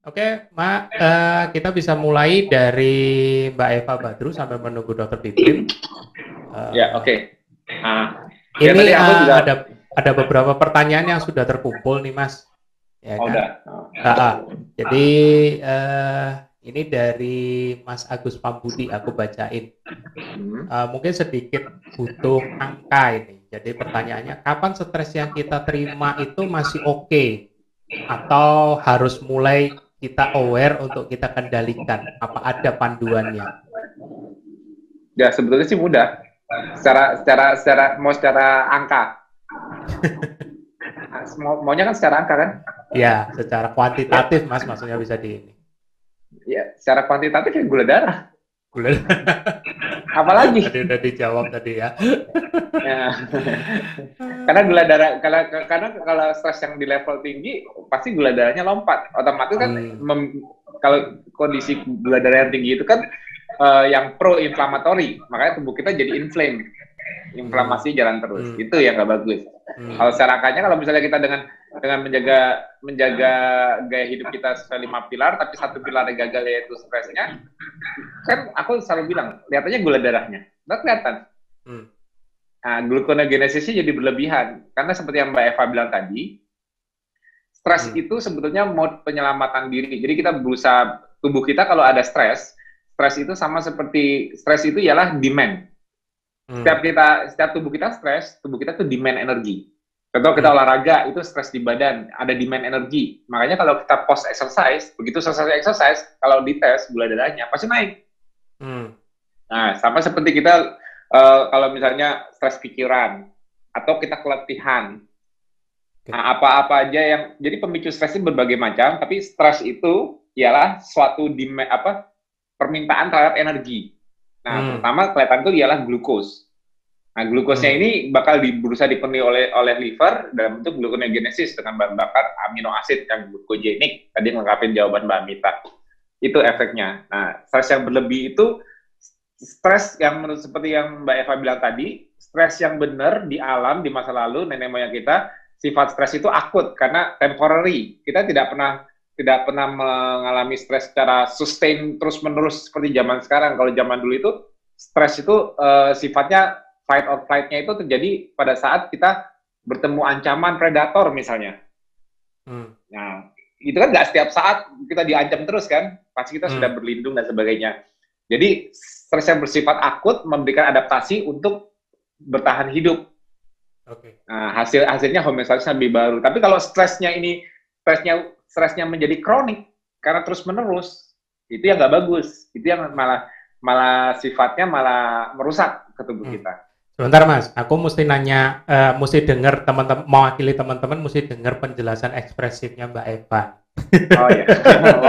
Oke, Mak, uh, kita bisa mulai dari Mbak Eva Badru sampai menunggu Dokter Pipin. Uh, ya, oke. Okay. Uh, ini ya, uh, juga... ada ada beberapa pertanyaan yang sudah terkumpul nih, Mas. Ya, oh, kan? udah. Uh, uh, jadi uh, ini dari Mas Agus Pambudi, aku bacain. Uh, mungkin sedikit butuh angka ini. Jadi pertanyaannya, kapan stres yang kita terima itu masih oke? Okay? Atau harus mulai kita aware untuk kita kendalikan? Apa ada panduannya? Ya sebetulnya sih mudah. Secara secara secara mau secara angka. mau, maunya kan secara angka kan? Ya, secara kuantitatif Mas maksudnya bisa di ini. Ya, secara kuantitatif ya gula darah. Gula. Apalagi? Tadi udah dijawab tadi ya. ya. karena gula darah kalau karena kalau stres yang di level tinggi pasti gula darahnya lompat. Otomatis kan hmm. mem, kalau kondisi gula darah yang tinggi itu kan uh, yang pro inflamatory, makanya tubuh kita jadi inflame. Inflamasi hmm. jalan terus. Hmm. Itu yang nggak bagus. Hmm. Kalau secara angkanya kalau misalnya kita dengan dengan menjaga menjaga gaya hidup kita sesuai lima pilar, tapi satu pilar yang gagal yaitu stresnya, kan aku selalu bilang, lihat aja gula darahnya, nggak kelihatan. Hmm. Nah, gluconeogenesisnya jadi berlebihan. Karena seperti yang Mbak Eva bilang tadi, stres hmm. itu sebetulnya mode penyelamatan diri. Jadi kita berusaha, tubuh kita kalau ada stres, stres itu sama seperti, stres itu ialah demand. Hmm. Setiap kita, setiap tubuh kita stres, tubuh kita tuh demand energi. Contoh kita hmm. olahraga, itu stres di badan, ada demand energi. Makanya kalau kita post exercise, begitu selesai exercise, kalau dites gula darahnya pasti naik. Hmm. Nah, sama seperti kita uh, kalau misalnya stres pikiran atau kita keletihan. Nah, apa-apa aja yang jadi pemicu stres itu berbagai macam, tapi stres itu ialah suatu dime, apa permintaan terhadap energi. Nah, hmm. pertama kelihatan itu ialah glukos. Nah, glukosnya hmm. ini bakal di, berusaha dipenuhi oleh oleh liver dalam bentuk gluconeogenesis dengan bahan bakar amino asid yang glukogenik. Tadi ngungkapin jawaban Mbak Mita. Itu efeknya. Nah, stres yang berlebih itu stres yang menurut seperti yang Mbak Eva bilang tadi, stres yang benar di alam di masa lalu nenek moyang kita, sifat stres itu akut karena temporary. Kita tidak pernah tidak pernah mengalami stres secara sustain terus menerus seperti zaman sekarang. Kalau zaman dulu itu stres itu uh, sifatnya fight or flight-nya itu terjadi pada saat kita bertemu ancaman predator misalnya. Hmm. Nah, itu kan nggak setiap saat kita diancam terus kan, pasti kita hmm. sudah berlindung dan sebagainya. Jadi stres yang bersifat akut memberikan adaptasi untuk bertahan hidup. Oke. Okay. Nah, hasil hasilnya homeostasis lebih baru. Tapi kalau stresnya ini stresnya stresnya menjadi kronik karena terus menerus, itu yang nggak bagus. Itu yang malah malah sifatnya malah merusak ke tubuh hmm. kita. Sebentar mas, aku mesti nanya, uh, mesti dengar teman-teman, mewakili teman-teman, mesti dengar penjelasan ekspresifnya Mbak Eva. Oh iya.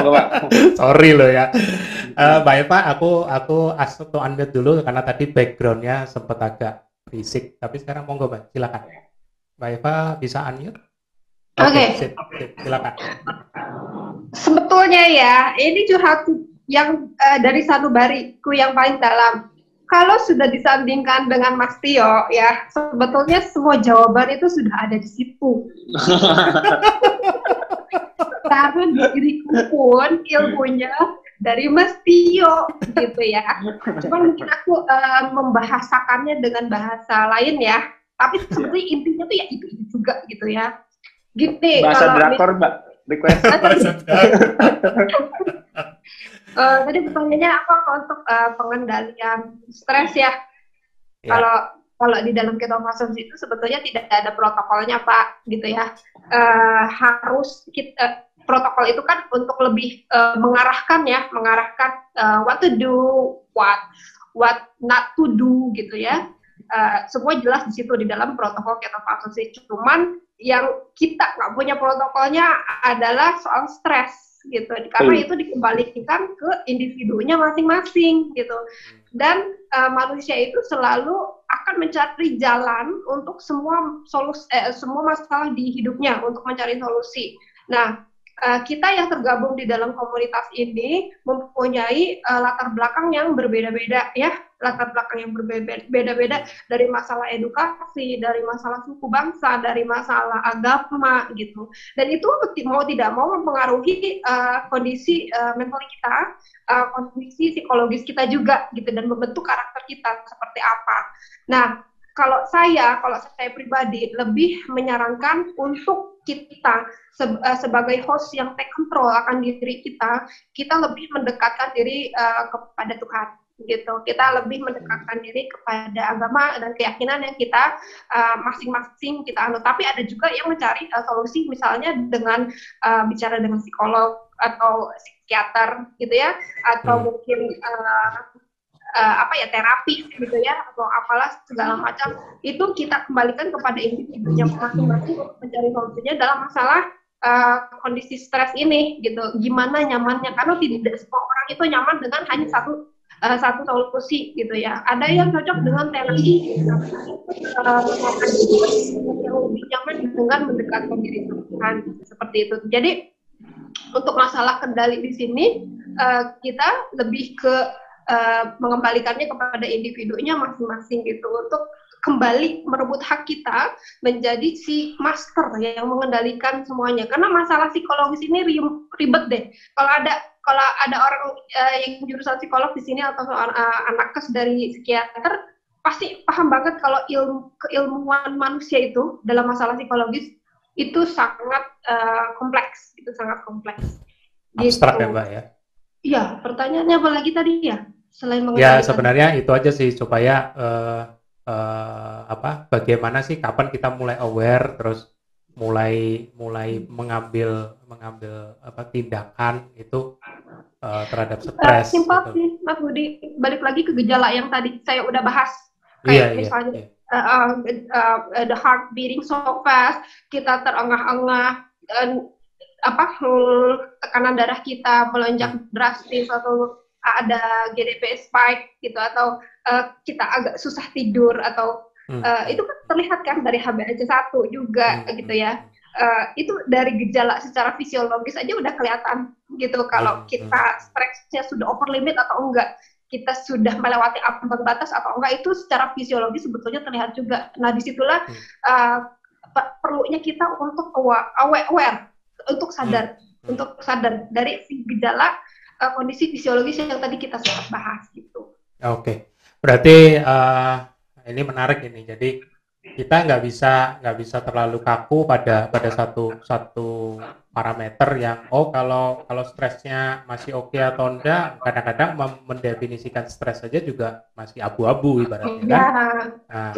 Sorry loh ya. Uh, Mbak Eva, aku aku asal tuh unmute dulu karena tadi backgroundnya sempat agak berisik. Tapi sekarang monggo Mbak, silakan. Mbak Eva bisa unmute? Oke. Okay. Okay, silakan. Sebetulnya ya, ini curhatku yang uh, dari satu bariku yang paling dalam. Kalau sudah disandingkan dengan Mas Tio, ya sebetulnya semua jawaban itu sudah ada di situ. karena diriku pun ilmunya dari Mas Tio gitu ya. Cuma mungkin aku uh, membahasakannya dengan bahasa lain ya. Tapi iya. sebenarnya intinya tuh ya itu juga gitu ya. Gini bahasa kalau drakor Mbak. Request. uh, tadi pertanyaannya apa untuk uh, pengendalian stres ya? ya. Kalau kalau di dalam ketofasos itu sebetulnya tidak ada protokolnya Pak gitu ya. Uh, harus kita protokol itu kan untuk lebih uh, mengarahkan ya, mengarahkan uh, what to do, what what not to do gitu ya. Uh, semua jelas di situ di dalam protokol ketofastosis. Cuman yang kita nggak punya protokolnya adalah soal stres gitu, karena itu dikembalikan ke individunya masing-masing gitu. Dan uh, manusia itu selalu akan mencari jalan untuk semua solusi, eh, semua masalah di hidupnya untuk mencari solusi. Nah, uh, kita yang tergabung di dalam komunitas ini mempunyai uh, latar belakang yang berbeda-beda ya latar belakang yang berbeda-beda dari masalah edukasi, dari masalah suku bangsa, dari masalah agama gitu. Dan itu mau tidak mau mempengaruhi uh, kondisi uh, mental kita, uh, kondisi psikologis kita juga gitu dan membentuk karakter kita seperti apa. Nah, kalau saya, kalau saya pribadi lebih menyarankan untuk kita sebagai host yang take control akan diri kita, kita lebih mendekatkan diri uh, kepada Tuhan gitu. Kita lebih mendekatkan diri kepada agama dan keyakinan yang kita eh, masing-masing uh, kita anut. Tapi ada juga yang mencari uh, solusi misalnya dengan uh, bicara dengan psikolog atau psikiater gitu ya, atau hmm. mungkin uh, uh, apa ya terapi gitu ya atau apalah segala macam itu kita kembalikan kepada individunya masing-masing untuk mencari solusinya dalam masalah uh, kondisi stres ini gitu gimana nyamannya karena tidak semua orang itu nyaman dengan hanya satu uh, satu solusi gitu ya. Ada yang cocok dengan terapi gitu. yang lebih nyaman dengan mendekatkan diri Tuhan seperti itu. Jadi untuk masalah kendali di sini uh, kita lebih ke uh, mengembalikannya kepada individunya masing-masing gitu. Untuk kembali merebut hak kita menjadi si master yang mengendalikan semuanya. Karena masalah psikologis ini ribet deh. Kalau ada kalau ada orang uh, yang jurusan psikolog di sini atau uh, anak kes dari psikiater pasti paham banget kalau ilmu keilmuan manusia itu dalam masalah psikologis itu sangat uh, kompleks itu sangat kompleks. Abstrak gitu. ya mbak ya? Iya pertanyaannya apa lagi tadi ya? Selain ya sebenarnya itu aja sih supaya uh, uh, apa bagaimana sih kapan kita mulai aware terus mulai mulai mengambil mengambil apa tindakan itu uh, terhadap stres. Uh, simpel gitu. sih Mas Budi balik lagi ke gejala yang tadi saya udah bahas kayak yeah, iya, misalnya yeah, yeah. Uh, uh, uh, the heart beating so fast kita terengah-engah dan apa tekanan darah kita melonjak hmm. drastis atau ada GDP spike gitu atau uh, kita agak susah tidur atau uh, itu kan terlihat kan dari HbA1c juga hmm. gitu ya. Uh, itu dari gejala secara fisiologis aja udah kelihatan gitu kalau hmm. kita stresnya sudah over limit atau enggak kita sudah melewati ambang batas atau enggak itu secara fisiologis sebetulnya terlihat juga. Nah di situlah uh, perlunya kita untuk aware, aware untuk sadar, hmm. untuk sadar dari gejala uh, kondisi fisiologis yang tadi kita sempat bahas gitu. Oke, okay. berarti uh, ini menarik ini. Jadi kita nggak bisa nggak bisa terlalu kaku pada pada satu satu parameter yang oh kalau kalau stresnya masih oke okay atau enggak kadang-kadang mendefinisikan stres saja juga masih abu-abu ibaratnya kan. Ya. Nah,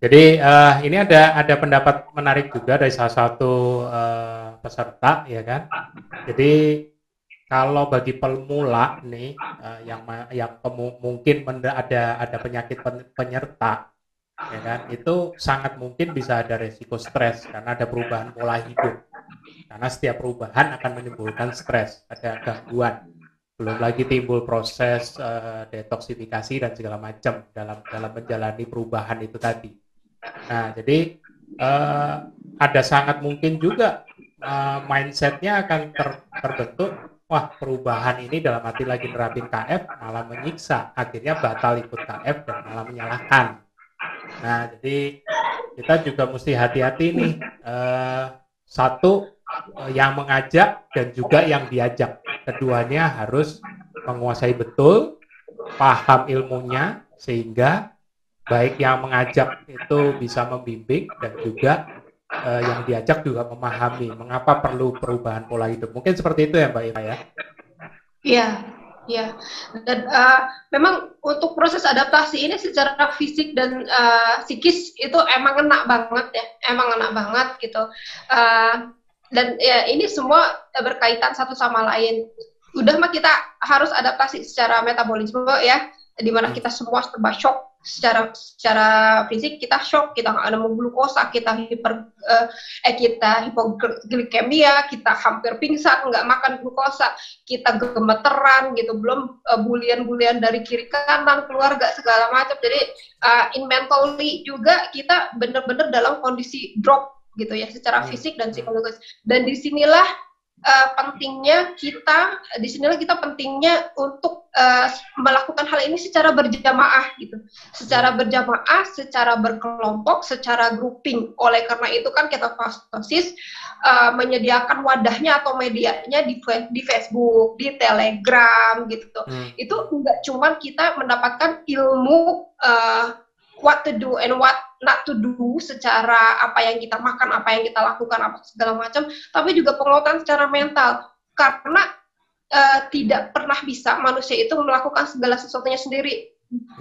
jadi uh, ini ada ada pendapat menarik juga dari salah satu uh, peserta ya kan. Jadi kalau bagi pemula nih uh, yang yang mungkin ada ada penyakit penyerta ya kan? Itu sangat mungkin bisa ada resiko stres karena ada perubahan pola hidup. Karena setiap perubahan akan menimbulkan stres ada gangguan. Belum lagi timbul proses uh, detoksifikasi dan segala macam dalam dalam menjalani perubahan itu tadi. Nah jadi uh, ada sangat mungkin juga uh, mindsetnya akan ter, terbentuk wah perubahan ini dalam arti lagi nerapin KF malah menyiksa akhirnya batal ikut KF dan malah menyalahkan nah jadi kita juga mesti hati-hati nih eh, satu eh, yang mengajak dan juga yang diajak keduanya harus menguasai betul paham ilmunya sehingga baik yang mengajak itu bisa membimbing dan juga uh, yang diajak juga memahami mengapa perlu perubahan pola hidup. Mungkin seperti itu ya Mbak Ira ya? Iya, iya. Dan uh, memang untuk proses adaptasi ini secara fisik dan uh, psikis itu emang enak banget ya, emang enak banget gitu. Uh, dan ya ini semua berkaitan satu sama lain. Udah mah kita harus adaptasi secara metabolisme ya, di mana hmm. kita semua serba shock secara secara fisik kita shock kita nggak ada glukosa kita hiper uh, eh kita hipoglikemia kita hampir pingsan nggak makan glukosa kita gemeteran gitu belum uh, bulian-bulian dari kiri kanan keluarga segala macam jadi uh, in mentally juga kita bener-bener dalam kondisi drop gitu ya secara hmm. fisik dan psikologis dan di sinilah uh, pentingnya kita di sinilah kita pentingnya untuk uh, melakukan hal ini secara berjamaah gitu, secara berjamaah, secara berkelompok, secara grouping. Oleh karena itu kan kita fastosis uh, menyediakan wadahnya atau medianya di di Facebook, di Telegram gitu. Hmm. Itu enggak cuma kita mendapatkan ilmu uh, what to do and what not to do secara apa yang kita makan, apa yang kita lakukan, apa segala macam, tapi juga penguatan secara mental karena uh, tidak pernah bisa manusia itu melakukan segala sesuatunya sendiri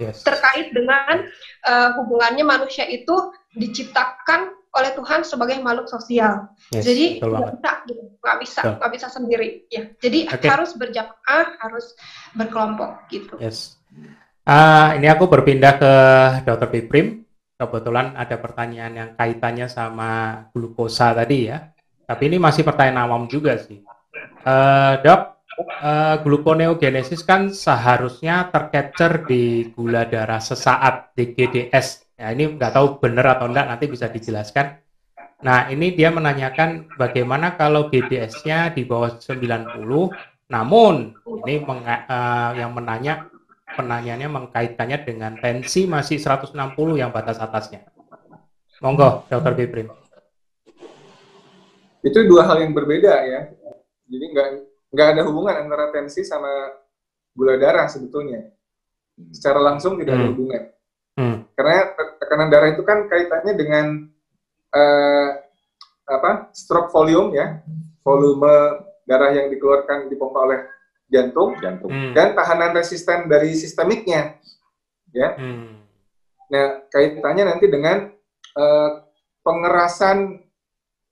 yes. terkait dengan uh, hubungannya manusia itu diciptakan oleh Tuhan sebagai makhluk sosial. Yes, Jadi nggak bisa, gitu. nggak bisa, nggak bisa sendiri. Ya, jadi okay. harus berjamaah, harus berkelompok gitu. Yes. Uh, ini aku berpindah ke Dr. Piprim. Kebetulan ada pertanyaan yang kaitannya sama glukosa tadi ya. Tapi ini masih pertanyaan awam juga sih. Uh, dok, uh, gluconeogenesis kan seharusnya tercapture di gula darah sesaat di GDS. Ya, ini nggak tahu benar atau enggak, nanti bisa dijelaskan. Nah, ini dia menanyakan bagaimana kalau GDS-nya di bawah 90, namun ini uh, yang menanya penanyanya mengkaitkannya dengan tensi masih 160 yang batas atasnya. Monggo, Dr. Biprim. Itu dua hal yang berbeda ya. Jadi nggak nggak ada hubungan antara tensi sama gula darah sebetulnya. Secara langsung tidak hmm. ada hubungan. Hmm. Karena tekanan darah itu kan kaitannya dengan uh, apa? stroke volume ya, volume darah yang dikeluarkan dipompa oleh jantung, jantung. Hmm. dan tahanan resisten dari sistemiknya, ya. Hmm. Nah, kaitannya nanti dengan uh, pengerasan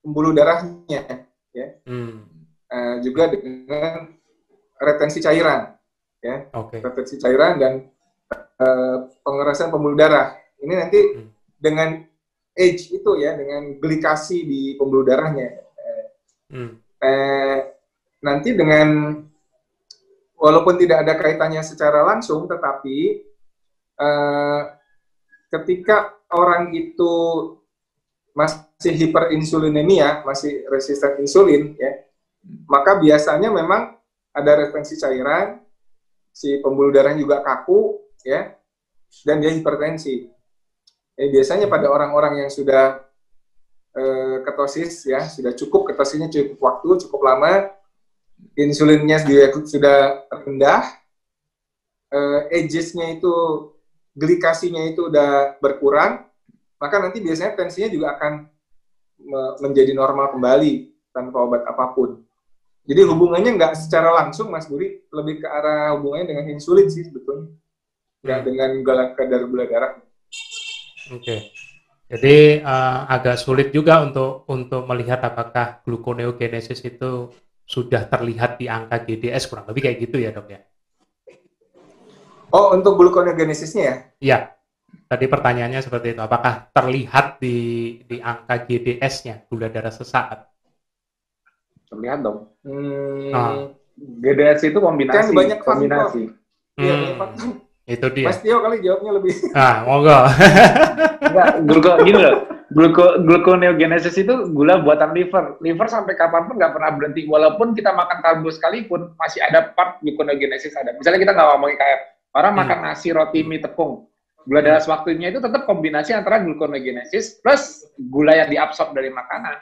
pembuluh darahnya, ya. Hmm. Uh, juga dengan retensi cairan, ya. Okay. Retensi cairan dan uh, pengerasan pembuluh darah. Ini nanti hmm. dengan age itu ya, dengan glikasi di pembuluh darahnya. Hmm. Eh, nanti dengan walaupun tidak ada kaitannya secara langsung, tetapi uh, ketika orang itu masih hiperinsulinemia, masih resisten insulin, ya, maka biasanya memang ada retensi cairan, si pembuluh darah juga kaku, ya, dan dia hipertensi. Eh, biasanya pada orang-orang yang sudah eh, ketosis, ya, sudah cukup ketosisnya cukup waktu, cukup lama, insulinnya sudah rendah, uh, ages-nya itu glikasinya itu udah berkurang, maka nanti biasanya tensinya juga akan menjadi normal kembali tanpa obat apa pun. Jadi hubungannya nggak secara langsung, Mas Buri, lebih ke arah hubungannya dengan insulin sih sebetulnya, nggak hmm. dengan gula kadar gula darah. Oke. Okay. Jadi uh, agak sulit juga untuk untuk melihat apakah gluconeogenesis itu sudah terlihat di angka GDS kurang lebih kayak gitu ya dok ya? Oh untuk gluconeogenesisnya ya? Iya. Tadi pertanyaannya seperti itu. Apakah terlihat di di angka GDS-nya gula darah sesaat? Terlihat dong. Hmm, oh. GDS itu kombinasi. Kan banyak kombinasi. Iya, hmm. Itu dia. Mas Tio kali jawabnya lebih. Ah, monggo. Enggak, gluko gini loh. Gluko gluconeogenesis itu gula buatan liver. Liver sampai kapan pun nggak pernah berhenti. Walaupun kita makan karbo sekalipun, masih ada part gluconeogenesis ada. Misalnya kita nggak ngomongin kayak orang hmm. makan nasi, roti, mie, tepung. Gula darah sewaktunya itu tetap kombinasi antara gluconeogenesis plus gula yang diabsorb dari makanan.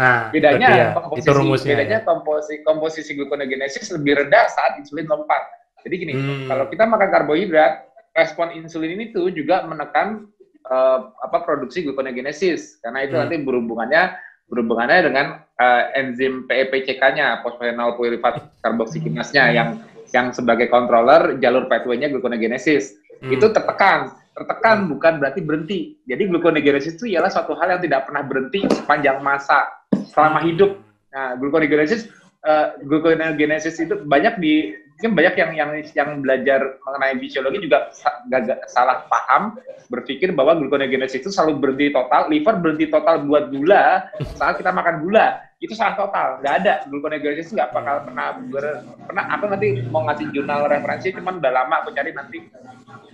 Nah, bedanya komposisi, itu rumusnya, bedanya ya. komposisi, komposisi gluconeogenesis lebih rendah saat insulin lompat. Jadi gini, hmm. kalau kita makan karbohidrat, respon insulin ini tuh juga menekan uh, apa produksi gluconeogenesis karena itu hmm. nanti berhubungannya berhubungannya dengan uh, enzim PEPCK-nya, fosfenol pyruvate karboksikinasnya yang yang sebagai controller jalur pathway-nya gluconeogenesis. Hmm. Itu tertekan. Tertekan hmm. bukan berarti berhenti. Jadi gluconeogenesis itu ialah suatu hal yang tidak pernah berhenti sepanjang masa selama hidup. Nah, gluconeogenesis uh, gluconeogenesis itu banyak di mungkin banyak yang yang yang belajar mengenai fisiologi juga gak, salah paham berpikir bahwa gluconeogenesis itu selalu berhenti total, liver berhenti total buat gula saat kita makan gula. Itu salah total, nggak ada gluconeogenesis nggak bakal pernah ber, pernah aku nanti mau ngasih jurnal referensi cuman udah lama aku cari nanti.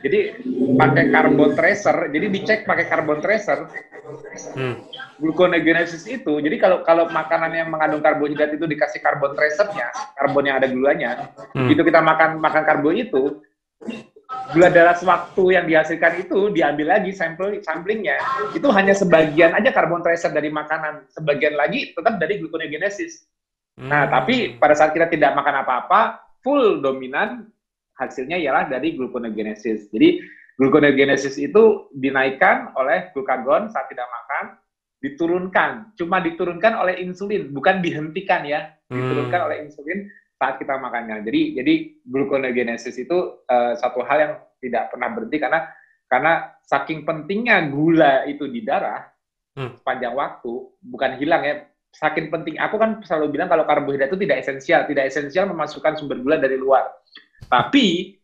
Jadi pakai carbon tracer, jadi dicek pakai carbon tracer. Hmm gluconeogenesis itu, jadi kalau kalau makanan yang mengandung karbohidrat itu dikasih karbon tracernya, karbon yang ada gulanya, hmm. Itu kita makan makan karbo itu, gula darah sewaktu yang dihasilkan itu diambil lagi sampel samplingnya, itu hanya sebagian aja karbon tracer dari makanan, sebagian lagi tetap dari gluconeogenesis. Hmm. Nah, tapi pada saat kita tidak makan apa-apa, full dominan hasilnya ialah dari gluconeogenesis. Jadi gluconeogenesis itu dinaikkan oleh glukagon saat tidak makan, diturunkan, cuma diturunkan oleh insulin, bukan dihentikan ya, hmm. diturunkan oleh insulin saat kita makannya. Jadi jadi gluconeogenesis itu uh, satu hal yang tidak pernah berhenti karena karena saking pentingnya gula itu di darah hmm. sepanjang waktu, bukan hilang ya. Saking penting, aku kan selalu bilang kalau karbohidrat itu tidak esensial, tidak esensial memasukkan sumber gula dari luar. Tapi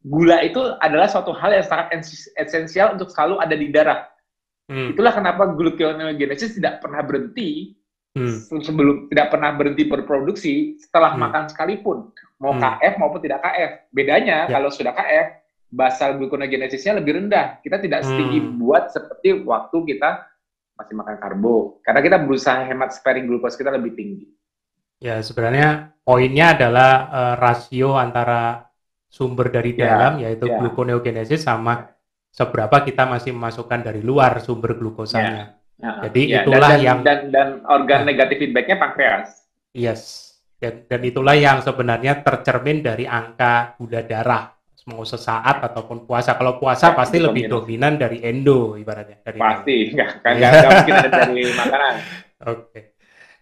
gula itu adalah suatu hal yang sangat esensial untuk selalu ada di darah Hmm. Itulah kenapa gluconeogenesis tidak pernah berhenti hmm. sebelum tidak pernah berhenti berproduksi setelah hmm. makan sekalipun, mau hmm. KF maupun tidak KF. Bedanya ya. kalau sudah KF, basal gluconeogenesisnya lebih rendah. Kita tidak hmm. setinggi buat seperti waktu kita masih makan karbo. Karena kita berusaha hemat sparing glukos kita lebih tinggi. Ya, sebenarnya poinnya adalah uh, rasio antara sumber dari ya, dalam yaitu ya. gluconeogenesis sama seberapa kita masih memasukkan dari luar sumber glukosanya. Ya. Jadi ya, itulah dan, yang dan, dan organ negatif feedbacknya pankreas. Yes. Dan, dan itulah yang sebenarnya tercermin dari angka gula darah mau sesaat ataupun puasa. Kalau puasa ya, pasti lebih dominan dari endo ibaratnya. Dari pasti, nggak, nggak, mungkin ada dari makanan. Oke. Okay.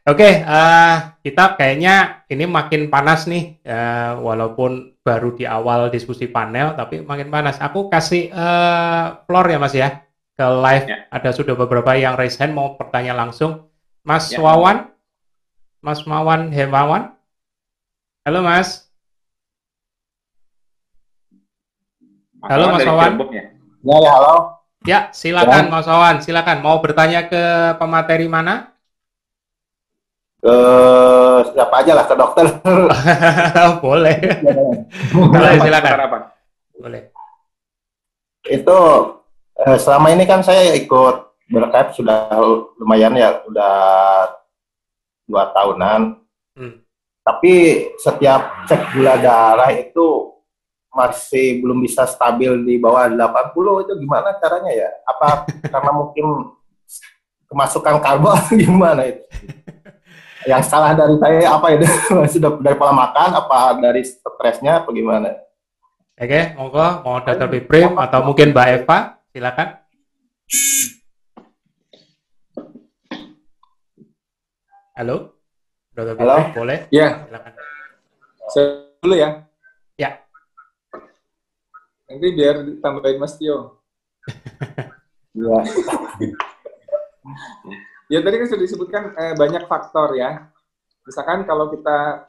Oke, okay, uh, eh, kita kayaknya ini makin panas nih, uh, walaupun baru di awal diskusi panel, tapi makin panas. Aku kasih uh, floor ya Mas ya, ke live. Ya. Ada sudah beberapa yang raise hand mau bertanya langsung. Mas ya. Wawan, Mas Mawan Hemawan. Halo Mas. Halo Mas Wawan. Ya, ya halo. Ya, silakan ya. Mas Wawan, silakan. Mau bertanya ke pemateri mana? ke siapa aja lah ke dokter. Boleh. Boleh silakan. Apa? Boleh. Itu eh, selama ini kan saya ikut berkait sudah lumayan ya, udah dua tahunan. Hmm. Tapi setiap cek gula darah itu masih belum bisa stabil di bawah 80 itu gimana caranya ya? Apa karena mungkin kemasukan karbo gimana itu? yang salah dari saya apa itu sudah dari pola makan apa dari stresnya apa gimana oke monggo mau Dr. Biprim atau mungkin Mbak Eva silakan halo. Biprim halo? boleh ya silakan saya dulu ya ya nanti biar tambahin Mas Tio ya Ya tadi kan sudah disebutkan eh, banyak faktor ya. Misalkan kalau kita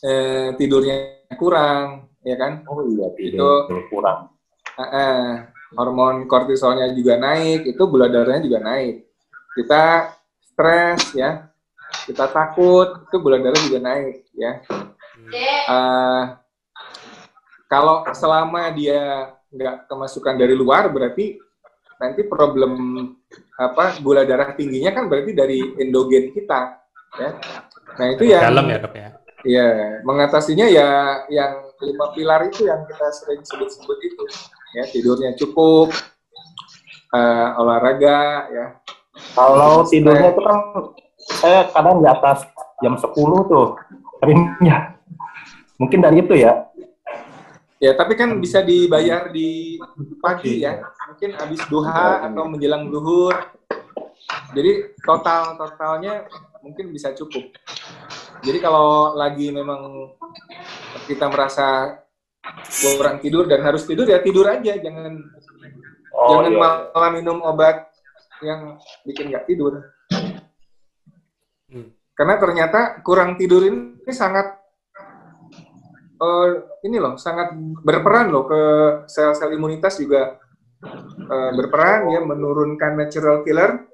eh, tidurnya kurang, ya kan? Oh iya, tidur itu kurang. Eh, eh, hormon kortisolnya juga naik, itu gula darahnya juga naik. Kita stres ya, kita takut, itu gula darah juga naik ya. Uh, kalau selama dia nggak kemasukan dari luar, berarti nanti problem apa gula darah tingginya kan berarti dari endogen kita ya nah itu yang dalam ya dok ya ya mengatasinya ya yang lima pilar itu yang kita sering sebut-sebut itu ya tidurnya cukup uh, olahraga ya kalau tidurnya itu kan saya kadang di atas jam 10 tuh seringnya mungkin dari itu ya Ya, tapi kan bisa dibayar di pagi ya. Mungkin habis duha atau menjelang duhur. Jadi total totalnya mungkin bisa cukup. Jadi kalau lagi memang kita merasa kurang tidur dan harus tidur ya tidur aja, jangan oh, jangan iya. malah minum obat yang bikin nggak tidur. Hmm. Karena ternyata kurang tidur ini sangat uh, ini loh sangat berperan loh ke sel-sel imunitas juga uh, berperan ya menurunkan natural killer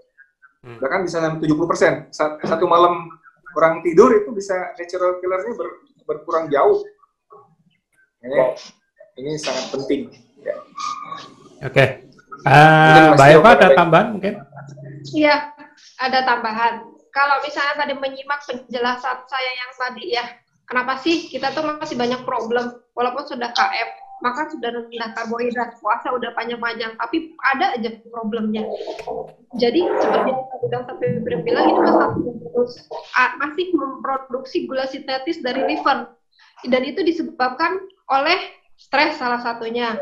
hmm. bahkan bisa sampai 70 persen satu malam kurang tidur itu bisa natural killernya ber, berkurang jauh ini, ini sangat penting. Ya. oke. Okay. uh, Mbak Eva ada tambahan mungkin? Iya ada tambahan. Kalau misalnya tadi menyimak penjelasan saya yang tadi ya kenapa sih kita tuh masih banyak problem? Walaupun sudah KF maka sudah rendah karbohidrat puasa udah panjang-panjang tapi ada aja problemnya. Jadi seperti yang Febri bilang ini masih terus masih memproduksi gula sintetis dari liver. Dan itu disebabkan oleh stres salah satunya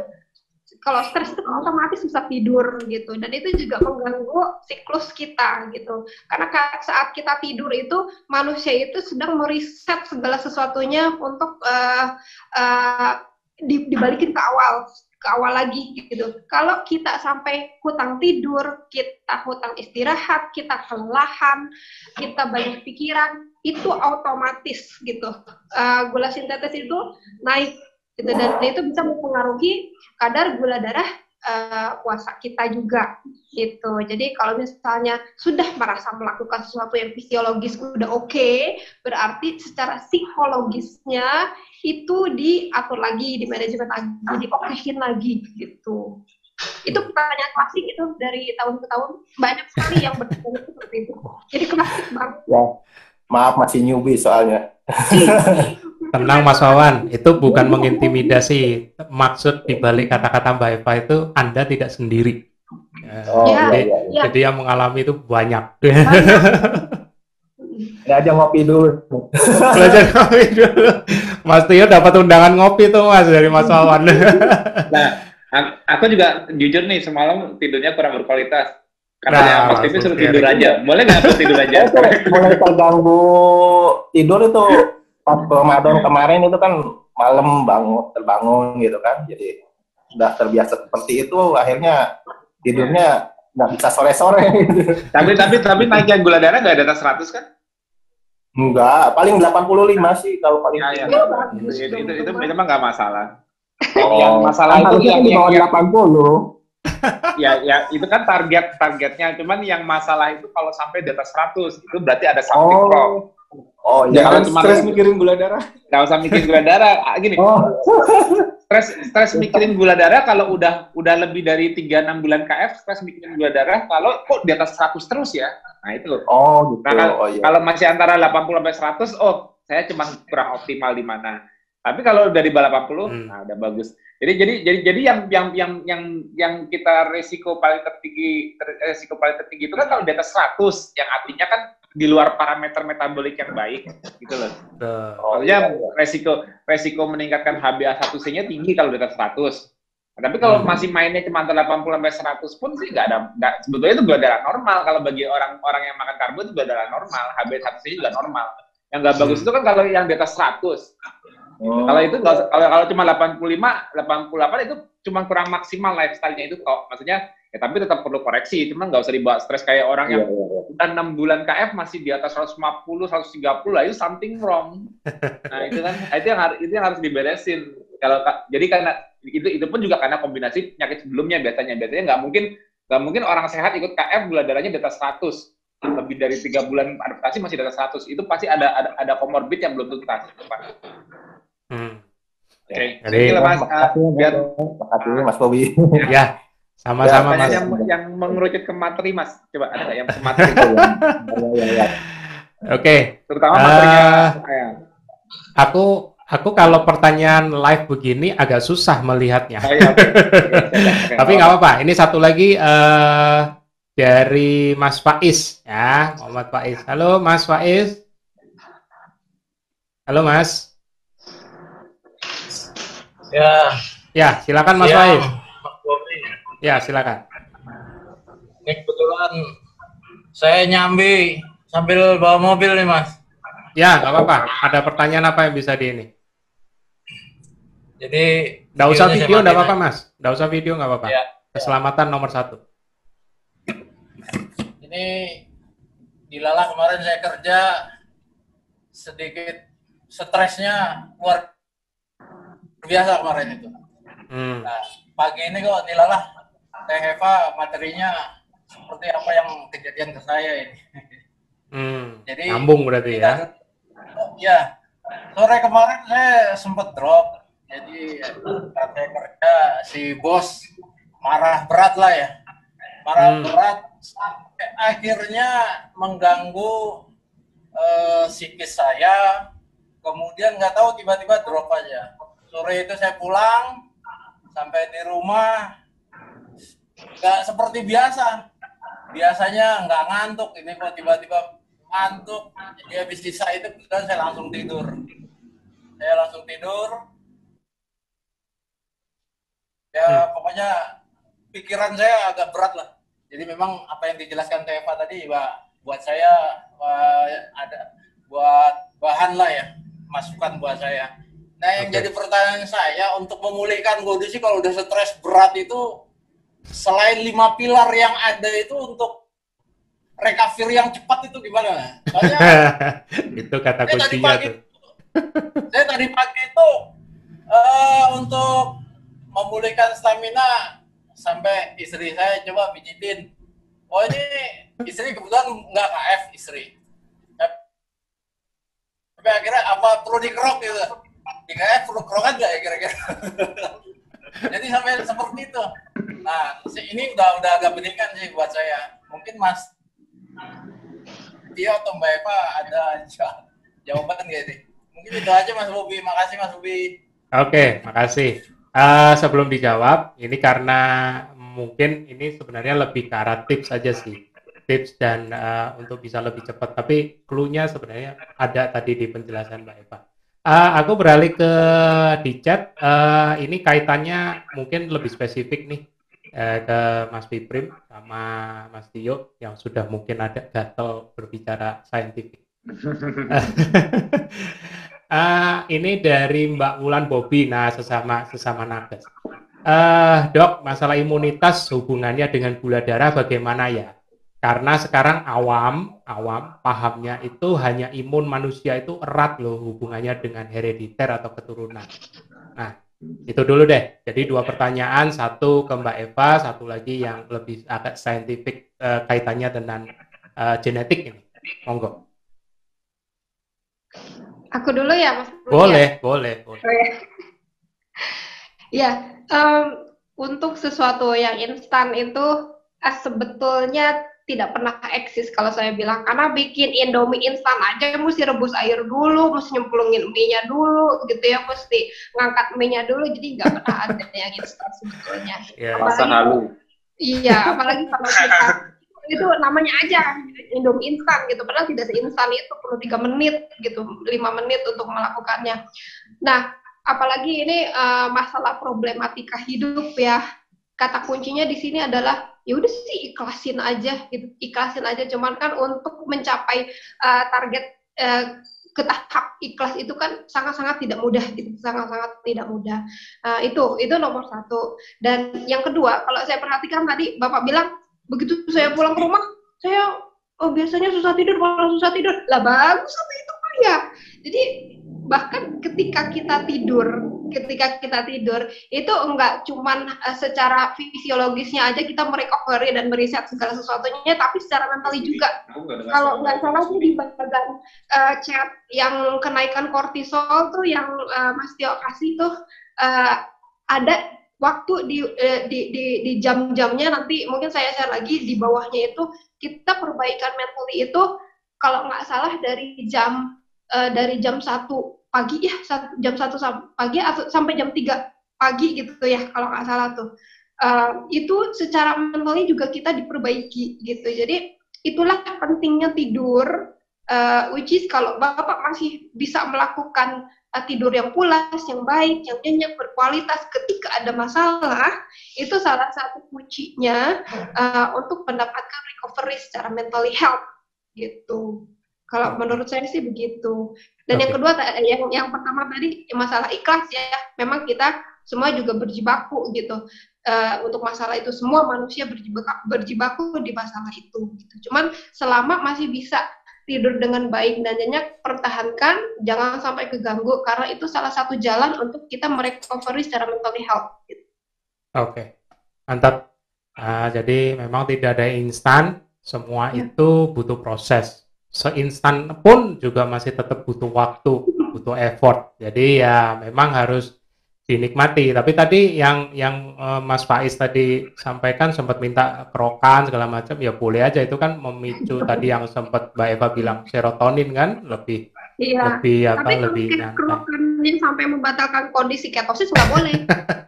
kalau stres itu otomatis susah tidur gitu dan itu juga mengganggu siklus kita gitu karena saat kita tidur itu manusia itu sedang meriset segala sesuatunya untuk uh, uh, dibalikin ke awal ke awal lagi gitu. Kalau kita sampai hutang tidur, kita hutang istirahat, kita kelelahan, kita banyak pikiran, itu otomatis gitu. Uh, gula sintetis itu naik gitu dan itu bisa mempengaruhi kadar gula darah uh, puasa kita juga gitu. Jadi kalau misalnya sudah merasa melakukan sesuatu yang fisiologis udah oke, okay, berarti secara psikologisnya itu diatur lagi, di manajemen lagi, diokehin lagi gitu. Itu pertanyaan klasik itu dari tahun ke tahun banyak sekali yang bertanya seperti itu. Jadi klasik banget. Ya. Maaf masih newbie soalnya. Tenang Mas Wawan, itu bukan mengintimidasi. Maksud dibalik kata-kata Mbak Eva itu Anda tidak sendiri. Oh, ya, jadi, ya. jadi yang mengalami itu banyak. Ya aja ngopi dulu. Belajar ngopi dulu. Mas Tio dapat undangan ngopi tuh Mas dari Mas Wawan. nah, aku juga jujur nih semalam tidurnya kurang berkualitas. Karena nah, Mas Tio suruh tidur aja. Boleh nggak aku tidur aja? Mulai terganggu tidur itu pas Ramadan kemarin itu kan malam bangun terbangun gitu kan jadi udah terbiasa seperti itu akhirnya tidurnya nggak bisa sore-sore tapi tapi tapi naiknya gula darah nggak ada atas 100 kan Enggak, paling 85 sih kalau paling ya, ya. Itu, itu, itu, itu, itu mah nggak masalah. Oh, yang masalah itu yang, di bawah yang, 80. ya, ya itu kan target targetnya. Cuman yang masalah itu kalau sampai di atas 100 itu berarti ada something oh. wrong. Oh, iya. Jangan cuma stres mikirin gula darah. Gak usah mikirin gula darah. Ah, gini. Oh. stres stres mikirin gula darah kalau udah udah lebih dari 3 6 bulan KF, stres mikirin gula darah kalau kok di atas 100 terus ya. Nah, itu. Oh, gitu. Nah, kalau, oh, iya. kalau masih antara 80 sampai 100, oh, saya cuma kurang optimal di mana. Tapi kalau udah di bawah 80, hmm. nah udah bagus. Jadi jadi jadi jadi yang yang yang yang yang kita resiko paling tertinggi resiko paling tertinggi itu kan kalau di atas 100 yang artinya kan di luar parameter metabolik yang baik gitu loh. Oh, Maksudnya iya, resiko resiko meningkatkan HbA1c-nya tinggi kalau di atas 100. Nah, tapi kalau hmm. masih mainnya cuma antara 80 sampai 100 pun sih nggak ada nggak sebetulnya itu gula darah normal kalau bagi orang-orang yang makan karbo itu gula darah normal, HbA1c juga normal. Yang nggak bagus hmm. itu kan kalau yang di atas 100. Oh. Kalau itu kalau kalau cuma 85, 88 itu cuma kurang maksimal lifestyle-nya itu kok. Maksudnya ya tapi tetap perlu koreksi cuma nggak usah dibawa stres kayak orang yang yeah, yeah, yeah. udah enam bulan KF masih di atas 150 130 lah itu something wrong. Nah itu kan itu yang harus itu yang harus diberesin. Kalau jadi karena itu itu pun juga karena kombinasi penyakit sebelumnya biasanya. Biasanya nggak mungkin nggak mungkin orang sehat ikut KF gula darahnya di atas 100 lebih dari tiga bulan adaptasi masih di atas 100 itu pasti ada ada, ada komorbid yang belum tuntas. Hmm. Oke, okay. Jadi, Mas, uh, biar, makasih Mas Bobi. Ya, sama-sama ya, mas. Yang, yang mengerucut ke materi mas. Coba ada nggak yang ke materi? ya, ya, ya. Oke. Terutama materinya. Uh, aku aku kalau pertanyaan live begini agak susah melihatnya. Oh, iya, okay. okay. Tapi nggak apa-apa. Ini satu lagi uh, dari Mas Faiz ya, Muhammad Faiz. Halo Mas Faiz. Halo Mas. Ya. Ya, silakan Mas ya. Faiz. Ya, silakan. Ini kebetulan saya nyambi sambil bawa mobil nih, Mas. Ya, nggak apa-apa. Ada pertanyaan apa yang bisa di ini? Jadi, nggak usah video, nggak apa-apa, Mas. Nggak usah video, nggak apa-apa. Ya, Keselamatan ya. nomor satu. Ini di Lala kemarin saya kerja sedikit stresnya luar biasa kemarin itu. Hmm. Nah, pagi ini kok nilalah Teh Eva materinya seperti apa yang kejadian ke saya ini. Hmm. Jadi nyambung berarti ya. Ya. Sore kemarin saya sempat drop. Jadi saya kerja si bos marah berat lah ya. Marah hmm. berat sampai akhirnya mengganggu uh, psikis saya. Kemudian nggak tahu tiba-tiba drop aja. Sore itu saya pulang sampai di rumah nggak seperti biasa. Biasanya nggak ngantuk. Ini kok tiba-tiba ngantuk. Jadi habis sisa itu kemudian saya langsung tidur. Saya langsung tidur. Ya hmm. pokoknya pikiran saya agak berat lah. Jadi memang apa yang dijelaskan Teva tadi Pak, buat saya ada buat bahan lah ya masukan buat saya. Nah yang okay. jadi pertanyaan saya untuk memulihkan sih kalau udah stres berat itu selain lima pilar yang ada itu untuk recovery yang cepat itu gimana? Soalnya itu kata kuncinya tuh. saya tadi pagi itu uh, untuk memulihkan stamina sampai istri saya coba pijitin. Oh ini istri kebetulan nggak KF istri. Tapi akhirnya apa perlu dikerok gitu? Di KF perlu kerokan nggak ya kira-kira? Jadi sampai seperti itu. Nah, ini udah udah agak pendidikan sih buat saya. Mungkin Mas Tio atau Mbak Eva ada jawaban gak sih? Mungkin itu aja Mas Bobi. Makasih Mas Bobi. Oke, makasih. Uh, sebelum dijawab, ini karena mungkin ini sebenarnya lebih ke arah tips aja sih. Tips dan uh, untuk bisa lebih cepat. Tapi clue-nya sebenarnya ada tadi di penjelasan Mbak Eva. Uh, aku beralih ke di chat. Uh, ini kaitannya mungkin lebih spesifik nih uh, ke Mas Piprim sama Mas Tio yang sudah mungkin ada gatel berbicara saintifik. uh, ini dari Mbak Wulan Bobi, nah sesama sesama nakes. Uh, dok, masalah imunitas hubungannya dengan gula darah bagaimana ya? Karena sekarang awam, awam pahamnya itu hanya imun manusia itu erat loh hubungannya dengan herediter atau keturunan. Nah, itu dulu deh. Jadi dua pertanyaan, satu ke Mbak Eva, satu lagi yang lebih agak saintifik uh, kaitannya dengan uh, genetik ini. Monggo. Aku dulu ya, Mas. Boleh, ya? boleh, boleh. Oh, ya, um, untuk sesuatu yang instan itu uh, sebetulnya tidak pernah eksis kalau saya bilang. Karena bikin indomie instan aja mesti rebus air dulu mesti nyemplungin mie-nya dulu gitu ya mesti ngangkat mie-nya dulu jadi nggak pernah ada yang instan sebetulnya. Apalagi, halu iya apalagi kalau kita itu namanya aja indomie instan gitu. Padahal tidak seinstan itu perlu tiga menit gitu lima menit untuk melakukannya. Nah apalagi ini uh, masalah problematika hidup ya. Kata kuncinya di sini adalah ya udah sih ikhlasin aja gitu ikhlasin aja. Cuman kan untuk mencapai uh, target uh, ke tahap ikhlas itu kan sangat-sangat tidak mudah gitu sangat-sangat tidak mudah. Uh, itu itu nomor satu. Dan yang kedua kalau saya perhatikan tadi bapak bilang begitu saya pulang ke rumah saya oh biasanya susah tidur malah susah tidur. Lah bagus itu ya? Jadi bahkan ketika kita tidur ketika kita tidur itu enggak cuman uh, secara fisiologisnya aja kita merecovery dan meriset segala sesuatunya tapi secara mentali juga. kalau nggak salah sih di bagian uh, chat yang kenaikan kortisol tuh yang uh, Mas Tio kasih tuh uh, ada waktu di, uh, di di di jam-jamnya nanti mungkin saya share lagi di bawahnya itu kita perbaikan mentally itu kalau nggak salah dari jam uh, dari jam satu pagi ya jam satu pagi atau sampai jam 3 pagi gitu ya kalau nggak salah tuh. Uh, itu secara mentalnya juga kita diperbaiki gitu. Jadi itulah pentingnya tidur uh, which is kalau bapak masih bisa melakukan uh, tidur yang pulas yang baik yang nyenyak berkualitas ketika ada masalah itu salah satu kuncinya uh, untuk mendapatkan recovery secara mentally health gitu kalau menurut saya sih begitu. Dan okay. yang kedua yang yang pertama tadi masalah ikhlas ya. Memang kita semua juga berjibaku gitu. Uh, untuk masalah itu semua manusia berjibaku, berjibaku di masalah itu gitu. Cuman selama masih bisa tidur dengan baik dan nyenyak pertahankan jangan sampai keganggu karena itu salah satu jalan untuk kita merecovery secara mental health gitu. oke okay. mantap uh, jadi memang tidak ada instan semua ya. itu butuh proses seinstan pun juga masih tetap butuh waktu, butuh effort. Jadi ya memang harus dinikmati. Tapi tadi yang yang uh, Mas Faiz tadi sampaikan sempat minta kerokan segala macam, ya boleh aja itu kan memicu tadi yang sempat Mbak Eva bilang serotonin kan lebih iya. lebih apa Tapi lebih kerokan sampai membatalkan kondisi ketosis nggak boleh.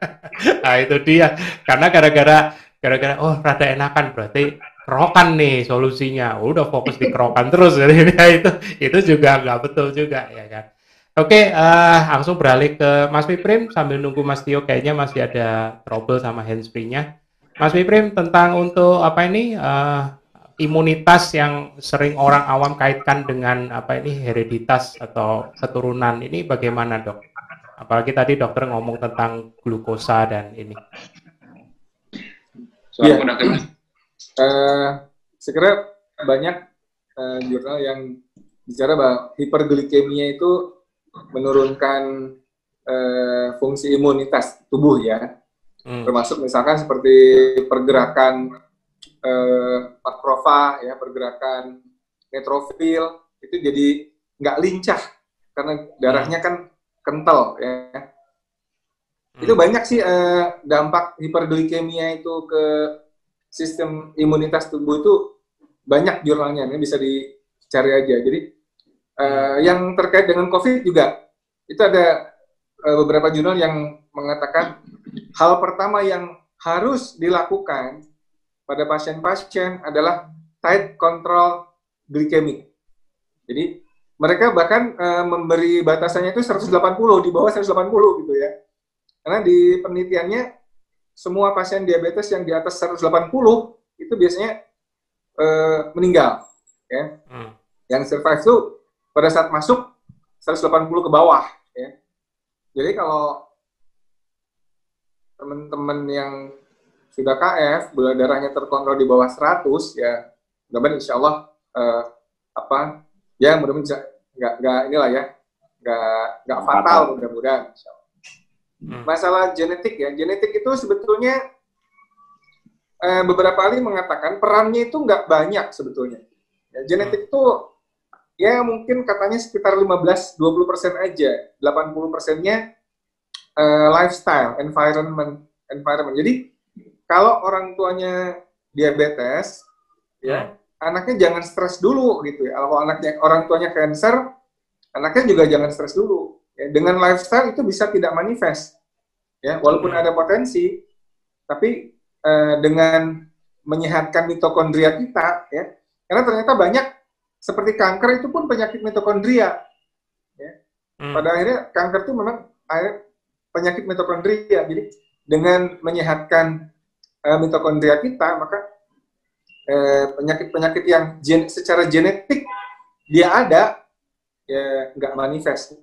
nah itu dia karena gara-gara gara-gara oh rada enakan berarti kerokan nih solusinya. Udah fokus di kerokan terus. Jadi ya, itu itu juga nggak betul juga ya kan? Oke uh, langsung beralih ke Mas Piprim. Sambil nunggu Mas Tio kayaknya masih ada trouble sama handsfree-nya. Mas Piprim tentang untuk apa ini uh, imunitas yang sering orang awam kaitkan dengan apa ini hereditas atau keturunan ini bagaimana dok? Apalagi tadi dokter ngomong tentang glukosa dan ini. Soal yeah uh, banyak uh, jurnal yang bicara bahwa hiperglikemia itu menurunkan uh, fungsi imunitas tubuh ya, hmm. termasuk misalkan seperti pergerakan uh, makrofag ya, pergerakan neutrofil itu jadi nggak lincah karena darahnya kan kental ya. Hmm. Itu banyak sih uh, dampak hiperglikemia itu ke sistem imunitas tubuh itu banyak jurnalnya, ini bisa dicari aja. Jadi uh, yang terkait dengan COVID juga itu ada uh, beberapa jurnal yang mengatakan hal pertama yang harus dilakukan pada pasien-pasien adalah tight control glikemik. Jadi mereka bahkan uh, memberi batasannya itu 180 di bawah 180 gitu ya. Karena di penelitiannya semua pasien diabetes yang di atas 180 itu biasanya uh, meninggal ya. Hmm. Yang survive itu pada saat masuk 180 ke bawah ya. Jadi kalau teman-teman yang sudah KF, gula darahnya terkontrol di bawah 100 ya, mudah-mudahan insya Allah uh, apa ya mudah-mudahan nggak nggak inilah ya nggak nggak fatal mudah-mudahan insya Allah. Hmm. Masalah genetik ya, genetik itu sebetulnya eh, beberapa kali mengatakan perannya itu nggak banyak sebetulnya. Ya, genetik itu ya mungkin katanya sekitar 15-20 persen aja, 80 persennya eh, lifestyle, environment, environment. Jadi kalau orang tuanya diabetes, ya hmm. anaknya jangan stres dulu gitu ya. Kalau anaknya orang tuanya cancer, anaknya juga jangan stres dulu Ya, dengan lifestyle itu bisa tidak manifest. Ya, walaupun hmm. ada potensi, tapi uh, dengan menyehatkan mitokondria kita, ya, karena ternyata banyak seperti kanker itu pun penyakit mitokondria. Ya. Hmm. Pada akhirnya kanker itu memang penyakit mitokondria. Jadi dengan menyehatkan uh, mitokondria kita, maka eh, penyakit-penyakit uh, yang gen secara genetik dia ada, ya nggak manifest.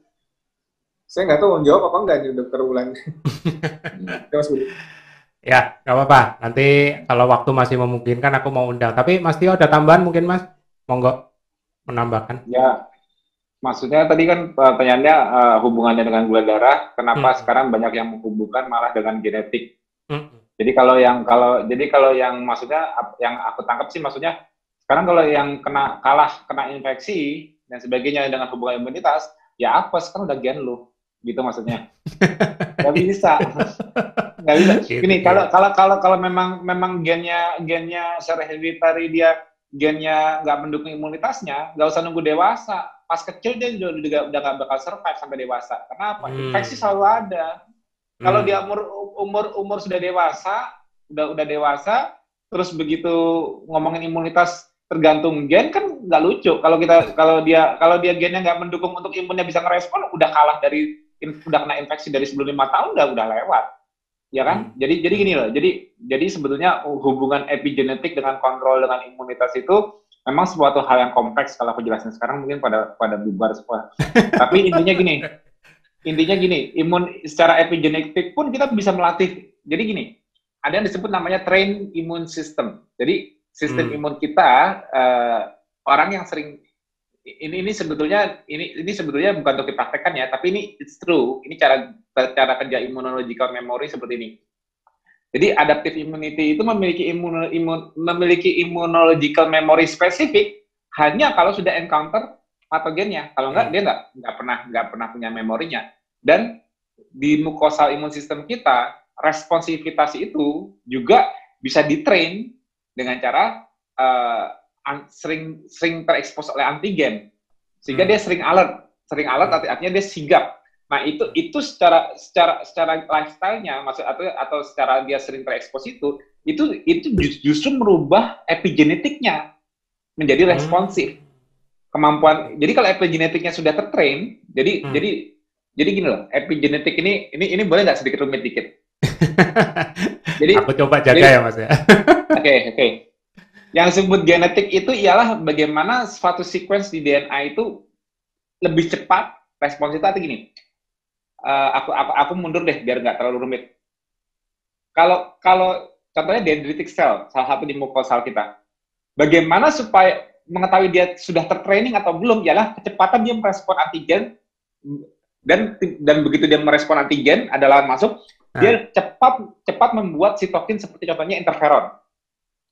Saya nggak tahu mau jawab apa enggak nih dokter Wulan. ya Mas Budi. Ya, nggak apa-apa. Nanti kalau waktu masih memungkinkan aku mau undang. Tapi Mas Tio ada tambahan mungkin Mas? Monggo menambahkan. Ya, maksudnya tadi kan pertanyaannya uh, hubungannya dengan gula darah. Kenapa hmm. sekarang banyak yang menghubungkan malah dengan genetik? Hmm. Jadi kalau yang kalau jadi kalau yang maksudnya yang aku tangkap sih maksudnya sekarang kalau yang kena kalah kena infeksi dan sebagainya dengan hubungan imunitas ya apa sekarang udah gen lu gitu maksudnya. Nggak bisa. Nggak bisa. Gitu, gini kalau kalau kalau kalau memang memang gennya gennya secara hereditary dia gennya nggak mendukung imunitasnya nggak usah nunggu dewasa. Pas kecil dia juga udah, udah gak bakal survive sampai dewasa. Kenapa? Hmm. infeksi selalu ada. Kalau hmm. dia umur umur umur sudah dewasa udah udah dewasa terus begitu ngomongin imunitas tergantung gen kan nggak lucu. Kalau kita kalau dia kalau dia gennya nggak mendukung untuk imunnya bisa ngerespon udah kalah dari udah kena infeksi dari sebelum lima tahun udah udah lewat. Ya kan? Hmm. jadi jadi gini loh. Jadi jadi sebetulnya hubungan epigenetik dengan kontrol dengan imunitas itu memang suatu hal yang kompleks kalau aku jelasin sekarang mungkin pada pada bubar semua. Tapi intinya gini intinya gini imun secara epigenetik pun kita bisa melatih. Jadi gini ada yang disebut namanya train immune system. Jadi sistem hmm. imun kita uh, orang yang sering ini ini sebetulnya ini ini sebetulnya bukan untuk dipraktekkan ya, tapi ini it's true. Ini cara cara kerja immunological memory seperti ini. Jadi adaptive immunity itu memiliki imun, imun memiliki immunological memory spesifik hanya kalau sudah encounter patogennya. Kalau enggak dia enggak enggak pernah enggak pernah punya memorinya. Dan di mukosal imun sistem kita responsivitas itu juga bisa ditrain dengan cara uh, sering sering terekspos oleh antigen sehingga hmm. dia sering alert sering alert hmm. artinya dia sigap nah itu itu secara secara secara lifestyle-nya maksud atau atau secara dia sering terekspos itu itu itu justru merubah epigenetiknya menjadi hmm. responsif kemampuan jadi kalau epigenetiknya sudah tertrain jadi hmm. jadi jadi gini loh epigenetik ini ini ini boleh nggak sedikit rumit dikit jadi aku coba jaga jadi, ya mas ya oke okay, oke okay. Yang disebut genetik itu ialah bagaimana suatu sequence di DNA itu lebih cepat respons itu artinya gini. Uh, aku, aku aku mundur deh biar nggak terlalu rumit. Kalau kalau contohnya dendritic cell, salah satu di mukosal kita. Bagaimana supaya mengetahui dia sudah tertraining atau belum ialah kecepatan dia merespon antigen dan dan begitu dia merespon antigen adalah masuk nah. dia cepat cepat membuat sitokin seperti contohnya interferon.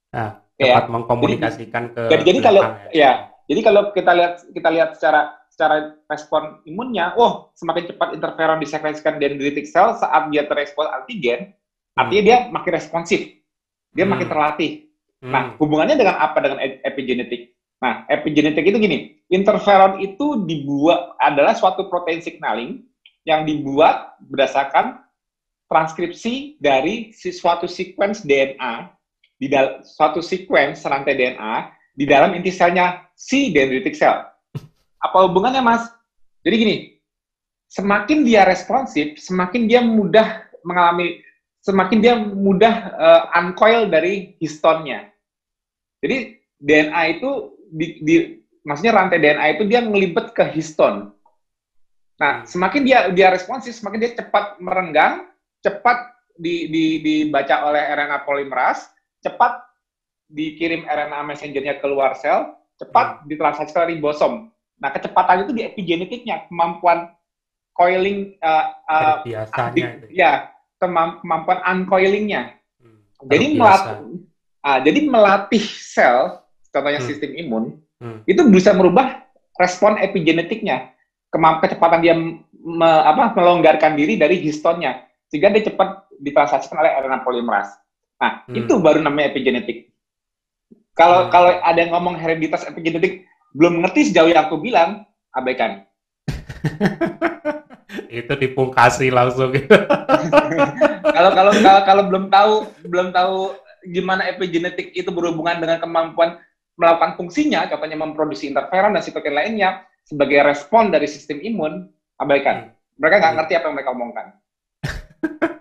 Nah dapat ya. mengkomunikasikan jadi, ke jadi, jadi kalau ya. ya jadi kalau kita lihat kita lihat secara secara respon imunnya oh semakin cepat interferon disekresikan dendritic cell saat dia terespon antigen hmm. artinya dia makin responsif dia hmm. makin terlatih hmm. nah hubungannya dengan apa dengan epigenetik nah epigenetik itu gini interferon itu dibuat adalah suatu protein signaling yang dibuat berdasarkan transkripsi dari suatu sequence DNA di dalam suatu sequence rantai DNA di dalam inti selnya si dendritic cell. Apa hubungannya, Mas? Jadi gini, semakin dia responsif, semakin dia mudah mengalami semakin dia mudah uh, uncoil dari histonnya. Jadi DNA itu di, di maksudnya rantai DNA itu dia ngelibet ke histon. Nah, semakin dia dia responsif, semakin dia cepat merenggang, cepat di, di, dibaca oleh RNA polimeras, cepat dikirim RNA messengernya keluar sel, cepat hmm. ditransaksikan ribosom. Nah, kecepatan itu di epigenetiknya, kemampuan coiling, uh, uh, di, ya, kemampuan uncoilingnya. Hmm. Jadi melatih, uh, jadi melatih sel, contohnya hmm. sistem imun, hmm. itu bisa merubah respon epigenetiknya, Kemamp kecepatan dia me, apa, melonggarkan diri dari histonnya, sehingga dia cepat ditransaksikan oleh RNA polimeras. Nah, hmm. itu baru namanya epigenetik. Kalau hmm. kalau ada yang ngomong hereditas epigenetik belum ngerti sejauh yang aku bilang, abaikan. itu dipungkasi langsung. kalau kalau kalau belum tahu belum tahu gimana epigenetik itu berhubungan dengan kemampuan melakukan fungsinya, contohnya memproduksi interferon dan sitokin lainnya sebagai respon dari sistem imun, abaikan. Hmm. Mereka nggak hmm. ngerti apa yang mereka omongkan.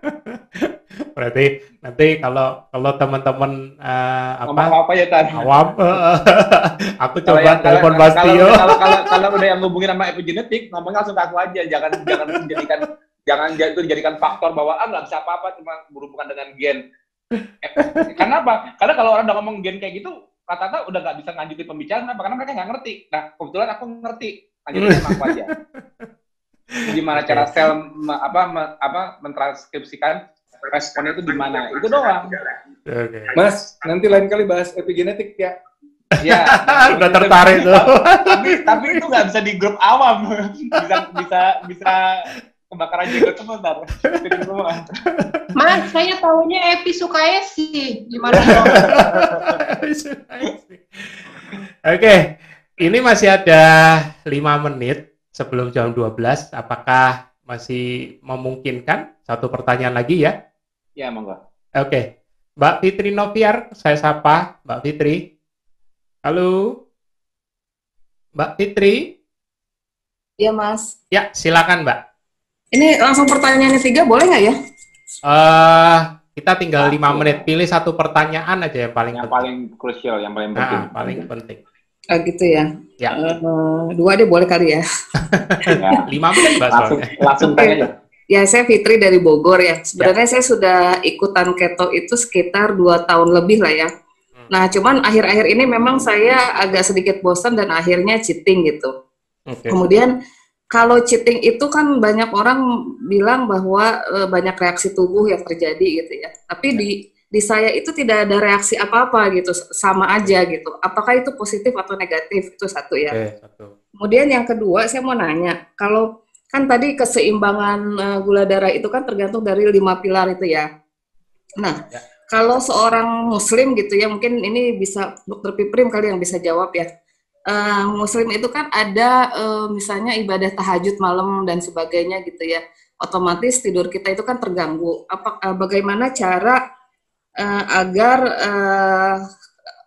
Berarti nanti kalau kalau teman-teman uh, apa, apa ya tan? Awam, aku coba yang, telepon Mas Tio. Kalau, kalau, kalau, udah yang ngubungin sama epigenetik, ngomongnya langsung ke aku aja, jangan jangan menjadikan jangan itu dijadikan faktor bahwa ah nggak bisa apa-apa cuma berhubungan dengan gen. Eh, karena apa? Karena kalau orang udah ngomong gen kayak gitu, rata-rata udah nggak bisa lanjutin pembicaraan, kenapa? Karena mereka nggak ngerti. Nah, kebetulan aku ngerti, lanjutin sama aku aja. Gimana cara sel apa apa mentranskripsikan responnya itu di mana itu doang okay. mas nanti lain kali bahas epigenetik ya Ya, udah tertarik tuh. Tapi tapi itu nggak bisa di grup awam. Bisa bisa bisa kebakaran juga sebentar. Mas, saya tahunya Epi suka sih. Gimana Oke, ini masih ada lima menit sebelum jam 12. Apakah masih memungkinkan? Satu pertanyaan lagi ya. Ya, monggo. Oke. Mbak Fitri Noviar, saya sapa. Mbak Fitri. Halo. Mbak Fitri. Iya, Mas. Ya, silakan, Mbak. Ini langsung pertanyaan ketiga, boleh nggak ya? Uh, kita tinggal lima menit. Pilih satu pertanyaan aja yang paling yang penting. paling krusial, yang paling penting. Nah, paling penting. Oh, gitu ya. Ya. Uh, dua deh boleh kali ya. ya. Lima menit, Mbak. Langsung, langsung tanya Ya, saya Fitri dari Bogor ya. Sebenarnya ya. saya sudah ikutan keto itu sekitar dua tahun lebih lah ya. Hmm. Nah, cuman akhir-akhir ini memang saya agak sedikit bosan dan akhirnya cheating gitu. Okay. Kemudian kalau cheating itu kan banyak orang bilang bahwa e, banyak reaksi tubuh yang terjadi gitu ya. Tapi di di saya itu tidak ada reaksi apa-apa gitu, sama aja gitu. Apakah itu positif atau negatif itu satu ya. Okay, satu. Kemudian yang kedua saya mau nanya, kalau kan tadi keseimbangan uh, gula darah itu kan tergantung dari lima pilar itu ya. Nah, ya. kalau seorang muslim gitu ya, mungkin ini bisa dokter Piprim kali yang bisa jawab ya uh, muslim itu kan ada uh, misalnya ibadah tahajud malam dan sebagainya gitu ya otomatis tidur kita itu kan terganggu apa uh, bagaimana cara uh, agar uh,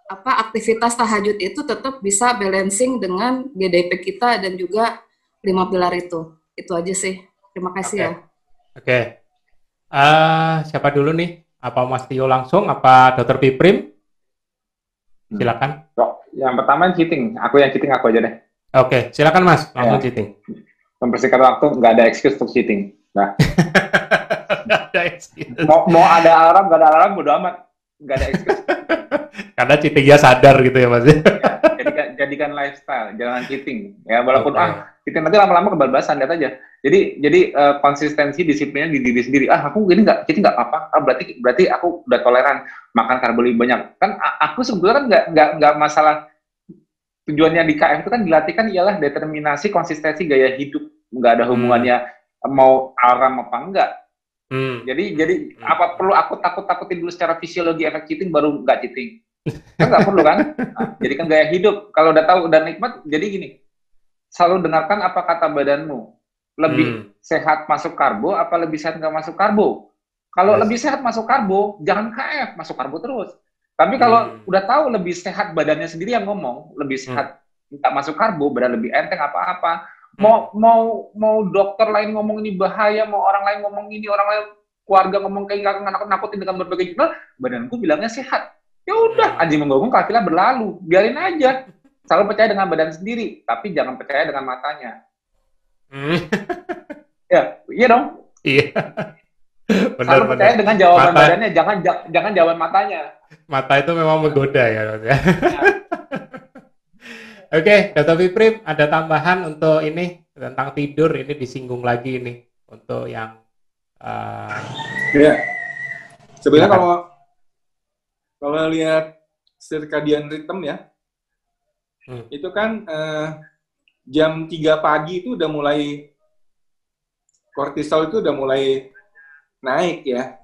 apa aktivitas tahajud itu tetap bisa balancing dengan GDP kita dan juga lima pilar itu itu aja sih terima kasih okay. ya oke okay. uh, siapa dulu nih apa Mas Tio langsung apa Dokter Piprim silakan hmm. Yang pertama cheating. Aku yang cheating aku aja deh. Oke, okay. silakan Mas. Langsung ya. cheating. Membersihkan waktu nggak ada excuse untuk cheating. Nah. ada excuse. Mau, mau ada alarm, nggak ada alarm, bodo amat. Nggak ada excuse. Karena cheatingnya sadar gitu ya Mas. ya, jadikan, jadikan lifestyle, jangan cheating. Ya walaupun okay. ah cheating nanti lama-lama kebablasan lihat aja. Jadi jadi uh, konsistensi disiplinnya di diri sendiri. Ah aku gini nggak cheating nggak apa. Ah berarti berarti aku udah toleran makan karbo lebih banyak. Kan aku sebetulnya kan nggak nggak nggak masalah tujuannya di KM itu kan dilatihkan ialah determinasi konsistensi gaya hidup nggak ada hubungannya hmm. mau aram apa enggak hmm. jadi jadi hmm. apa perlu aku takut takutin dulu secara fisiologi efek cheating baru nggak cheating kan nggak perlu kan nah, jadi kan gaya hidup kalau udah tahu udah nikmat jadi gini selalu dengarkan apa kata badanmu lebih hmm. sehat masuk karbo apa lebih sehat nggak masuk karbo kalau yes. lebih sehat masuk karbo jangan KF masuk karbo terus tapi kalau hmm. udah tahu lebih sehat badannya sendiri yang ngomong, lebih hmm. sehat hmm. nggak masuk karbo, badan lebih enteng apa-apa. Mau mau mau dokter lain ngomong ini bahaya, mau orang lain ngomong ini, orang lain keluarga ngomong kayak nggak nakut nakutin dengan berbagai jurnal, badanku bilangnya sehat. Ya udah, hmm. anjing menggonggong kafilah berlalu, biarin aja. Selalu percaya dengan badan sendiri, tapi jangan percaya dengan matanya. Hmm. ya, iya dong. Iya. Benar, Selalu percaya dengan jawaban Mata. badannya, jangan jangan jawaban matanya. Mata itu memang menggoda ya, ya. Oke, okay, Dr. Viprim, ada tambahan untuk ini tentang tidur ini disinggung lagi ini untuk yang uh, ya. Sebenarnya kalau kalau lihat circadian rhythm ya, hmm. itu kan uh, jam 3 pagi itu udah mulai kortisol itu udah mulai naik ya.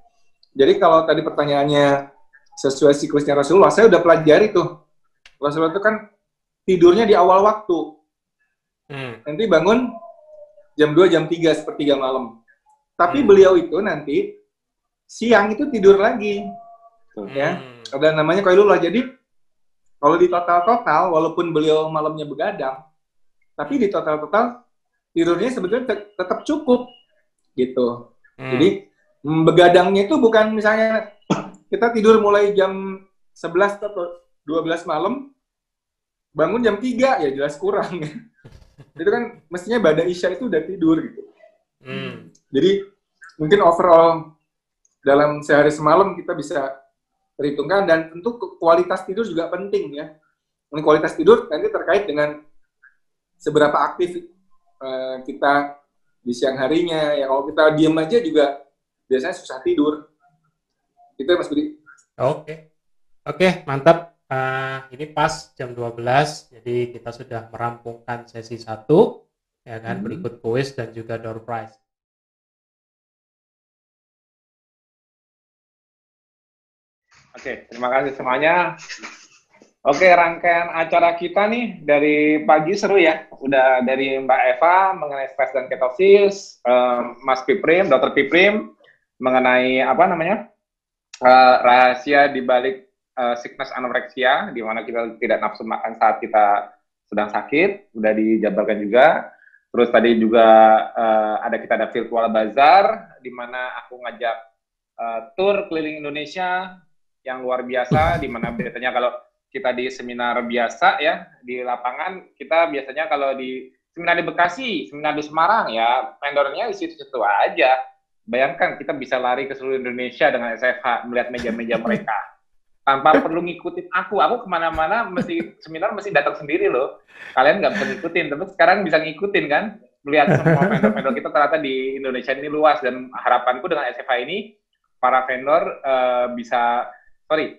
Jadi kalau tadi pertanyaannya sesuai siklusnya Rasulullah, saya udah pelajari tuh. Rasulullah itu kan tidurnya di awal waktu. Hmm. Nanti bangun jam 2, jam 3, sepertiga malam. Tapi hmm. beliau itu nanti siang itu tidur lagi. Hmm. Ya, ada namanya koilullah. Jadi kalau di total-total, walaupun beliau malamnya begadang, tapi di total-total tidurnya sebetulnya tetap cukup gitu. Hmm. Jadi Hmm, begadangnya itu bukan misalnya kita tidur mulai jam 11 atau 12 malam, bangun jam 3 ya jelas kurang. itu kan mestinya pada isya itu udah tidur gitu. Hmm. Jadi mungkin overall dalam sehari semalam kita bisa perhitungkan dan tentu kualitas tidur juga penting ya. Dan kualitas tidur nanti terkait dengan seberapa aktif uh, kita di siang harinya. Ya kalau kita diam aja juga biasanya susah tidur. Itu ya Mas Budi. Oke. Oke, mantap. Uh, ini pas jam 12, jadi kita sudah merampungkan sesi satu, ya kan, hmm. berikut kuis dan juga door prize. Oke, terima kasih semuanya. Oke, rangkaian acara kita nih dari pagi seru ya. Udah dari Mbak Eva mengenai stres dan ketosis, um, Mas Piprim, Dokter Piprim, mengenai apa namanya uh, rahasia di balik uh, sickness anoreksia di mana kita tidak nafsu makan saat kita sedang sakit sudah dijabarkan juga. Terus tadi juga uh, ada kita ada virtual bazar di mana aku ngajak uh, tour keliling Indonesia yang luar biasa di mana biasanya kalau kita di seminar biasa ya di lapangan kita biasanya kalau di seminar di Bekasi, seminar di Semarang ya vendornya di situ-situ aja. Bayangkan kita bisa lari ke seluruh Indonesia dengan SFH melihat meja-meja mereka. tanpa perlu ngikutin aku. Aku ke mana-mana mesti seminar mesti datang sendiri loh. Kalian nggak bisa ngikutin, tapi sekarang bisa ngikutin kan? Melihat semua vendor-vendor kita ternyata di Indonesia ini luas dan harapanku dengan SFA ini para vendor uh, bisa, sorry,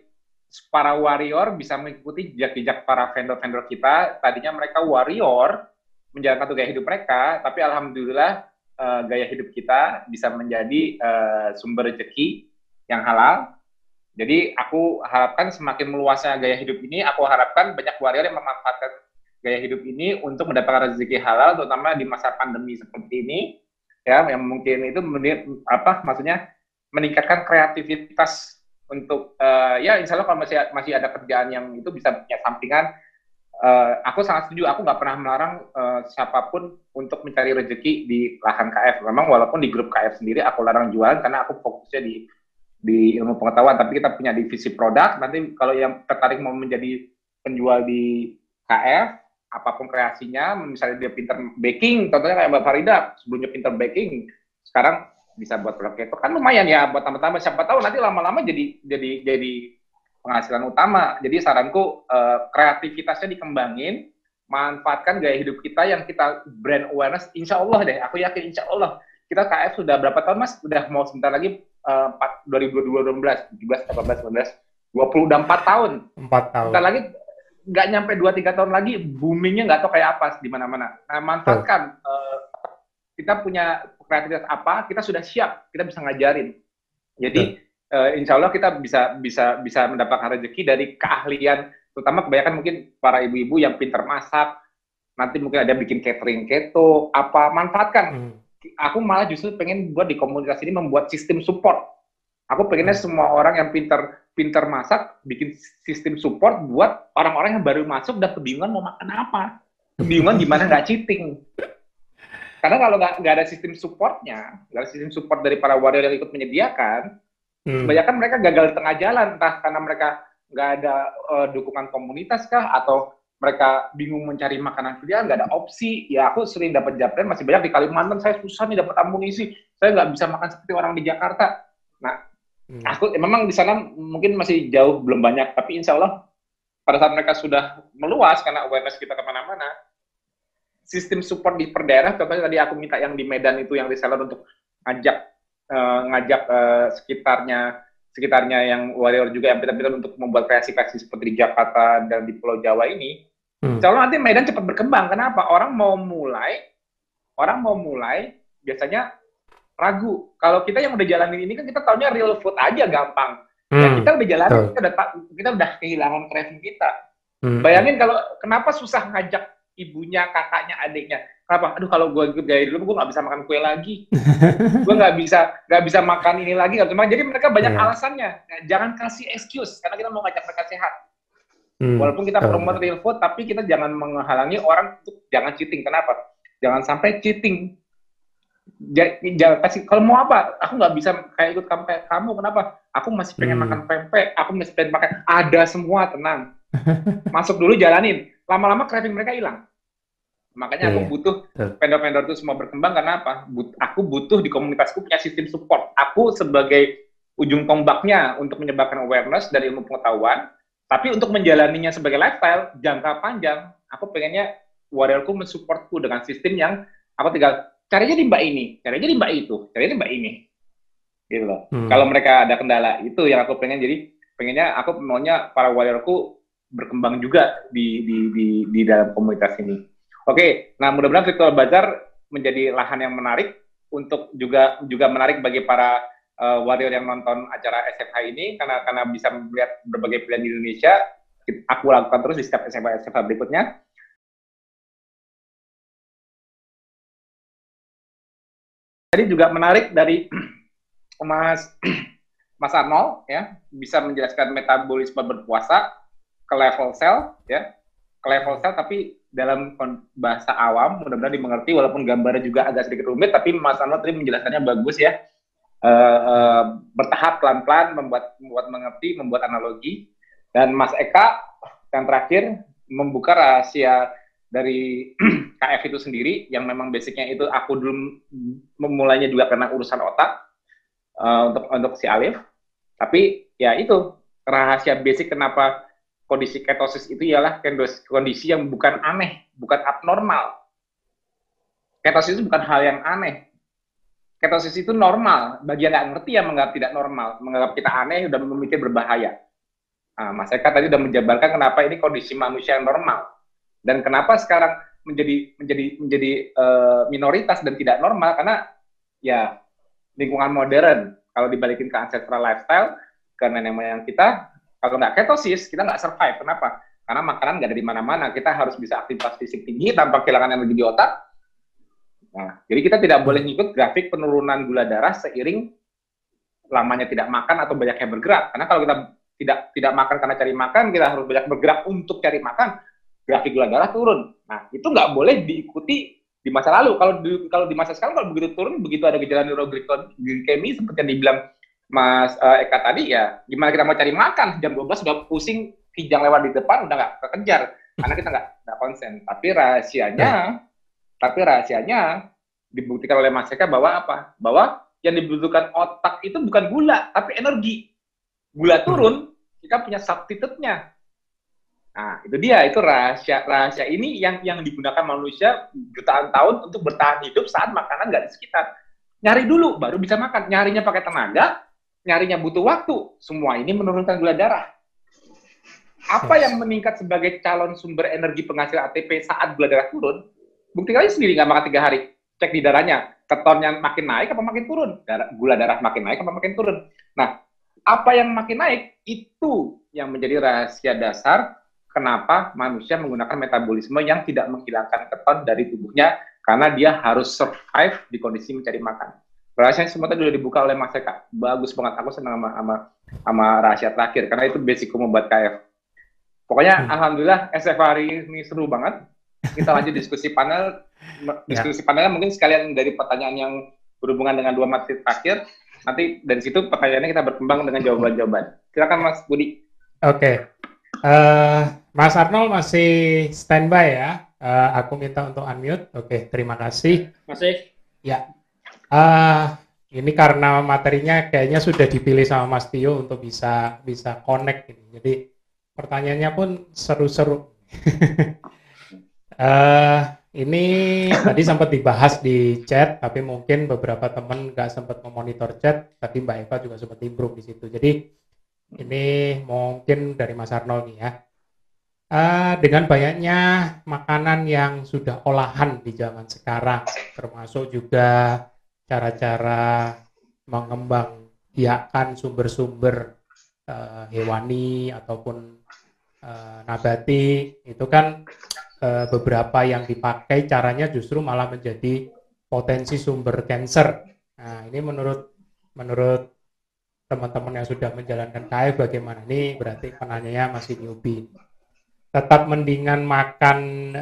para warrior bisa mengikuti jejak-jejak para vendor-vendor kita. Tadinya mereka warrior menjalankan gaya hidup mereka, tapi alhamdulillah uh, gaya hidup kita bisa menjadi uh, sumber rezeki yang halal jadi aku harapkan semakin meluasnya gaya hidup ini, aku harapkan banyak warrior yang memanfaatkan gaya hidup ini untuk mendapatkan rezeki halal, terutama di masa pandemi seperti ini, ya, yang mungkin itu apa, maksudnya meningkatkan kreativitas untuk, uh, ya, insya Allah kalau masih masih ada kerjaan yang itu bisa punya sampingan. Uh, aku sangat setuju, aku nggak pernah melarang uh, siapa pun untuk mencari rezeki di lahan KF. Memang walaupun di grup KF sendiri aku larang jualan karena aku fokusnya di di ilmu pengetahuan, tapi kita punya divisi produk. Nanti kalau yang tertarik mau menjadi penjual di KF, apa pun kreasinya, misalnya dia pinter baking, contohnya kayak Mbak Farida, sebelumnya pinter baking, sekarang bisa buat produk itu kan lumayan ya buat tambah-tambah siapa tahu nanti lama-lama jadi jadi jadi penghasilan utama. Jadi saranku uh, kreativitasnya dikembangin, manfaatkan gaya hidup kita yang kita brand awareness. Insya Allah deh, aku yakin insya Allah kita KF sudah berapa tahun mas? Udah mau sebentar lagi uh, 2012, 17, 18, 19, 20 udah 4 tahun. 4 tahun. Sebentar lagi nggak nyampe 2-3 tahun lagi boomingnya nggak tahu kayak apa di mana-mana. Nah, manfaatkan uh, kita punya kreativitas apa, kita sudah siap, kita bisa ngajarin. Jadi uh, insya Allah kita bisa bisa bisa mendapatkan rezeki dari keahlian, terutama kebanyakan mungkin para ibu-ibu yang pintar masak, nanti mungkin ada bikin catering keto, apa manfaatkan. Hmm aku malah justru pengen buat di komunitas ini membuat sistem support. Aku pengennya hmm. semua orang yang pinter pinter masak bikin sistem support buat orang-orang yang baru masuk dan kebingungan mau makan apa, kebingungan gimana nggak cheating. Karena kalau nggak nggak ada sistem supportnya, nggak ada sistem support dari para warrior yang ikut menyediakan, hmm. kebanyakan mereka gagal di tengah jalan, entah karena mereka nggak ada uh, dukungan komunitas kah atau mereka bingung mencari makanan pilihan, nggak ada opsi. Ya aku sering dapat japren masih banyak di Kalimantan. Saya susah nih dapat amunisi. Saya nggak bisa makan seperti orang di Jakarta. Nah, hmm. aku memang di sana mungkin masih jauh belum banyak, tapi insya Allah pada saat mereka sudah meluas karena awareness kita ke mana-mana, sistem support di per daerah, contohnya tadi aku minta yang di Medan itu yang reseller untuk ngajak uh, ngajak uh, sekitarnya sekitarnya yang warrior juga yang pintar-pintar untuk membuat kreasi-kreasi seperti di Jakarta dan di Pulau Jawa ini, hmm. insya Allah nanti Medan cepat berkembang. Kenapa? Orang mau mulai, orang mau mulai biasanya ragu. Kalau kita yang udah jalanin ini kan kita taunya real food aja gampang. Hmm. Ya, kita udah jalanin, kita udah kita udah kehilangan craving kita. Hmm. Bayangin kalau kenapa susah ngajak ibunya, kakaknya, adiknya kenapa? Aduh kalau gue ikut gaya dulu gue nggak bisa makan kue lagi. Gue nggak bisa nggak bisa makan ini lagi nggak cuma jadi mereka banyak yeah. alasannya. Nah, jangan kasih excuse karena kita mau ngajak mereka sehat. Hmm. walaupun kita promote real food tapi kita jangan menghalangi orang untuk jangan cheating. Kenapa? Jangan sampai cheating. Jangan kasih kalau mau apa? Aku nggak bisa kayak ikut kamu kayak kamu. Kenapa? Aku masih pengen hmm. makan pempek. Aku masih pengen makan. Ada semua tenang. Masuk dulu jalanin. Lama-lama craving mereka hilang Makanya aku iya. butuh vendor-vendor itu semua berkembang karena apa? But, aku butuh di komunitasku punya sistem support. Aku sebagai ujung tombaknya untuk menyebarkan awareness dari ilmu pengetahuan, tapi untuk menjalaninya sebagai lifestyle jangka panjang, aku pengennya warriorku mensupportku dengan sistem yang aku tinggal caranya di mbak ini, caranya di mbak itu, caranya di mbak ini. Gitu loh. Hmm. Kalau mereka ada kendala, itu yang aku pengen jadi pengennya aku maunya para warriorku berkembang juga di di di, di dalam komunitas ini. Oke, nah mudah-mudahan virtual bazar menjadi lahan yang menarik untuk juga juga menarik bagi para uh, warrior yang nonton acara SFH ini karena karena bisa melihat berbagai pilihan di Indonesia. Aku lakukan terus di setiap SFH SFH berikutnya. Jadi juga menarik dari Mas Mas Arnold ya bisa menjelaskan metabolisme berpuasa ke level sel ya ke level sel tapi dalam bahasa awam mudah-mudahan dimengerti walaupun gambarnya juga agak sedikit rumit tapi Mas Anwar tadi menjelaskannya bagus ya. Uh, uh, bertahap pelan-pelan membuat membuat mengerti membuat analogi. Dan Mas Eka yang terakhir membuka rahasia dari KF itu sendiri yang memang basicnya itu aku dulu memulainya juga karena urusan otak uh, untuk untuk si Alif. Tapi ya itu rahasia basic kenapa kondisi ketosis itu ialah kondisi yang bukan aneh, bukan abnormal. Ketosis itu bukan hal yang aneh. Ketosis itu normal. Bagi yang ngerti yang menganggap tidak normal, menganggap kita aneh, sudah memikir berbahaya. Nah, Mas Eka tadi sudah menjabarkan kenapa ini kondisi manusia yang normal dan kenapa sekarang menjadi menjadi menjadi uh, minoritas dan tidak normal karena ya lingkungan modern kalau dibalikin ke ancestral lifestyle ke nenek moyang kita kalau nggak ketosis kita nggak survive. Kenapa? Karena makanan nggak ada di mana-mana. Kita harus bisa aktivitas fisik tinggi tanpa kehilangan energi di otak. Nah jadi kita tidak boleh ngikut grafik penurunan gula darah seiring lamanya tidak makan atau banyak yang bergerak. Karena kalau kita tidak tidak makan karena cari makan, kita harus banyak bergerak untuk cari makan, grafik gula darah turun. Nah, itu nggak boleh diikuti di masa lalu. Kalau di, kalau di masa sekarang kalau begitu turun, begitu ada gejala neuroglikemi seperti yang dibilang Mas uh, Eka tadi ya, gimana kita mau cari makan jam 12 sudah pusing kijang lewat di depan udah nggak kekejar karena kita nggak nggak konsen. Tapi rahasianya, tapi rahasianya dibuktikan oleh Mas Eka bahwa apa? Bahwa yang dibutuhkan otak itu bukan gula, tapi energi gula turun, kita punya substitute-nya. Nah, itu dia, itu rahasia rahasia ini yang yang digunakan manusia jutaan tahun untuk bertahan hidup saat makanan nggak di sekitar. Nyari dulu, baru bisa makan. Nyarinya pakai tenaga, nyarinya butuh waktu. Semua ini menurunkan gula darah. Apa yang meningkat sebagai calon sumber energi penghasil ATP saat gula darah turun? Bukti kali sendiri nggak makan tiga hari. Cek di darahnya, ketonnya makin naik apa makin turun? Darah, gula darah makin naik apa makin turun? Nah, apa yang makin naik itu yang menjadi rahasia dasar kenapa manusia menggunakan metabolisme yang tidak menghilangkan keton dari tubuhnya karena dia harus survive di kondisi mencari makan. Rahasia semua tadi sudah dibuka oleh Mas Eka. Bagus banget. Aku senang sama, sama, sama rahasia terakhir karena itu basic membuat KF. Pokoknya hmm. alhamdulillah SF hari ini seru banget. Kita lanjut diskusi panel. Ya. Diskusi ya. panelnya mungkin sekalian dari pertanyaan yang berhubungan dengan dua materi terakhir nanti dari situ pertanyaannya kita berkembang dengan jawaban-jawaban. Silakan Mas Budi. Oke. Okay. Uh, eh, Mas Arnold masih standby ya. Uh, aku minta untuk unmute. Oke, okay, terima kasih. Masih. Ya. Uh, ini karena materinya kayaknya sudah dipilih sama Mas Tio untuk bisa bisa connect ini. Jadi pertanyaannya pun seru-seru. uh, Ini tadi sempat dibahas di chat, tapi mungkin beberapa teman nggak sempat memonitor chat. Tadi Mbak Eva juga sempat improve di situ. Jadi ini mungkin dari Mas Arnold nih ya. Uh, dengan banyaknya makanan yang sudah olahan di zaman sekarang, termasuk juga cara-cara mengembang biakan sumber-sumber uh, hewani ataupun uh, nabati, itu kan uh, beberapa yang dipakai caranya justru malah menjadi potensi sumber cancer. Nah, ini menurut menurut teman-teman yang sudah menjalankan KF bagaimana? Ini berarti penanyanya masih newbie. Tetap mendingan makan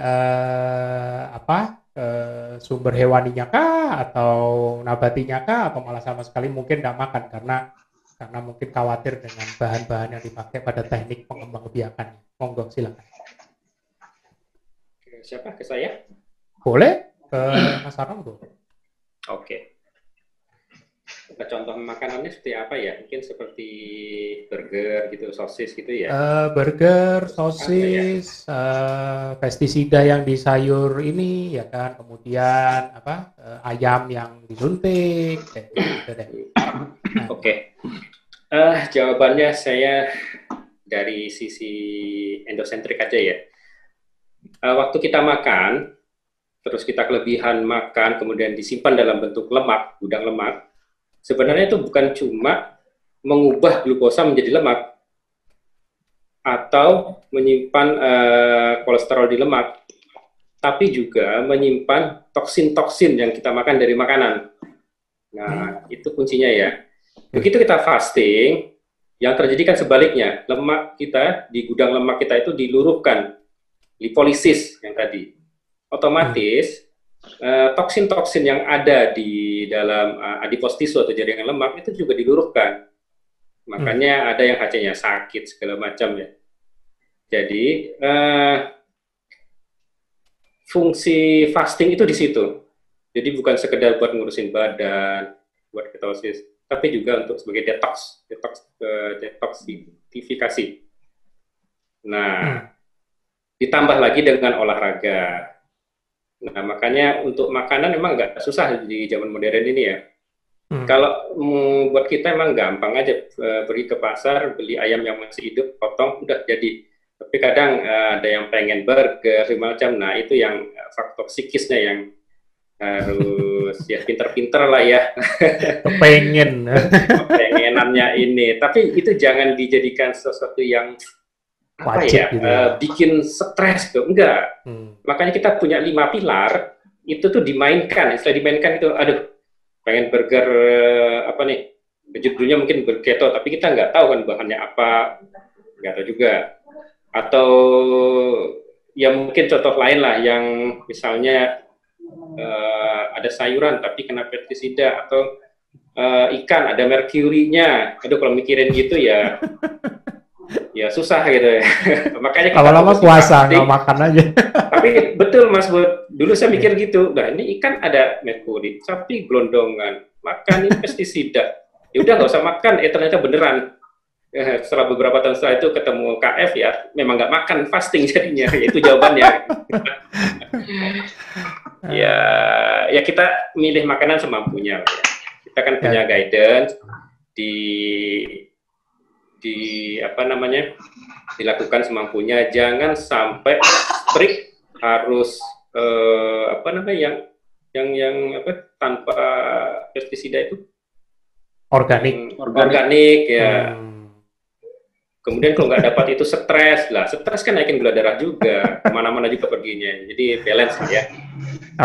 apa? Uh, sumber hewaninya kah atau nabatinya kah atau malah sama sekali mungkin tidak makan karena karena mungkin khawatir dengan bahan-bahan yang dipakai pada teknik pengembang biakan. Monggo silakan siapa? Ke saya? Boleh, ke Mas Arno boleh. Oke. Okay. Contoh makanannya seperti apa ya? Mungkin seperti burger gitu, sosis gitu ya? Uh, burger, sosis, ya? uh, pestisida yang di sayur ini ya kan, kemudian apa uh, ayam yang disuntik, gitu deh. Nah. Oke, okay. uh, jawabannya saya dari sisi endosentrik aja ya uh, waktu kita makan, terus kita kelebihan makan, kemudian disimpan dalam bentuk lemak, gudang lemak, sebenarnya itu bukan cuma mengubah glukosa menjadi lemak, atau menyimpan uh, kolesterol di lemak, tapi juga menyimpan toksin-toksin yang kita makan dari makanan. Nah, itu kuncinya ya. Begitu kita fasting, yang terjadi kan sebaliknya, lemak kita di gudang lemak kita itu diluruhkan lipolisis yang tadi, otomatis toksin-toksin yang ada di dalam uh, adipos tisu atau jaringan lemak itu juga diluruhkan. Makanya hmm. ada yang hc sakit segala macam ya. Jadi uh, fungsi fasting itu di situ. Jadi bukan sekedar buat ngurusin badan, buat ketosis, tapi juga untuk sebagai detox, detox, uh, detoxifikasi. Nah, hmm. ditambah lagi dengan olahraga. Nah, makanya untuk makanan memang nggak susah di zaman modern ini ya. Hmm. Kalau buat kita emang gampang aja uh, pergi ke pasar beli ayam yang masih hidup, potong udah jadi. Tapi kadang uh, ada yang pengen burger macam. Nah, itu yang uh, faktor psikisnya yang harus ya pinter-pinter lah ya. Pengen. Pengenannya ini. Tapi itu jangan dijadikan sesuatu yang apa Wajib ya, gitu. Uh, bikin stres tuh enggak. Hmm. Makanya kita punya lima pilar itu tuh dimainkan. Setelah dimainkan itu, aduh, pengen burger uh, apa nih? Judulnya mungkin burger tapi kita nggak tahu kan bahannya apa, nggak tahu juga. Atau ya mungkin contoh lain lah yang misalnya uh, ada sayuran tapi kena pestisida atau uh, ikan ada merkurinya. Aduh kalau mikirin gitu ya ya susah gitu ya. Makanya lama-lama puasa nggak makan aja. tapi betul Mas buat dulu saya mikir gitu. Nah ini ikan ada merkuri, sapi gelondongan, makan ini pestisida. Ya udah nggak usah makan. Eh ternyata beneran. Eh, setelah beberapa tahun setelah itu ketemu KF ya, memang nggak makan fasting jadinya. Itu jawabannya. ya, ya kita milih makanan semampunya. Ya. Kita kan punya ya. guidance di di apa namanya dilakukan semampunya. Jangan sampai strict harus eh, apa namanya yang yang yang apa tanpa pestisida itu. Organik. Organik, organik ya. Hmm. kemudian kalau nggak dapat itu stres lah. Stres kan naikin gula darah juga. Ke mana-mana juga perginya. Jadi balance ya.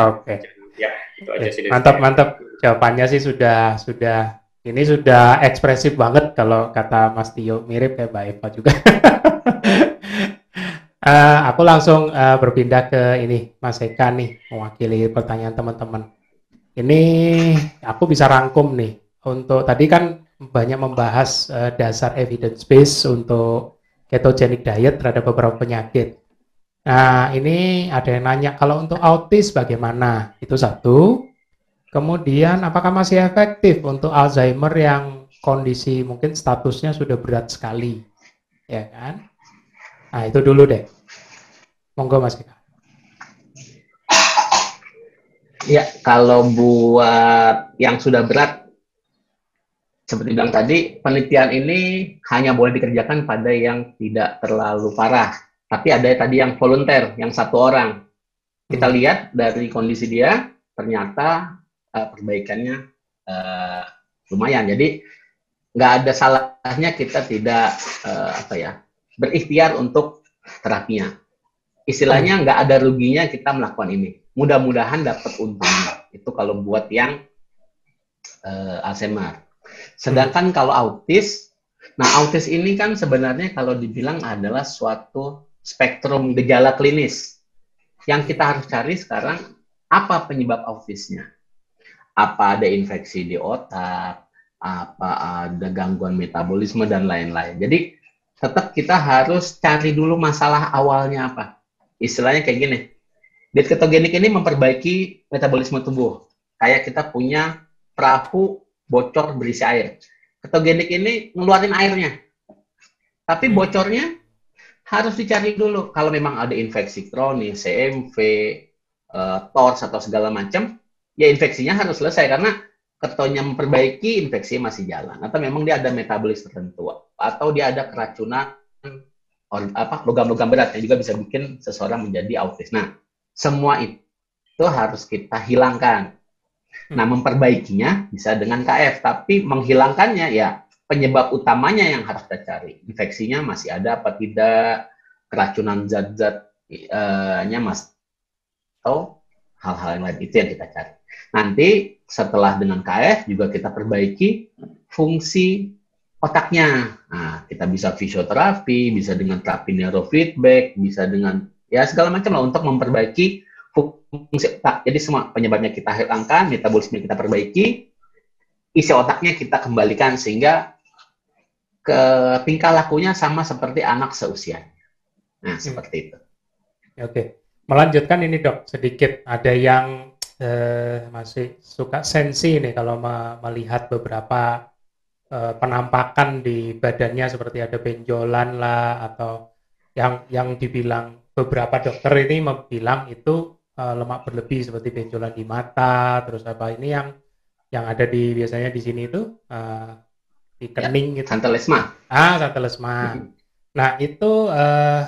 Oke. Okay. ya itu aja sih mantap mantap. Jawabannya sih sudah sudah ini sudah ekspresif banget kalau kata Mas Tio, mirip kayak Mbak Eva juga. uh, aku langsung uh, berpindah ke ini, Mas Eka nih, mewakili pertanyaan teman-teman. Ini aku bisa rangkum nih, untuk tadi kan banyak membahas uh, dasar evidence base untuk ketogenic diet terhadap beberapa penyakit. Nah, ini ada yang nanya, kalau untuk autis bagaimana? Itu satu. Kemudian apakah masih efektif untuk Alzheimer yang kondisi mungkin statusnya sudah berat sekali? Ya kan? Nah, itu dulu deh. Monggo Mas Kika. Ya, kalau buat yang sudah berat, seperti bilang tadi, penelitian ini hanya boleh dikerjakan pada yang tidak terlalu parah. Tapi ada tadi yang volunteer, yang satu orang. Kita hmm. lihat dari kondisi dia, ternyata uh, perbaikannya uh, lumayan. Jadi nggak ada salahnya kita tidak uh, apa ya berikhtiar untuk terapinya. Istilahnya nggak ada ruginya kita melakukan ini. Mudah-mudahan dapat untungnya. Itu kalau buat yang uh, Alzheimer. Sedangkan hmm. kalau autis, nah autis ini kan sebenarnya kalau dibilang adalah suatu spektrum gejala klinis. Yang kita harus cari sekarang apa penyebab autisnya apa ada infeksi di otak, apa ada gangguan metabolisme dan lain-lain. Jadi tetap kita harus cari dulu masalah awalnya apa. Istilahnya kayak gini. Diet ketogenik ini memperbaiki metabolisme tubuh. Kayak kita punya perahu bocor berisi air. Ketogenik ini ngeluarin airnya. Tapi hmm. bocornya harus dicari dulu. Kalau memang ada infeksi kronis, CMV, uh, TORS atau segala macam, ya infeksinya harus selesai karena ketonya memperbaiki infeksi masih jalan atau memang dia ada metabolis tertentu atau dia ada keracunan or, apa logam-logam berat yang juga bisa bikin seseorang menjadi autis. Nah, semua itu harus kita hilangkan. Nah, memperbaikinya bisa dengan KF, tapi menghilangkannya ya penyebab utamanya yang harus kita cari. Infeksinya masih ada apa tidak, keracunan zat-zatnya mas atau hal-hal yang lain itu yang kita cari. Nanti setelah dengan KF juga kita perbaiki fungsi otaknya. Nah, kita bisa fisioterapi, bisa dengan terapi neurofeedback, bisa dengan ya segala macam lah untuk memperbaiki fungsi otak. Jadi semua penyebabnya kita hilangkan, metabolisme kita perbaiki, isi otaknya kita kembalikan sehingga ke tingkah lakunya sama seperti anak seusia. Nah, hmm. seperti itu. Oke. Melanjutkan ini dok, sedikit ada yang eh, masih suka sensi nih kalau me melihat beberapa uh, penampakan di badannya seperti ada benjolan lah atau yang yang dibilang beberapa dokter ini bilang itu uh, lemak berlebih seperti benjolan di mata terus apa ini yang yang ada di biasanya di sini itu uh, di ya, kening ya, gitu. Santelesma. Ah, santelesma. nah, itu uh,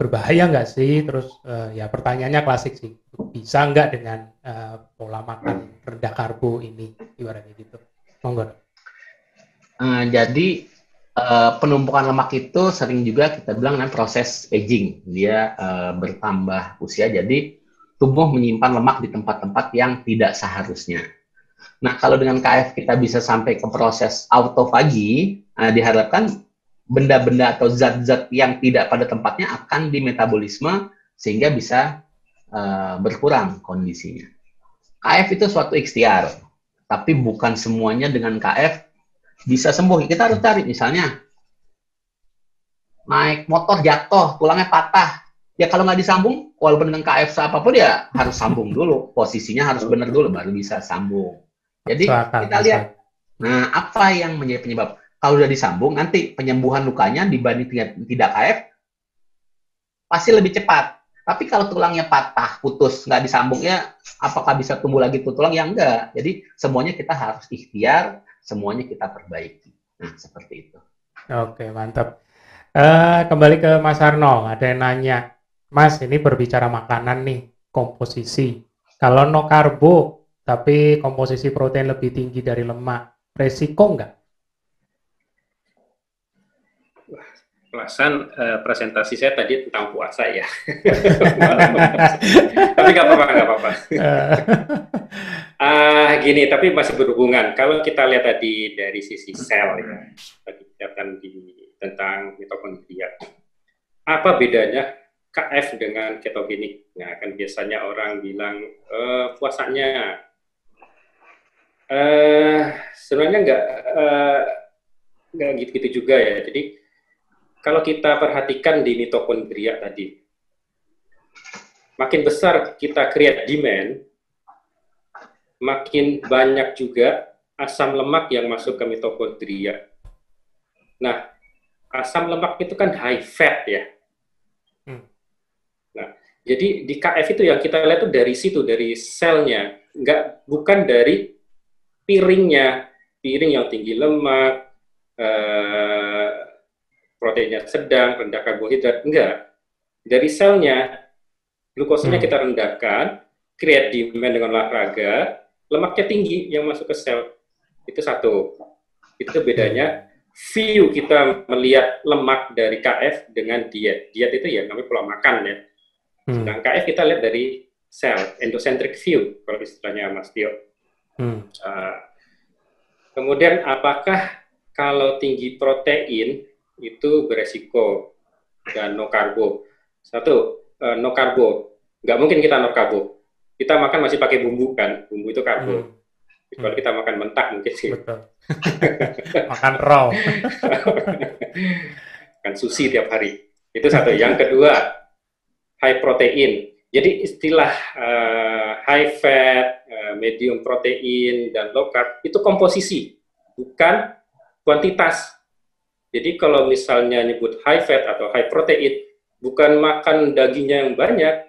berbahaya nggak sih? Terus uh, ya pertanyaannya klasik sih. Bisa nggak dengan uh, pola makan rendah karbo ini ibaratnya gitu? Monggo. Uh, jadi uh, penumpukan lemak itu sering juga kita bilang dengan proses aging. Dia uh, bertambah usia, jadi tubuh menyimpan lemak di tempat-tempat yang tidak seharusnya. Nah, kalau dengan KF kita bisa sampai ke proses autofagi, nah, diharapkan benda-benda atau zat-zat yang tidak pada tempatnya akan dimetabolisme sehingga bisa uh, berkurang kondisinya. KF itu suatu ikhtiar, tapi bukan semuanya dengan KF bisa sembuh. Kita harus cari misalnya naik motor jatuh, tulangnya patah. Ya kalau nggak disambung, walaupun dengan KF apa pun ya harus sambung dulu. Posisinya harus benar dulu baru bisa sambung. Jadi Selatan, kita lihat, nah apa yang menjadi penyebab? Kalau sudah disambung, nanti penyembuhan lukanya dibanding tidak, tidak KF pasti lebih cepat. Tapi kalau tulangnya patah, putus, nggak disambung ya, apakah bisa tumbuh lagi tuh tulang? Ya enggak. Jadi semuanya kita harus ikhtiar, semuanya kita perbaiki. Nah, seperti itu. Oke, mantap. Uh, kembali ke Mas Arno, ada yang nanya, Mas, ini berbicara makanan nih, komposisi. Kalau no karbo, tapi komposisi protein lebih tinggi dari lemak, resiko enggak? Pelasan uh, presentasi saya tadi tentang puasa ya. tapi nggak apa-apa, nggak apa-apa. uh, gini, tapi masih berhubungan. Kalau kita lihat tadi dari sisi sel ya, tadi kita akan di tentang mitokondria. Apa bedanya KF dengan ketogenik? Nah, kan biasanya orang bilang e, puasanya Uh, sebenarnya nggak uh, nggak gitu-gitu juga ya. Jadi kalau kita perhatikan di mitokondria tadi, makin besar kita create demand, makin banyak juga asam lemak yang masuk ke mitokondria. Nah, asam lemak itu kan high fat ya. Hmm. Nah, jadi di KF itu yang kita lihat itu dari situ, dari selnya, nggak bukan dari piringnya, piring yang tinggi lemak, eh, proteinnya sedang, rendah karbohidrat, enggak. Dari selnya, glukosanya hmm. kita rendahkan, create demand dengan olahraga, lemaknya tinggi yang masuk ke sel. Itu satu. Itu bedanya view kita melihat lemak dari KF dengan diet. Diet itu ya namanya pola makan ya. Hmm. Sedang KF kita lihat dari sel, endocentric view kalau istilahnya Mas Tio. Hmm. Uh, kemudian apakah kalau tinggi protein itu beresiko dan no karbo? Satu, uh, no karbo. Nggak mungkin kita no karbo. Kita makan masih pakai bumbu kan, bumbu itu karbo. Hmm. Kalau kita makan mentah mungkin sih. Betul. makan raw. makan sushi tiap hari. Itu satu. Yang kedua, high protein. Jadi istilah uh, high fat, uh, medium protein, dan low carb itu komposisi, bukan kuantitas. Jadi kalau misalnya nyebut high fat atau high protein, bukan makan dagingnya yang banyak,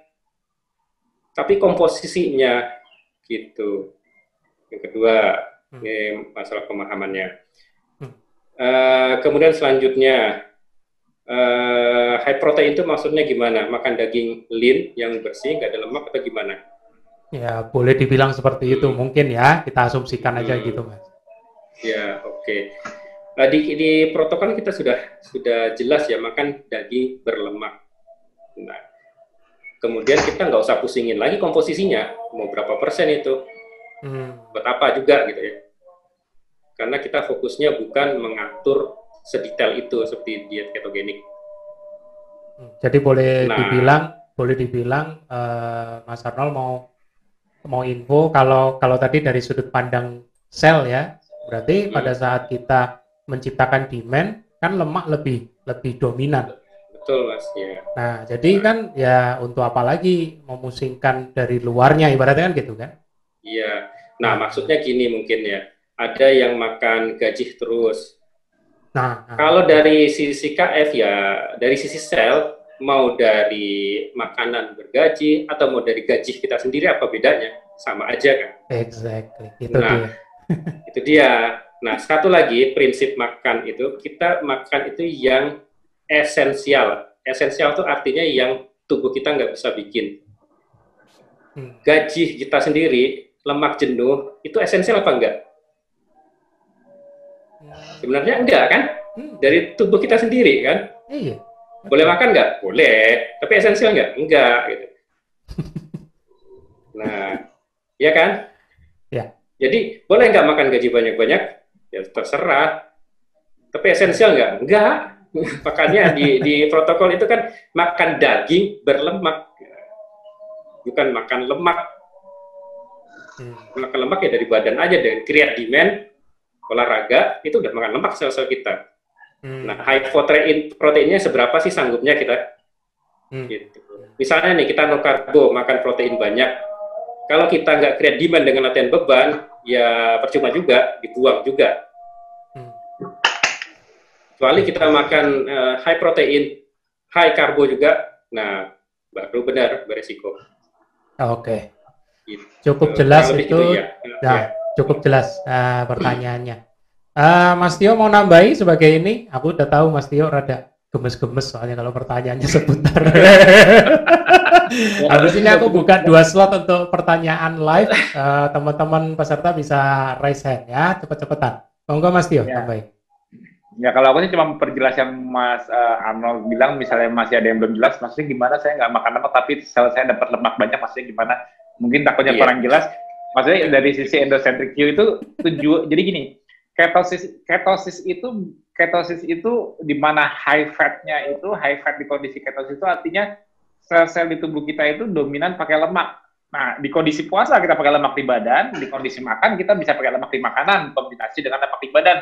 tapi komposisinya gitu. Yang kedua, hmm. ini masalah pemahamannya. Hmm. Uh, kemudian selanjutnya, uh, high protein itu maksudnya gimana? Makan daging lean yang bersih, nggak ada lemak atau gimana? Ya, boleh dibilang seperti itu. Mungkin ya, kita asumsikan aja hmm. gitu, Mas. Ya, oke. Okay. Nah, di, di protokol kita sudah sudah jelas ya makan daging berlemak. Nah, kemudian kita nggak usah pusingin lagi komposisinya, mau berapa persen itu, hmm. buat apa juga gitu ya. Karena kita fokusnya bukan mengatur sedetail itu seperti diet ketogenik. Jadi boleh nah, dibilang boleh dibilang uh, Mas Arnold mau mau info kalau kalau tadi dari sudut pandang sel ya berarti hmm. pada saat kita menciptakan demand kan lemak lebih lebih dominan. Betul mas ya. Nah jadi nah. kan ya untuk apa lagi memusingkan dari luarnya ibaratnya kan gitu kan? Iya. Nah maksudnya gini mungkin ya ada yang makan gaji terus. Nah, nah, kalau dari sisi KF ya, dari sisi sel, mau dari makanan bergaji atau mau dari gaji kita sendiri apa bedanya? Sama aja kan? Exactly. Itu nah, dia. itu dia. Nah, satu lagi prinsip makan itu kita makan itu yang esensial. Esensial itu artinya yang tubuh kita nggak bisa bikin. Hmm. Gaji kita sendiri, lemak jenuh, itu esensial apa enggak? Sebenarnya enggak kan? Hmm. Dari tubuh kita sendiri kan? Iya. Boleh makan nggak? Boleh. Tapi esensial nggak? Enggak. Gitu. Nah, ya kan? Ya. Jadi boleh nggak makan gaji banyak-banyak? Ya terserah. Tapi esensial nggak? Enggak. Makanya di, di protokol itu kan makan daging berlemak, bukan makan lemak. Hmm. Makan lemak ya dari badan aja dengan create demand olahraga itu udah makan lemak sel-sel kita. Hmm. Nah, high protein proteinnya seberapa sih sanggupnya kita? Hmm. Gitu. Misalnya nih kita no karbo, makan protein banyak. Kalau kita nggak create demand dengan latihan beban, ya percuma juga, dibuang juga. Hmm. Kecuali kita makan uh, high protein, high karbo juga, nah baru benar beresiko. Oke. Okay. Gitu. Cukup jelas itu. itu ya. Nah, ya. cukup jelas uh, pertanyaannya. Uh, Mas Tio mau nambahi sebagai ini? Aku udah tahu Mas Tio rada gemes-gemes soalnya kalau pertanyaannya seputar. Habis ini aku buka dua slot untuk pertanyaan live. Uh, teman-teman peserta bisa raise hand ya, cepet-cepetan. Monggo Mas Tio, ya. tambahin. Ya kalau aku ini cuma perjelas yang Mas uh, Arnold bilang, misalnya masih ada yang belum jelas, maksudnya gimana saya nggak makan lemak tapi sel saya dapat lemak banyak, maksudnya gimana? Mungkin takutnya yeah. kurang jelas. Maksudnya dari sisi endocentric view itu tujuh, jadi gini, ketosis ketosis itu ketosis itu di mana high fatnya itu high fat di kondisi ketosis itu artinya sel-sel di tubuh kita itu dominan pakai lemak. Nah, di kondisi puasa kita pakai lemak di badan, di kondisi makan kita bisa pakai lemak di makanan kombinasi dengan lemak di badan.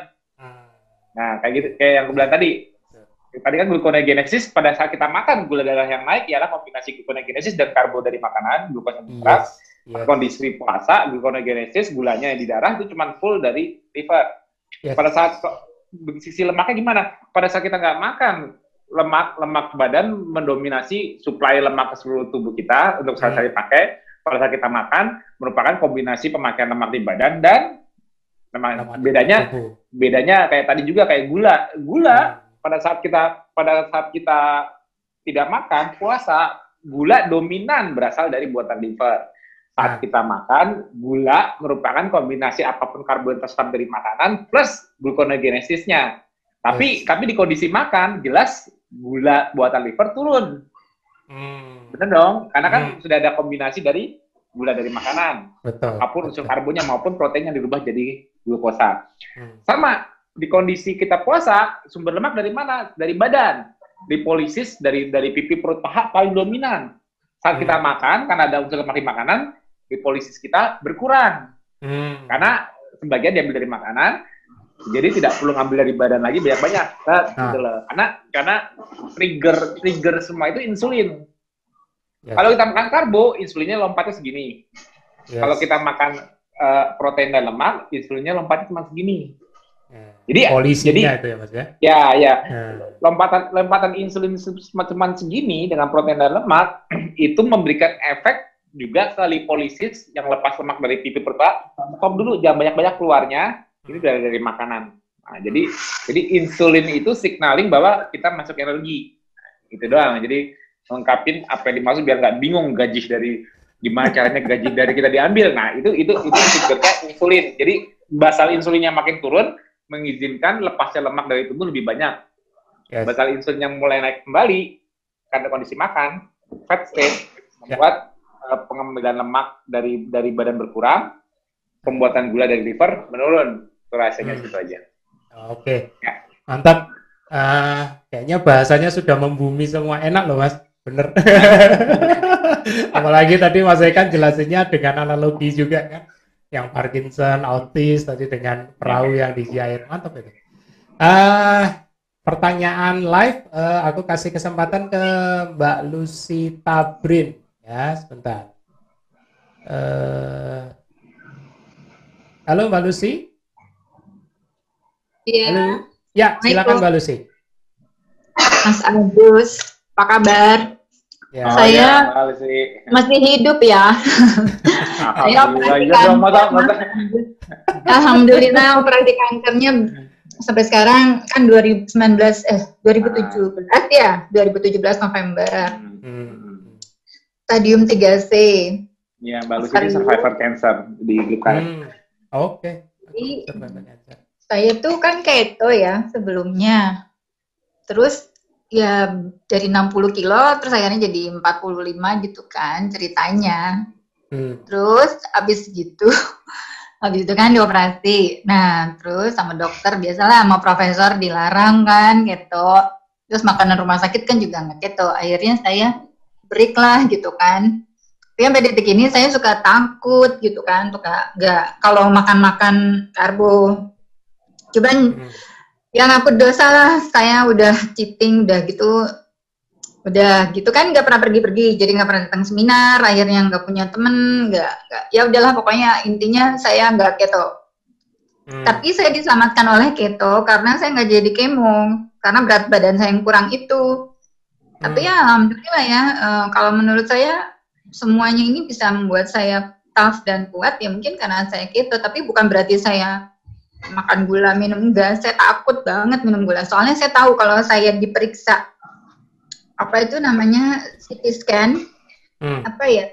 Nah, kayak gitu kayak yang gue bilang tadi. Tadi kan gluconeogenesis pada saat kita makan gula darah yang naik ialah kombinasi gluconeogenesis dan karbo dari makanan, glukosa yes. yes. Kondisi puasa, gluconeogenesis gulanya di darah itu cuma full dari liver. Yes. Pada saat sisi lemaknya gimana? Pada saat kita nggak makan, lemak lemak badan mendominasi suplai lemak ke seluruh tubuh kita untuk saat hmm. pakai. Pada saat kita makan merupakan kombinasi pemakaian lemak di badan dan lemak, bedanya bedanya kayak tadi juga kayak gula. Gula hmm. pada saat kita pada saat kita tidak makan puasa gula dominan berasal dari buatan liver saat nah. kita makan, gula merupakan kombinasi apa pun karbohidrat dari makanan plus gluconeogenesisnya. Tapi yes. tapi di kondisi makan jelas gula buatan liver turun. Hmm. Benar dong? Karena kan hmm. sudah ada kombinasi dari gula dari makanan. Betul. Apa pun unsur karbonnya maupun protein yang dirubah jadi glukosa. Hmm. Sama di kondisi kita puasa, sumber lemak dari mana? Dari badan. Lipolisis dari dari pipi perut paha paling dominan. Saat hmm. kita makan karena ada unsur lemak di makanan, lipolisis kita berkurang. Hmm. Karena sebagian diambil dari makanan, jadi tidak perlu ngambil dari badan lagi banyak-banyak. Nah, gitu loh. Karena karena trigger trigger semua itu insulin. Yes. Kalau kita makan karbo, insulinnya lompatnya segini. Yes. Kalau kita makan uh, protein dan lemak, insulinnya lompatnya cuma segini. Hmm. Jadi Polisinya jadi itu ya Mas ya. Ya, ya. Hmm. Lompatan lompatan insulin cuma segini dengan protein dan lemak itu memberikan efek juga ke lipolisis yang lepas lemak dari pipi perut stop dulu jangan banyak-banyak keluarnya ini dari dari makanan. Nah, jadi jadi insulin itu signaling bahwa kita masuk energi. Nah, itu doang. Jadi lengkapin apa yang dimaksud biar nggak bingung gaji dari gimana caranya gaji dari kita diambil. Nah itu itu itu triggernya insulin. Jadi basal insulinnya makin turun mengizinkan lepasnya lemak dari tubuh lebih banyak. Yes. basal insulin yang mulai naik kembali karena kondisi makan fat state membuat Eh, pengambilan lemak dari dari badan berkurang, pembuatan gula dari liver menurun. Itu rasanya hmm. gitu aja. Oke. Ya. Mantap. Uh, kayaknya bahasanya sudah membumi semua enak loh mas. Bener. Apalagi tadi Mas Ekan jelasinnya dengan analogi juga kan. Yang Parkinson, autis tadi dengan perahu yang diisi air. Mantap itu. Uh, pertanyaan live, uh, aku kasih kesempatan ke Mbak Lucy Tabrin. Ya, sebentar. Uh, halo Mbak Lucy. Iya. Halo. Ya, silakan Mbak Lucy. Mas Agus, apa kabar? Ya. Oh, saya ya, masih hidup ya. Alhamdulillah, ya, Alhamdulillah operasi kankernya sampai sekarang kan 2019 eh 2017 ya 2017 November. Hmm. Stadium 3C. Iya, Mbak Lucy ini survivor cancer di GKR. Hmm. Oke. Okay. Saya tuh kan keto ya sebelumnya. Terus ya dari 60 kilo terus akhirnya jadi 45 gitu kan ceritanya. Hmm. Terus abis gitu habis itu kan dioperasi nah terus sama dokter biasalah sama profesor dilarang kan gitu terus makanan rumah sakit kan juga nggak gitu akhirnya saya break lah gitu kan tapi sampai detik ini saya suka takut gitu kan suka nggak kalau makan-makan karbo cuman hmm. yang aku dosa lah saya udah cheating udah gitu udah gitu kan nggak pernah pergi-pergi jadi nggak pernah datang seminar akhirnya nggak punya temen nggak ya udahlah pokoknya intinya saya nggak keto hmm. tapi saya diselamatkan oleh keto karena saya nggak jadi kemo karena berat badan saya yang kurang itu hmm. tapi ya alhamdulillah ya uh, kalau menurut saya semuanya ini bisa membuat saya tough dan kuat ya mungkin karena saya keto tapi bukan berarti saya makan gula minum enggak saya takut banget minum gula. Soalnya saya tahu kalau saya diperiksa apa itu namanya CT scan hmm. apa ya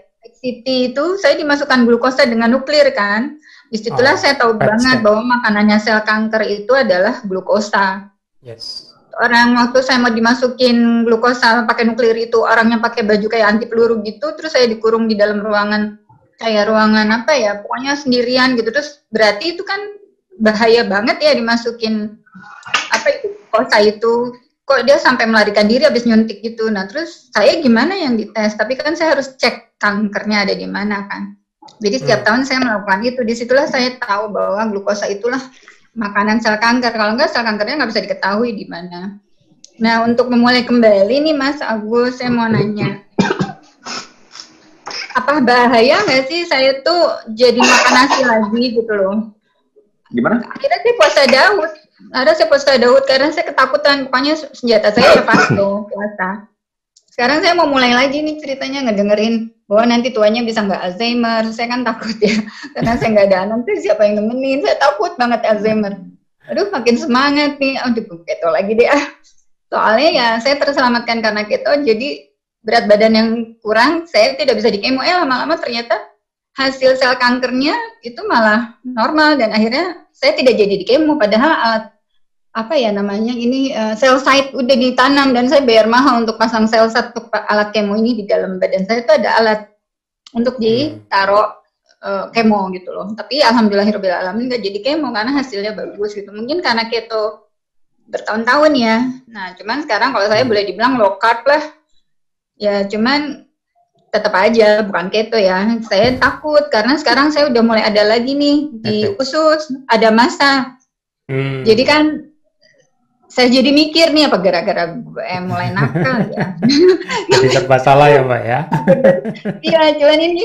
CT itu saya dimasukkan glukosa dengan nuklir kan. Di situlah oh, saya tahu banget bahwa makanannya sel kanker itu adalah glukosa. Yes. Orang waktu saya mau dimasukin glukosa pakai nuklir itu orangnya pakai baju kayak anti peluru gitu terus saya dikurung di dalam ruangan kayak ruangan apa ya pokoknya sendirian gitu. Terus berarti itu kan bahaya banget ya dimasukin apa itu glukosa itu kok dia sampai melarikan diri habis nyuntik gitu. Nah terus saya gimana yang dites? Tapi kan saya harus cek kankernya ada di mana kan. Jadi setiap hmm. tahun saya melakukan itu. Di situlah saya tahu bahwa glukosa itulah makanan sel kanker. Kalau enggak sel kankernya nggak bisa diketahui di mana. Nah untuk memulai kembali nih Mas Agus, saya mau nanya. Apa bahaya nggak sih saya tuh jadi makan nasi lagi gitu loh? Gimana? Akhirnya sih puasa Daud. Ada saya puasa Daud karena saya ketakutan. Pokoknya senjata saya ya pasto puasa. Sekarang saya mau mulai lagi nih ceritanya ngedengerin bahwa nanti tuanya bisa nggak Alzheimer. Saya kan takut ya. Karena saya nggak ada anak siapa yang nemenin? Saya takut banget Alzheimer. Aduh makin semangat nih. Aduh keto lagi deh. Ah. Soalnya ya saya terselamatkan karena keto jadi berat badan yang kurang saya tidak bisa dikemo eh lama-lama ternyata hasil sel kankernya itu malah normal dan akhirnya saya tidak jadi di kemo. Padahal alat apa ya namanya ini uh, sel site udah ditanam dan saya bayar mahal untuk pasang sel satu alat kemo ini di dalam badan saya. Itu ada alat untuk ditaruh uh, kemo gitu loh. Tapi alhamdulillahirobbilalamin nggak jadi kemo karena hasilnya bagus gitu. Mungkin karena keto bertahun-tahun ya. Nah cuman sekarang kalau saya boleh dibilang low carb lah. Ya cuman tetap aja bukan keto ya. Saya takut karena sekarang saya udah mulai ada lagi nih di usus ada masa. Hmm. Jadi kan saya jadi mikir nih apa gara-gara eh, mulai nakal ya. jadi serba salah ya Mbak ya. Iya, cuman ini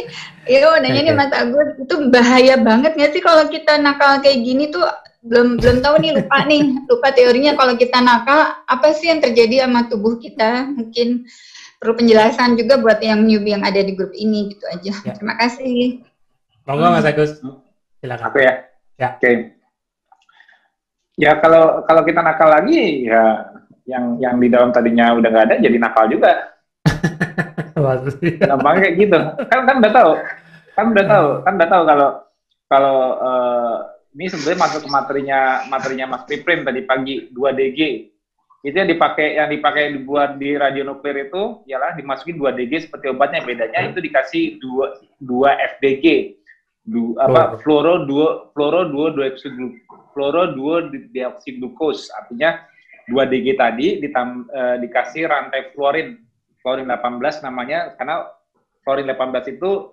yo nanya okay. nih Mas Agus itu bahaya banget nggak sih kalau kita nakal kayak gini tuh belum belum tahu nih lupa nih lupa teorinya kalau kita nakal apa sih yang terjadi sama tubuh kita mungkin perlu penjelasan juga buat yang newbie yang ada di grup ini gitu aja. Ya. Terima kasih. Monggo Mas Agus. Silakan. Aku ya. Ya. Oke. Okay. Ya kalau kalau kita nakal lagi ya yang yang di dalam tadinya udah nggak ada jadi nakal juga. Gampang kayak gitu. Kan kan udah tahu. Kan udah tahu. Kan udah tahu kalau kalau uh, ini sebenarnya masuk ke materinya materinya Mas Piprim tadi pagi 2 DG itu yang dipakai yang dipakai dibuat di radio nuklir itu ialah dimasukin 2 DG seperti obatnya. Bedanya itu dikasih 2 2 FDG du, apa oh. fluoro duo fluoro duo dioksidi fluoro duo dioksid glukos. Artinya 2 DG tadi ditam, eh, dikasih rantai fluorin. Fluorin 18 namanya karena fluorin 18 itu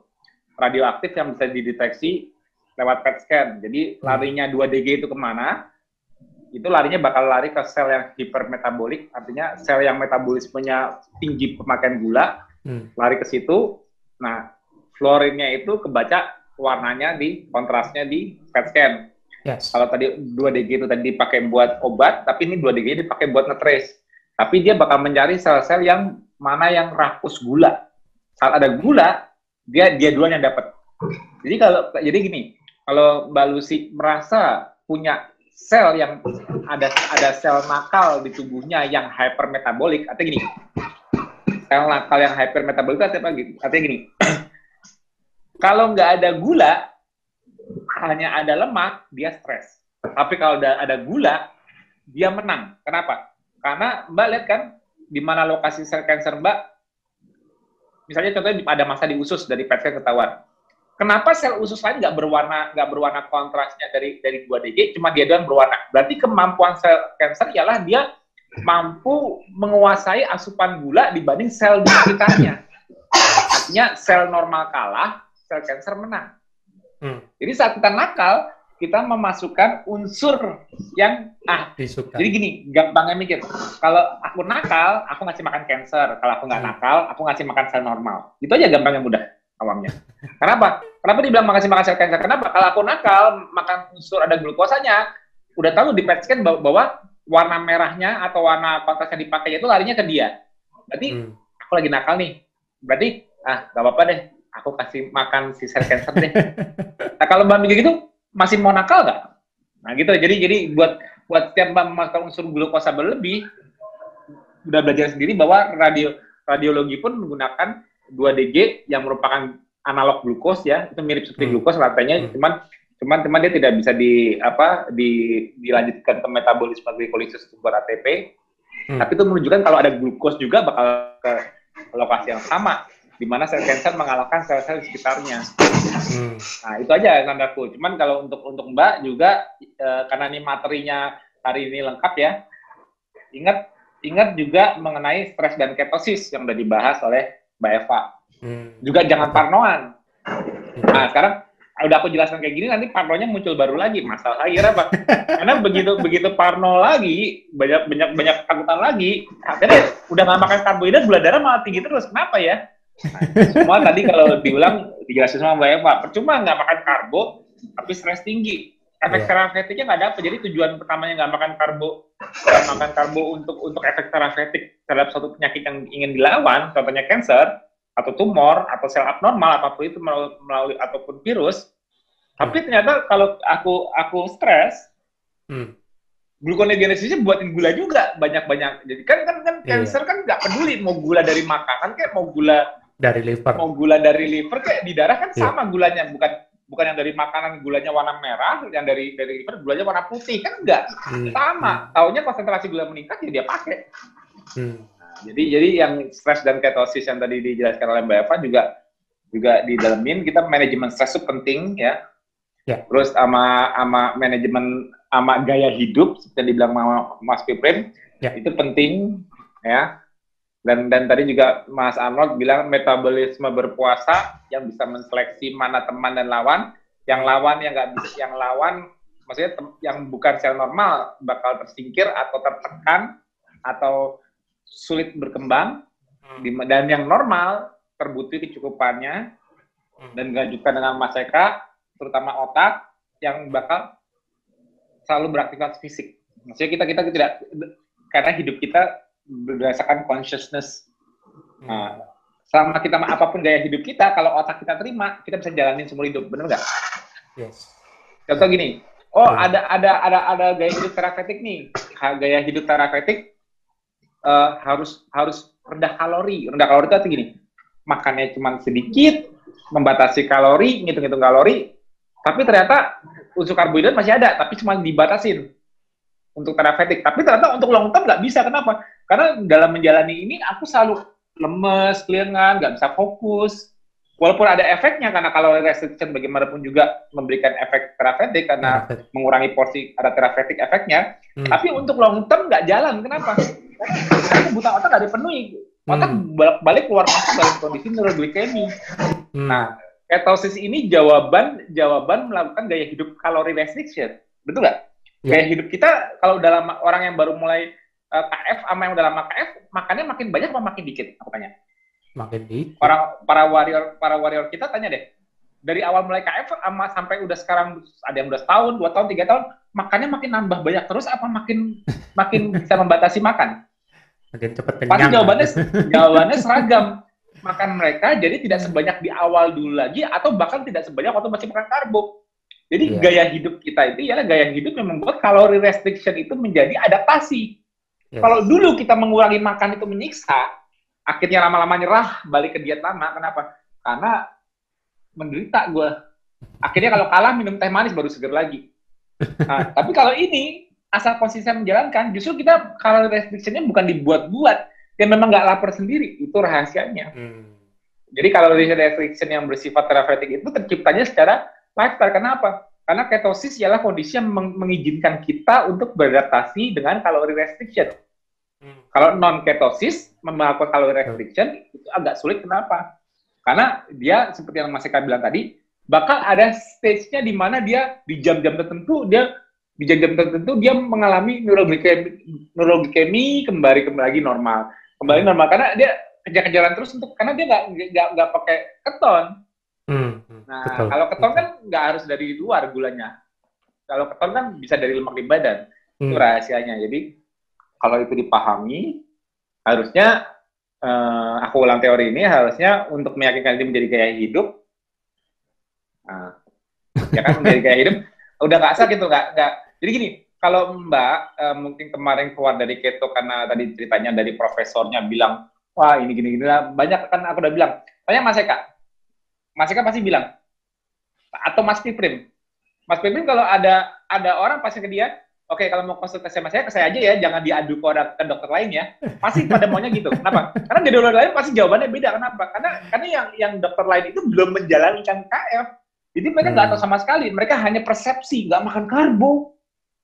radioaktif yang bisa dideteksi lewat PET scan. Jadi hmm. larinya 2 DG itu ke mana itu larinya bakal lari ke sel yang hipermetabolik, artinya sel yang metabolismenya tinggi pemakaian gula, hmm. lari ke situ. Nah, fluorinnya itu kebaca warnanya di kontrasnya di PET scan. Yes. Kalau tadi 2DG itu tadi dipakai buat obat, tapi ini 2DG dipakai buat ngetrace. Tapi dia bakal mencari sel-sel yang mana yang rakus gula. Saat ada gula, dia dia duluan yang dapat. Jadi kalau jadi gini, kalau Mbak Lucy merasa punya sel yang ada ada sel nakal di tubuhnya yang hypermetabolik, artinya gini, sel nakal yang hypermetabolik artinya, apa? artinya gini, kalau nggak ada gula, hanya ada lemak, dia stres. Tapi kalau ada, ada gula, dia menang. Kenapa? Karena Mbak lihat kan, di mana lokasi sel cancer Mbak, misalnya contohnya ada masa di usus dari PET scan ketahuan Kenapa sel usus lain nggak berwarna nggak berwarna kontrasnya dari dari 2DG, cuma dia doang berwarna. Berarti kemampuan sel kanker ialah dia mampu menguasai asupan gula dibanding sel di sekitarnya. Artinya sel normal kalah, sel kanker menang. Hmm. Jadi saat kita nakal, kita memasukkan unsur yang ah Disuka. jadi gini gampangnya mikir kalau aku nakal aku ngasih makan cancer kalau aku nggak hmm. nakal aku ngasih makan sel normal itu aja gampangnya mudah awamnya. Kenapa? Kenapa dibilang makasih makan sel cancer? Kenapa? Kalau aku nakal, makan unsur ada glukosanya, udah tahu di PET scan bahwa warna merahnya atau warna kontras yang dipakai itu larinya ke dia. Berarti hmm. aku lagi nakal nih. Berarti ah gak apa-apa deh, aku kasih makan si sel cancer deh. nah kalau mbak mikir gitu, masih mau nakal gak? Nah gitu. Jadi jadi buat buat setiap mbak makan unsur glukosa berlebih, udah belajar sendiri bahwa radio radiologi pun menggunakan 2DG yang merupakan analog glukos ya, itu mirip seperti hmm. glukos rantainya, hmm. cuman cuman cuman dia tidak bisa di apa di dilanjutkan ke metabolisme glikolisis sumber ATP. Hmm. Tapi itu menunjukkan kalau ada glukos juga bakal ke lokasi yang sama di mana sel kanker mengalahkan sel-sel di sekitarnya. Hmm. Nah, itu aja aku. Cuman kalau untuk untuk Mbak juga e, karena ini materinya hari ini lengkap ya. Ingat ingat juga mengenai stres dan ketosis yang sudah dibahas oleh Mbak Eva. Hmm. Juga jangan parnoan. Nah, sekarang udah aku jelaskan kayak gini nanti parnonya muncul baru lagi. Masalah lagi apa karena begitu begitu parno lagi banyak banyak banyak takutan lagi akhirnya udah nggak makan karbohidrat gula darah malah tinggi terus. Kenapa ya? Nah, semua tadi kalau diulang dijelasin sama mbak Eva. Percuma nggak makan karbo tapi stres tinggi efek yeah. terapeutiknya nggak dapat jadi tujuan pertamanya nggak makan karbo nggak makan karbo untuk untuk efek terapeutik terhadap suatu penyakit yang ingin dilawan contohnya cancer atau tumor atau sel abnormal apa pun itu melalui, melalui ataupun virus tapi hmm. ternyata kalau aku aku stres hmm. gluconeogenesisnya buatin gula juga banyak-banyak jadi kan kan kan yeah. cancer kan nggak peduli mau gula dari makanan kayak mau gula dari liver mau gula dari liver kayak di darah kan yeah. sama gulanya bukan bukan yang dari makanan gulanya warna merah, yang dari dari liver gulanya warna putih kan enggak hmm. sama. Hmm. Taunya konsentrasi gula meningkat ya dia pakai. Hmm. Nah, jadi jadi yang stres dan ketosis yang tadi dijelaskan oleh Mbak Eva juga juga di dalamin kita manajemen stres itu penting ya. ya. Terus sama sama manajemen sama gaya hidup seperti yang dibilang Mas Piprim ya. itu penting ya dan dan tadi juga Mas Arnold bilang metabolisme berpuasa yang bisa menseleksi mana teman dan lawan yang lawan yang nggak bisa yang lawan maksudnya yang bukan sel normal bakal tersingkir atau tertekan atau sulit berkembang hmm. dan yang normal terbukti kecukupannya hmm. dan dilanjutkan dengan Mas Eka terutama otak yang bakal selalu beraktivitas fisik maksudnya kita kita tidak karena hidup kita berdasarkan consciousness. Hmm. Nah, selama kita apa pun gaya hidup kita, kalau otak kita terima, kita bisa jalanin seumur hidup, benar nggak? Yes. Contoh gini, oh hmm. ada ada ada ada gaya hidup terapeutik nih, gaya hidup terapeutik uh, harus harus rendah kalori, rendah kalori itu artinya gini, makannya cuma sedikit, membatasi kalori, ngitung-ngitung kalori, tapi ternyata unsur karbohidrat masih ada, tapi cuma dibatasin untuk terapeutik. Tapi ternyata untuk long term nggak bisa. Kenapa? Karena dalam menjalani ini aku selalu lemes, kelingan, nggak bisa fokus. Walaupun ada efeknya karena kalau restriction bagaimanapun juga memberikan efek terapeutik karena mengurangi porsi ada terapeutik efeknya. Hmm. Tapi untuk long term nggak jalan. Kenapa? Karena kebutuhan otak nggak dipenuhi. Otak hmm. balik keluar masuk dalam kondisi neuroglikemi. Hmm. Nah, ketosis ini jawaban jawaban melakukan gaya hidup kalori restriction. Betul nggak? Ya. Gaya hidup kita kalau dalam orang yang baru mulai uh, eh, KF sama yang udah lama KF makannya makin banyak atau makin dikit? Aku tanya. Makin dikit. Orang para warrior para warrior kita tanya deh. dari awal mulai KF sama sampai udah sekarang ada yang udah setahun, dua tahun, tiga tahun, makannya makin nambah banyak terus apa makin makin bisa membatasi makan? Makin cepat kenyang. Pasti jawabannya jawabannya seragam. Makan mereka jadi tidak sebanyak di awal dulu lagi atau bahkan tidak sebanyak waktu masih makan karbo. Jadi yeah. gaya hidup kita itu ya gaya hidup yang membuat kalori restriction itu menjadi adaptasi. Yes. Kalau dulu kita mengurangi makan itu menyiksa, akhirnya lama-lama nyerah balik ke diet lama. Kenapa? Karena menderita gue. Akhirnya kalau kalah minum teh manis baru seger lagi. Nah, tapi kalau ini asal konsisten menjalankan, justru kita kalau restrictionnya bukan dibuat-buat, dia memang nggak lapar sendiri, itu rahasianya. Hmm. Jadi kalau restriction yang bersifat terapeutik itu terciptanya secara lifestyle. Kenapa? Karena ketosis ialah kondisi yang mengizinkan kita untuk beradaptasi dengan kalori restriction. Hmm. Kalau non ketosis melakukan kalori restriction itu agak sulit. Kenapa? Karena dia seperti yang Mas Eka bilang tadi, bakal ada stage-nya di mana dia di jam-jam tertentu dia di jam-jam tertentu dia mengalami neuroglikemi, neuroglikemi kembali kembali lagi normal, kembali normal karena dia kejar-kejaran terus untuk karena dia nggak nggak pakai keton. Hmm, hmm, nah betul, kalau keton kan nggak harus dari luar gulanya. Kalau keton kan bisa dari lemak di badan. Hmm. Itu rahasianya. Jadi kalau itu dipahami, harusnya uh, aku ulang teori ini harusnya untuk meyakinkan ini menjadi gaya hidup. Nah, ya kan menjadi gaya hidup udah nggak sakit tuh nggak nggak. Jadi gini, kalau Mbak uh, mungkin kemarin keluar dari keto karena tadi ceritanya dari profesornya bilang wah ini gini gini lah banyak kan aku udah bilang. Tanya Mas Eka, Mas Eka pasti bilang atau Mas Piprim. Mas Piprim kalau ada ada orang pasti ke dia, Oke, kalau mau konsultasi sama saya, ke saya aja ya, jangan diadu ke, orang, ke dokter lain ya. Pasti pada maunya gitu. Kenapa? Karena di dokter lain pasti jawabannya beda. Kenapa? Karena karena yang yang dokter lain itu belum menjalankan KF. Jadi mereka nggak hmm. tahu sama sekali. Mereka hanya persepsi, nggak makan karbo.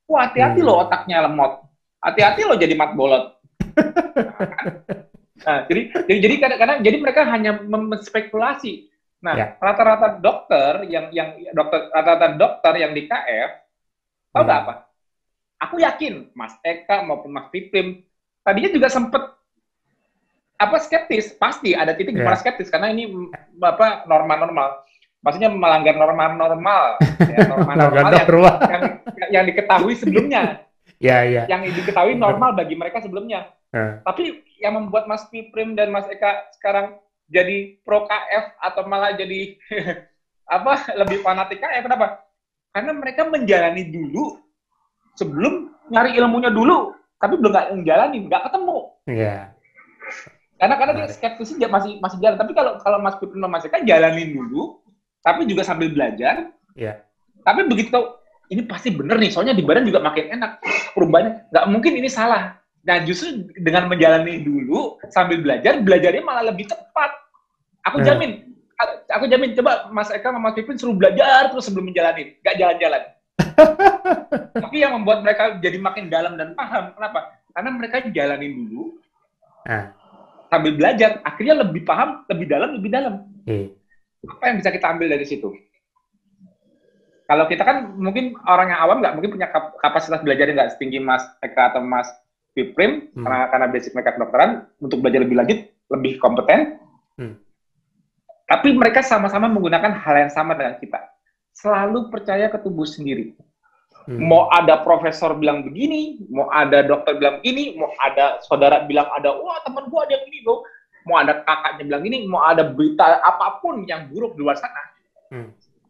Wah, hati-hati hmm. loh otaknya lemot. Hati-hati loh jadi mat bolot. nah, jadi jadi jadi kadang-kadang jadi mereka hanya menspekulasi. Nah, ya. rata-rata ya. dokter yang yang dokter rata-rata dokter yang di KF tahu hmm. apa? aku yakin Mas Eka maupun Mas Pipim tadinya juga sempat apa skeptis pasti ada titik yeah. skeptis karena ini apa normal-normal maksudnya melanggar normal-normal ya, normal-normal yang, yang, yang diketahui sebelumnya ya yeah, yeah. yang diketahui normal bagi mereka sebelumnya uh. tapi yang membuat Mas Piprim dan Mas Eka sekarang jadi pro KF atau malah jadi apa lebih fanatik KF kenapa karena mereka menjalani dulu sebelum nyari ilmunya dulu, tapi belum nggak ngejalanin, nggak ketemu. Iya. Yeah. Karena karena dia skeptis dia masih masih jalan. Tapi kalau kalau Mas Pipin Mas kan jalanin dulu, tapi juga sambil belajar. Iya. Yeah. Tapi begitu ini pasti bener nih, soalnya di badan juga makin enak perubahannya. Nggak mungkin ini salah. Nah justru dengan menjalani dulu sambil belajar, belajarnya malah lebih cepat. Aku yeah. jamin, aku jamin. Coba Mas Eka sama Mas Pipin suruh belajar terus sebelum menjalani, nggak jalan-jalan. Tapi yang membuat mereka jadi makin dalam dan paham. Kenapa? Karena mereka jalanin dulu. Nah. Sambil belajar, akhirnya lebih paham, lebih dalam, lebih dalam. Hmm. Apa yang bisa kita ambil dari situ? Kalau kita kan mungkin orang yang awam nggak mungkin punya kapasitas belajar yang nggak setinggi Mas Eka atau Mas Piprim hmm. karena karena basic mereka kedokteran untuk belajar lebih lanjut lebih kompeten. Hmm. Tapi mereka sama-sama menggunakan hal yang sama dengan kita. Selalu percaya ke tubuh sendiri. Hmm. Mau ada profesor bilang begini, mau ada dokter bilang ini, mau ada saudara bilang ada, wah teman gua ada yang ini loh. Mau ada kakaknya bilang ini, mau ada berita apa pun yang buruk di luar sana. Hmm.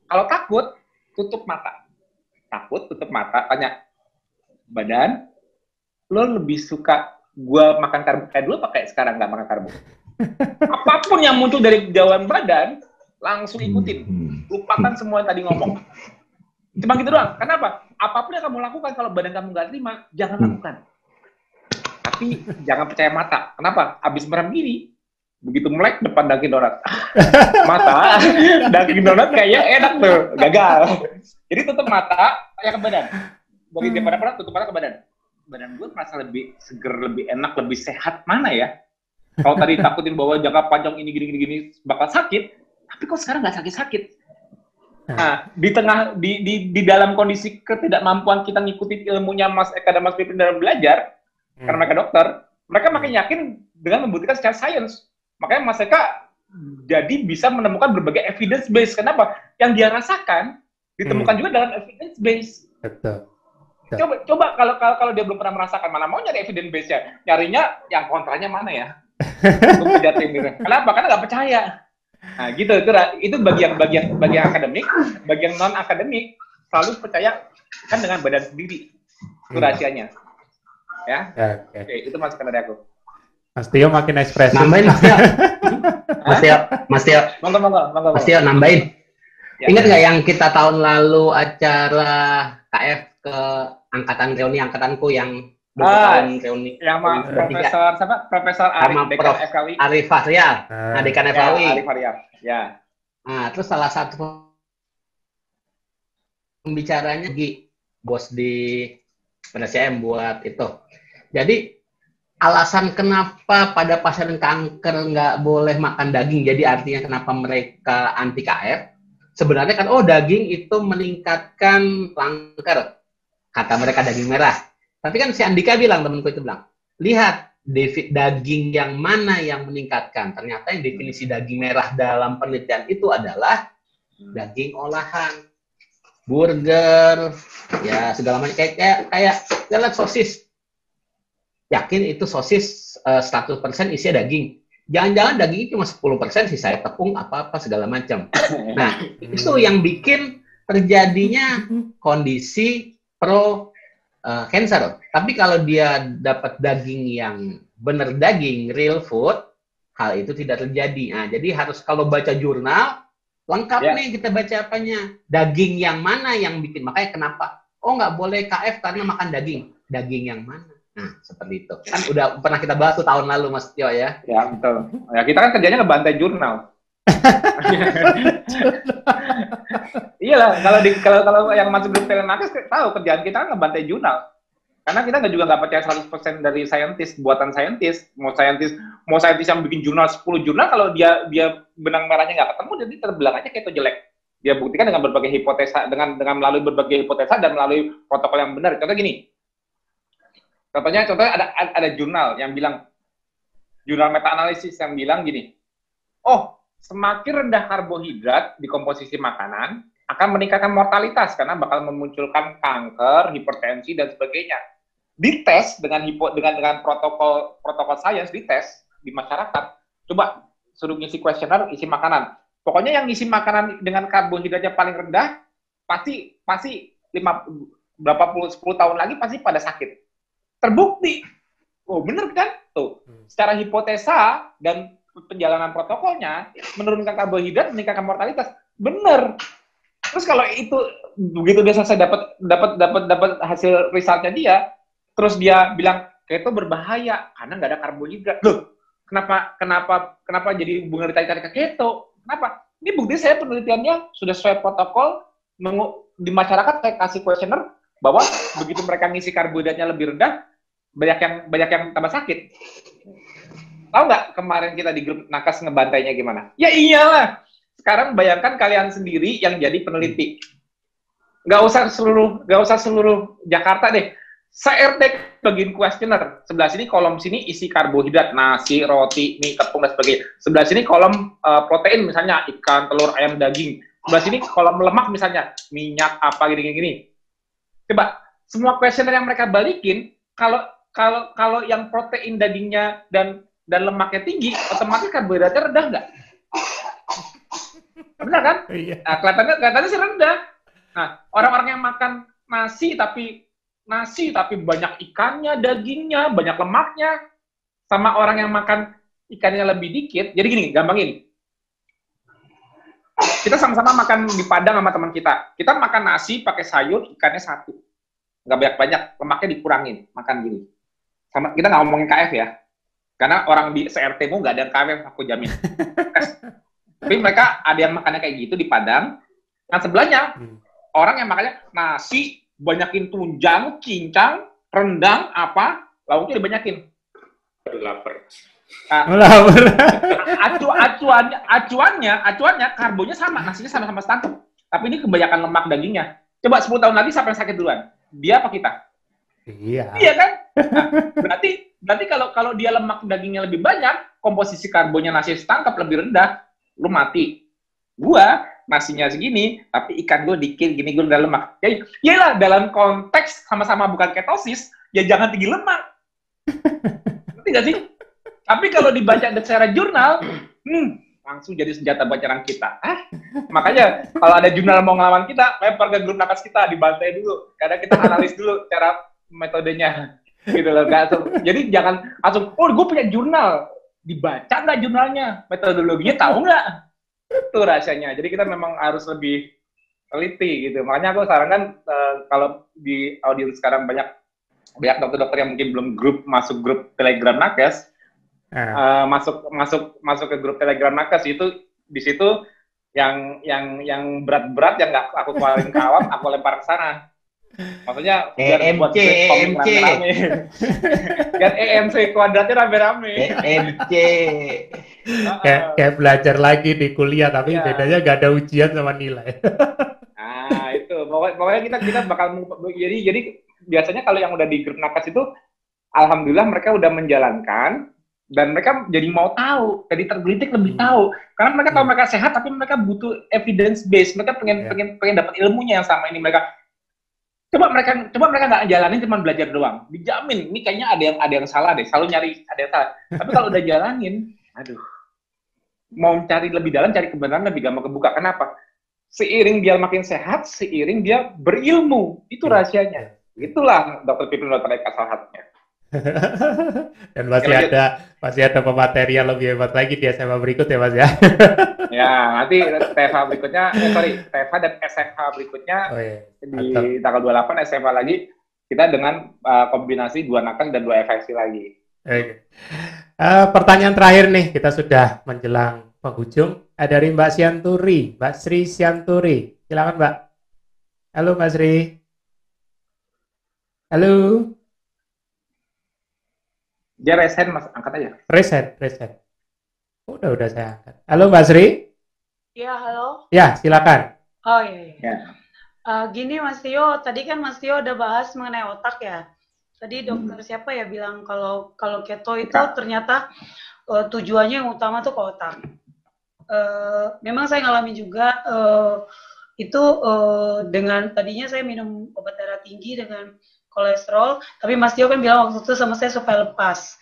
Kalau takut, tutup mata. Takut, tutup mata, tanya, badan, lo lebih suka gua makan karbo kayak dulu pakai sekarang nggak makan karbo? apa pun yang muncul dari jawaban badan, langsung ikutin. Hmm. Lupakan semua yang tadi ngomong. Cuma gitu doang. Kenapa? Apa pun yang kamu lakukan kalau badan kamu nggak terima, jangan hmm. lakukan. Tapi jangan percaya mata. Kenapa? Abis merem gini, begitu mulai depan daging donat. mata, daging donat kayaknya enak tuh, gagal. Jadi tutup mata, kayak ke badan. Bagi hmm. perut, tutup mata ke badan. Badan gue merasa lebih seger, lebih enak, lebih sehat. Mana ya? Kalau tadi takutin bahwa jangka panjang ini gini-gini gini bakal sakit, tapi kok sekarang nggak sakit-sakit? Nah, di tengah di, di di dalam kondisi ketidakmampuan kita ngikutin ilmunya Mas Eka dan Mas Pipin dalam belajar, hmm. karena mereka dokter, mereka makin yakin dengan membuktikan secara sains. Makanya Mas Eka jadi bisa menemukan berbagai evidence base. Kenapa? Yang dia rasakan ditemukan hmm. juga dalam evidence base. Betul. Coba coba kalau kalau kalau dia belum pernah merasakan mana mau nyari evidence base-nya. Nyarinya yang kontranya mana ya? Untuk Kenapa? Karena nggak percaya. Nah, gitu itu itu bagian bagian bagian akademik, bagian non akademik selalu percaya kan dengan badan sendiri. Itu hmm. rahasianya. Ya. ya Oke, okay. itu masukan dari aku. Mas Tio makin ekspresif. Nambahin Mas Tio. Mas Tio, Mas Tio. Monggo, monggo, monggo. Mas Tio nambahin. Ya, Ingat nggak ya. yang kita tahun lalu acara KF ke angkatan reuni angkatanku yang ah, tahun reuni. yang ma profesor siapa? Profesor Arif Prof. FKW Arif Fahrial nah, dekan FKW ya, Arif Fahrial ya. Nah terus salah satu pembicaranya Gi bos di PNSM buat itu. Jadi alasan kenapa pada pasien kanker nggak boleh makan daging jadi artinya kenapa mereka anti KF sebenarnya kan oh daging itu meningkatkan kanker kata mereka daging merah. Tapi kan si Andika bilang, temanku itu bilang, lihat daging yang mana yang meningkatkan. Ternyata yang definisi daging merah dalam penelitian itu adalah daging olahan, burger, ya segala macam kayak kayak kayak kayak sosis. Yakin itu sosis uh, eh, 100% isinya daging. Jangan-jangan daging cuma 10% sisa tepung apa-apa segala macam. Nah, itu yang bikin terjadinya kondisi pro uh, cancer. Tapi kalau dia dapat daging yang benar daging, real food, hal itu tidak terjadi. Nah, jadi harus kalau baca jurnal, lengkap yeah. nih kita baca apanya. Daging yang mana yang bikin. Makanya kenapa? Oh, nggak boleh KF karena makan daging. Daging yang mana? Nah, seperti itu. Kan udah pernah kita bahas tuh tahun lalu, Mas Tio ya. Ya, betul. Ya, kita kan kerjanya ngebantai jurnal. iya lah, kalau di kalau kalau yang masuk grup telenakes tahu kerjaan kita kan ngebantai jurnal. Karena kita nggak juga nggak percaya 100% dari saintis, buatan saintis. Mau saintis, mau saintis yang bikin jurnal 10 jurnal, kalau dia dia benang merahnya nggak ketemu, jadi terbelang aja kayak itu jelek. Dia buktikan dengan berbagai hipotesa, dengan dengan melalui berbagai hipotesa dan melalui protokol yang benar. Contoh gini, contohnya contohnya ada ada jurnal yang bilang jurnal meta analisis yang bilang gini, oh semakin rendah karbohidrat di komposisi makanan akan meningkatkan mortalitas karena bakal memunculkan kanker, hipertensi dan sebagainya. Dites dengan hipo dengan dengan protokol protokol sains dites di masyarakat. Coba suruh ngisi kuesioner isi makanan. Pokoknya yang ngisi makanan dengan karbohidratnya paling rendah pasti pasti lima berapa puluh sepuluh tahun lagi pasti pada sakit. Terbukti. Oh, bener kan? Tuh. Hmm. Secara hipotesa dan penjalanan protokolnya menurunkan karbohidrat meningkatkan mortalitas. Bener. Terus kalau itu begitu dia selesai dapat dapat dapat dapat hasil resultnya dia terus dia bilang keto berbahaya karena nggak ada karbohidrat. Loh kenapa kenapa kenapa jadi hubungan ditarik ke keto? Kenapa? Ini bukti saya penelitiannya sudah sesuai protokol di masyarakat saya kasih kuesioner bahwa begitu mereka ngisi karbohidratnya lebih rendah banyak yang banyak yang tambah sakit Tahu nggak kemarin kita di grup Nakas ngebantainya gimana? Ya iyalah. Sekarang bayangkan kalian sendiri yang jadi peneliti. Nggak usah seluruh, nggak usah seluruh Jakarta deh. Se-RT bagian kuesioner. Sebelah sini kolom sini isi karbohidrat, nasi, roti, mie, tepung dan sebagainya. Sebelah sini kolom uh, protein misalnya ikan, telur, ayam, daging. Sebelah sini kolom lemak misalnya minyak apa gini-gini. Coba semua kuesioner yang mereka balikin kalau kalau kalau yang protein dagingnya dan dan lemaknya tinggi, otomatis karbohidratnya rendah nggak? Benar kan? Iya. Nah, kelihatannya, kelihatannya sih rendah. Nah, orang-orang yang makan nasi tapi nasi tapi banyak ikannya, dagingnya, banyak lemaknya, sama orang yang makan ikannya lebih dikit. Jadi gini, gampang ini. Kita sama-sama makan di Padang sama teman kita. Kita makan nasi pakai sayur, ikannya satu. Nggak banyak-banyak, lemaknya dikurangin. Makan gini. Sama, kita nggak ngomongin KF ya. Karena orang di CRT mu nggak ada KW, aku jamin. Tapi mereka ada yang makannya kayak gitu di Padang. Nah sebelahnya, hmm. orang yang makannya nasi, banyakin tunjang, cincang, rendang, apa, lauknya dibanyakin. Lapar. Nah, Lapar. acu, acuannya, acuannya, acuannya, karbonnya sama, nasinya sama-sama standar. Tapi ini kebanyakan lemak dagingnya. Coba 10 tahun lagi siapa yang sakit duluan? Dia apa kita? Iya. Iya kan? Nah, berarti berarti kalau kalau dia lemak dagingnya lebih banyak, komposisi karbonnya nasi setangkap lebih rendah, lu mati. Gua nasinya segini, tapi ikan gue dikit gini gue udah lemak. Ya iyalah dalam konteks sama-sama bukan ketosis, ya jangan tinggi lemak. Ngerti gak sih? Tapi kalau dibaca secara jurnal, hmm, langsung jadi senjata nyerang kita. Ah, makanya kalau ada jurnal mau ngelawan kita, lempar ke grup nakas kita, dibantai dulu. Karena kita analis dulu cara metodenya. Gitu loh. Gak, jadi jangan langsung, oh gue punya jurnal. Dibaca nggak jurnalnya? Metodologinya tahu nggak? Itu rasanya. Jadi kita memang harus lebih teliti gitu. Makanya aku sarankan uh, kalau di audiens sekarang banyak banyak dokter-dokter yang mungkin belum grup masuk grup Telegram Nakes, uh, masuk masuk masuk ke grup Telegram Nakes itu di situ yang yang yang berat-berat yang nggak aku keluarin ke awam aku lempar ke sana maksudnya biar EMC, buat EMC. rame-rame biar EMC kuadratnya rame-rame EMC kayak, kayak belajar lagi di kuliah tapi ya. bedanya gak ada ujian sama nilai nah itu pokoknya, pokoknya kita kita bakal jadi jadi biasanya kalau yang udah di grup nakas itu alhamdulillah mereka udah menjalankan dan mereka jadi mau tahu, jadi tergelitik lebih hmm. tahu. Karena mereka tahu hmm. mereka sehat, tapi mereka butuh evidence base. Mereka pengen yeah. pengen pengen dapat ilmunya yang sama ini mereka. Coba mereka coba mereka nggak jalanin cuma belajar doang. Dijamin ini kayaknya ada yang ada yang salah deh. Selalu nyari ada yang salah. tapi kalau udah jalanin, aduh, mau cari lebih dalam, cari kebenaran lebih gampang kebuka. Kenapa? Seiring dia makin sehat, seiring dia berilmu. Itu iya. rahasianya. Itulah dokter Pipin dokter Eka salah satunya. Dan masih ada masih ada pemateri yang lebih hebat lagi di SMA berikut ya Mas ya. ya, nanti TFH berikutnya, eh, sorry, TFH dan SFH berikutnya oh, iya. di tanggal 28 SMA lagi kita dengan uh, kombinasi dua nakal dan dua FSC lagi. Okay. Uh, eh, pertanyaan terakhir nih, kita sudah menjelang penghujung. Ada dari Mbak Sianturi, Mbak Sri Sianturi. Silakan Mbak. Halo Mbak Sri. Halo. Dia resen mas, angkat aja. Resen, resen. Udah, udah saya angkat. Halo Mbak Sri. Iya, halo. Ya, silakan. Oh iya. iya. Ya. Uh, gini Mas Tio, tadi kan Mas Tio udah bahas mengenai otak ya. Tadi dokter hmm. siapa ya bilang kalau kalau keto itu Kak. ternyata uh, tujuannya yang utama tuh ke otak. Uh, memang saya ngalami juga uh, itu uh, dengan tadinya saya minum obat darah tinggi dengan kolesterol, tapi Mas Tio kan bilang waktu itu sama saya supaya lepas.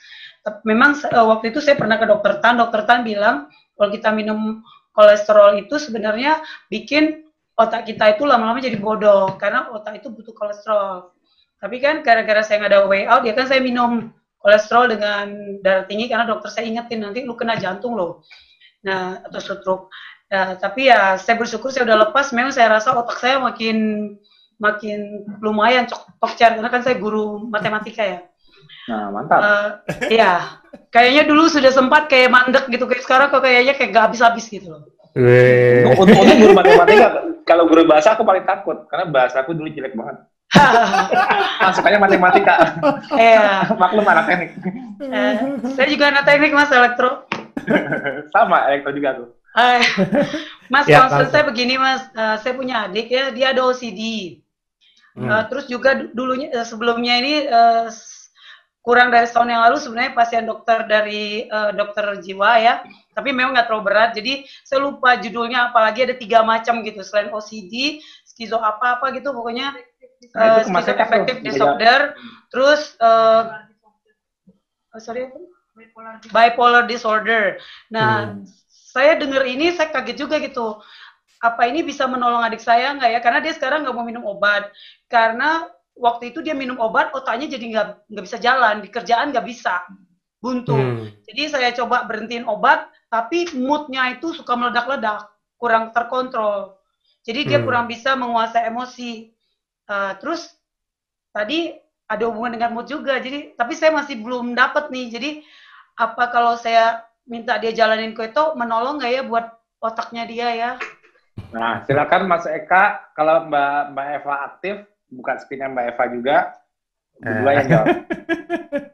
Memang uh, waktu itu saya pernah ke dokter Tan, dokter Tan bilang kalau kita minum kolesterol itu sebenarnya bikin otak kita itu lama-lama jadi bodoh karena otak itu butuh kolesterol. Tapi kan gara-gara saya nggak ada way out, ya kan saya minum kolesterol dengan darah tinggi karena dokter saya ingetin nanti lu kena jantung loh. Nah, atau stroke. Nah, tapi ya saya bersyukur saya udah lepas, memang saya rasa otak saya makin makin lumayan cok cer karena kan saya guru matematika ya. Nah, mantap. Uh, iya. Kayaknya dulu sudah sempat kayak mandek gitu kayak sekarang kok kayaknya kayak gak habis-habis gitu loh. Untuk, untuk guru matematika, kalau guru bahasa aku paling takut karena bahasa aku dulu jelek banget. Masukannya matematika. Iya. Maklum anak teknik. Eh, saya juga anak teknik mas elektro. Sama elektro juga tuh. Eh, mas, ya, maksud saya begini mas, uh, saya punya adik ya, dia ada OCD. Hmm. Uh, terus juga dulunya uh, sebelumnya ini uh, kurang dari setahun yang lalu sebenarnya pasien dokter dari uh, dokter jiwa ya, tapi memang nggak terlalu berat. Jadi saya lupa judulnya, apalagi ada tiga macam gitu selain OCD, skizo apa-apa gitu, pokoknya uh, nah, efektif disorder. Terus uh, oh, sorry bipolar disorder. Nah, hmm. saya dengar ini saya kaget juga gitu apa ini bisa menolong adik saya nggak ya? Karena dia sekarang nggak mau minum obat. Karena waktu itu dia minum obat, otaknya jadi nggak nggak bisa jalan, di kerjaan nggak bisa, buntu. Hmm. Jadi saya coba berhentiin obat, tapi moodnya itu suka meledak-ledak, kurang terkontrol. Jadi dia hmm. kurang bisa menguasai emosi. Uh, terus tadi ada hubungan dengan mood juga. Jadi tapi saya masih belum dapat nih. Jadi apa kalau saya minta dia jalanin keto menolong nggak ya buat otaknya dia ya? Nah, silakan Mas Eka, kalau Mbak Mbak Eva aktif, buka screen Mbak Eva juga. Berdua yang jawab.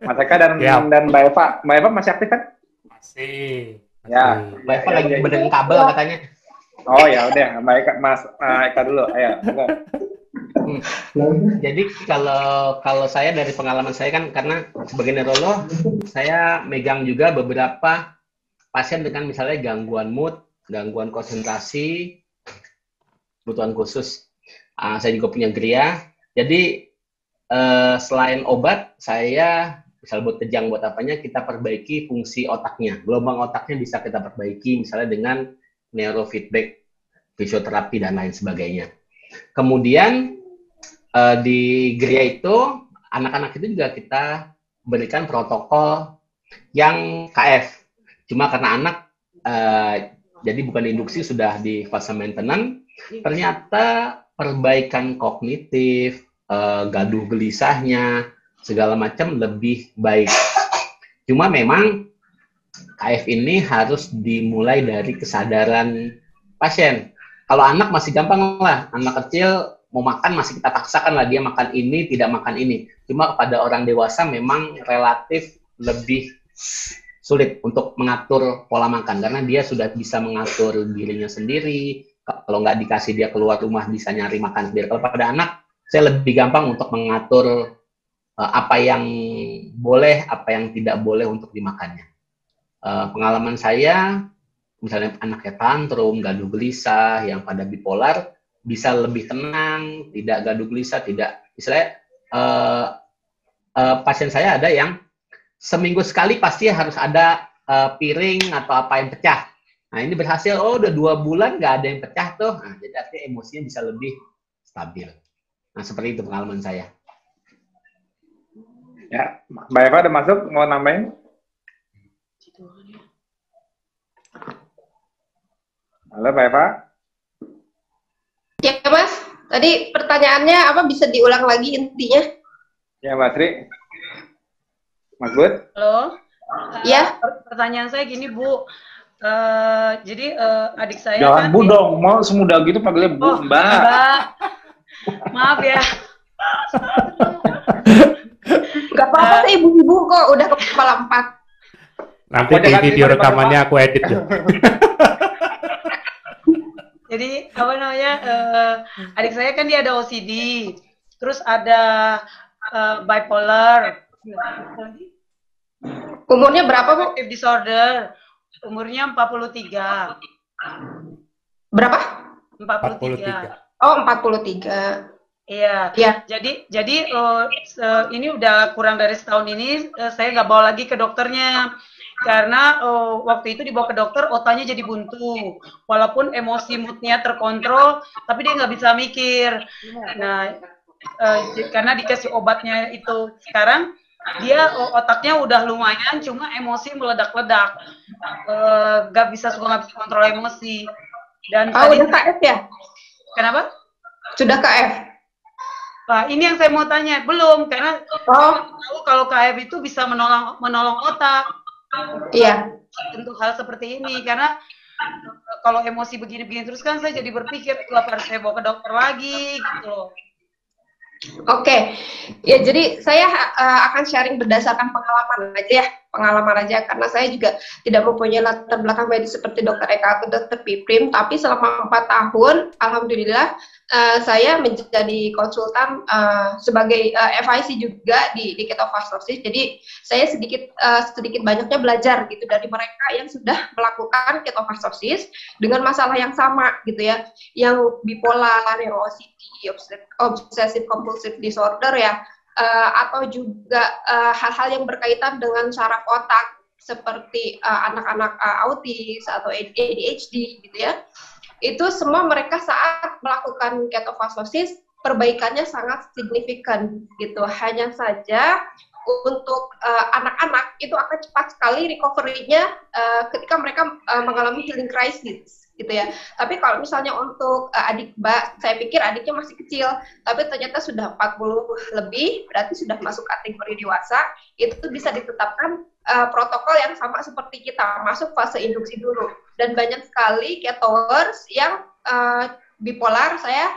Mas Eka dan ya. dan Mbak Eva. Mbak Eva masih aktif kan? Masih. Ya. Mbak Eva lagi benerin kabel katanya. Oh ya udah, Mbak Eka, Mas uh, Eka dulu, ayo. Hmm. Jadi kalau kalau saya dari pengalaman saya kan karena sebagai neurolog saya megang juga beberapa pasien dengan misalnya gangguan mood, gangguan konsentrasi, kebutuhan khusus. Uh, saya juga punya gria. Jadi uh, selain obat, saya misal buat kejang buat apanya kita perbaiki fungsi otaknya. Gelombang otaknya bisa kita perbaiki misalnya dengan neurofeedback, fisioterapi dan lain sebagainya. Kemudian uh, di geria itu anak-anak itu juga kita berikan protokol yang KF. Cuma karena anak uh, jadi bukan induksi sudah di fase maintenance, ternyata perbaikan kognitif, uh, gaduh gelisahnya, segala macam lebih baik. Cuma memang KF ini harus dimulai dari kesadaran pasien. Kalau anak masih gampang lah, anak kecil mau makan masih kita paksakan lah dia makan ini, tidak makan ini. Cuma kepada orang dewasa memang relatif lebih sulit untuk mengatur pola makan karena dia sudah bisa mengatur dirinya sendiri. Kalau nggak dikasih dia keluar rumah bisa nyari makan sendiri. Kalau pada anak saya lebih gampang untuk mengatur uh, apa yang boleh, apa yang tidak boleh untuk dimakannya uh, pengalaman saya, misalnya anaknya tantrum, gaduh gelisah, yang pada bipolar, bisa lebih tenang, tidak gaduh gelisah, tidak, misalnya uh, uh, pasien saya ada yang seminggu sekali pasti harus ada uh, piring atau apa yang pecah. Nah ini berhasil, oh udah dua bulan nggak ada yang pecah tuh, nah, jadi artinya emosinya bisa lebih stabil. Nah seperti itu pengalaman saya. Ya, Mbak Eva ada masuk, mau nambahin? Halo Mbak Eva. Ya Mas, tadi pertanyaannya apa bisa diulang lagi intinya? Ya Mbak Sri. Mas Bud. Halo. Ya. Uh, pertanyaan saya gini Bu. Uh, jadi uh, adik saya Jangan kan Bu dong, mau semudah gitu panggilnya Bu, oh, Mbak. Mbak. Maaf ya. Gak apa-apa uh, ibu-ibu kok udah kepala empat. Nanti di video rekamannya aku edit ya. Jadi apa namanya uh, adik saya kan dia ada OCD, terus ada uh, bipolar. Umurnya berapa bu? Disorder, umurnya 43. Berapa? 43. 43. Oh 43. Iya. Iya. Jadi jadi uh, ini udah kurang dari setahun ini uh, saya nggak bawa lagi ke dokternya karena uh, waktu itu dibawa ke dokter otaknya jadi buntu walaupun emosi moodnya terkontrol tapi dia nggak bisa mikir nah uh, karena dikasih obatnya itu sekarang dia otaknya udah lumayan cuma emosi meledak-ledak uh, nggak bisa suka nggak bisa kontrol emosi dan oh, tadi udah KF ya kenapa sudah KF Nah, ini yang saya mau tanya. Belum, karena oh. tahu kalau KF itu bisa menolong menolong otak. Iya. Untuk hal seperti ini karena kalau emosi begini-begini terus kan saya jadi berpikir kenapa harus saya bawa ke dokter lagi gitu loh. Oke, okay. ya jadi saya uh, akan sharing berdasarkan pengalaman aja ya, pengalaman aja karena saya juga tidak mempunyai latar belakang medis seperti dokter Eka atau dokter Piprim, tapi selama empat tahun, alhamdulillah uh, saya menjadi konsultan uh, sebagai uh, FIC juga di di ketofastosis. Jadi saya sedikit uh, sedikit banyaknya belajar gitu dari mereka yang sudah melakukan ketofastosis dengan masalah yang sama gitu ya, yang bipolar, OCD obsessive compulsive disorder ya. Uh, atau juga eh, hal-hal uh, yang berkaitan dengan saraf otak seperti eh, anak-anak uh, uh, autis atau ADHD gitu ya itu semua mereka saat melakukan ketofastosis perbaikannya sangat signifikan gitu hanya saja untuk anak-anak uh, itu akan cepat sekali recovery-nya uh, ketika mereka uh, mengalami healing crisis gitu ya. Tapi kalau misalnya untuk uh, adik Mbak, saya pikir adiknya masih kecil, tapi ternyata sudah 40 lebih, berarti sudah masuk kategori dewasa, itu bisa ditetapkan uh, protokol yang sama seperti kita, masuk fase induksi dulu. Dan banyak sekali ketoers yang uh, bipolar, saya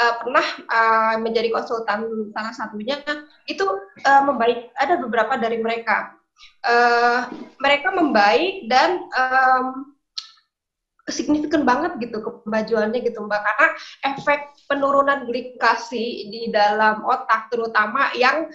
uh, pernah uh, menjadi konsultan salah satunya, itu uh, membaik, ada beberapa dari mereka. Uh, mereka membaik dan um, signifikan banget gitu kemajuannya gitu Mbak karena efek penurunan glikasi di dalam otak terutama yang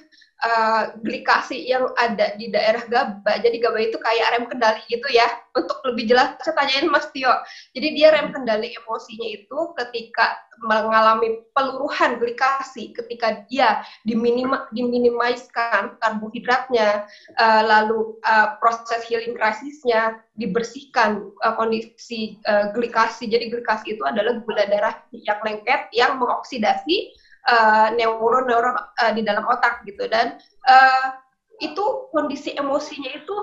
uh, glikasi yang ada di daerah GABA. Jadi GABA itu kayak rem kendali gitu ya. Untuk lebih jelas saya tanyain Mas Tio. Jadi dia rem kendali emosinya itu ketika mengalami peluruhan glikasi, ketika dia diminima, diminimaliskan karbohidratnya, uh, lalu uh, proses healing krisisnya dibersihkan uh, kondisi uh, glikasi. Jadi glikasi itu adalah gula darah yang lengket yang mengoksidasi neuron-neuron uh, uh, di dalam otak gitu dan uh, itu kondisi emosinya itu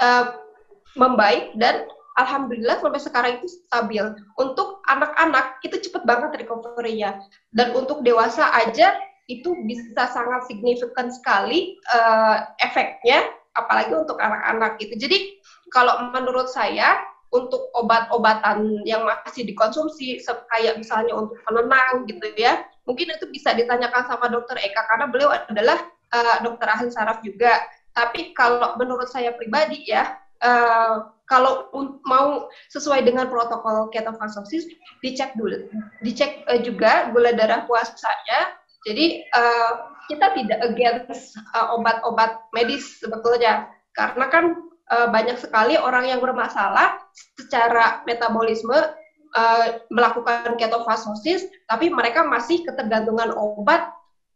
uh, membaik dan alhamdulillah sampai sekarang itu stabil. Untuk anak-anak itu cepet banget recovery-nya dan untuk dewasa aja itu bisa sangat signifikan sekali uh, efeknya apalagi untuk anak-anak gitu. Jadi kalau menurut saya untuk obat-obatan yang masih dikonsumsi kayak misalnya untuk penenang gitu ya mungkin itu bisa ditanyakan sama dokter Eka karena beliau adalah uh, dokter ahli saraf juga. Tapi kalau menurut saya pribadi ya uh, kalau mau sesuai dengan protokol ketofastosis dicek dulu. Dicek uh, juga gula darah puasanya. Jadi uh, kita tidak against obat-obat uh, medis sebetulnya. Karena kan uh, banyak sekali orang yang bermasalah secara metabolisme uh, melakukan ketofastosis, tapi mereka masih ketergantungan obat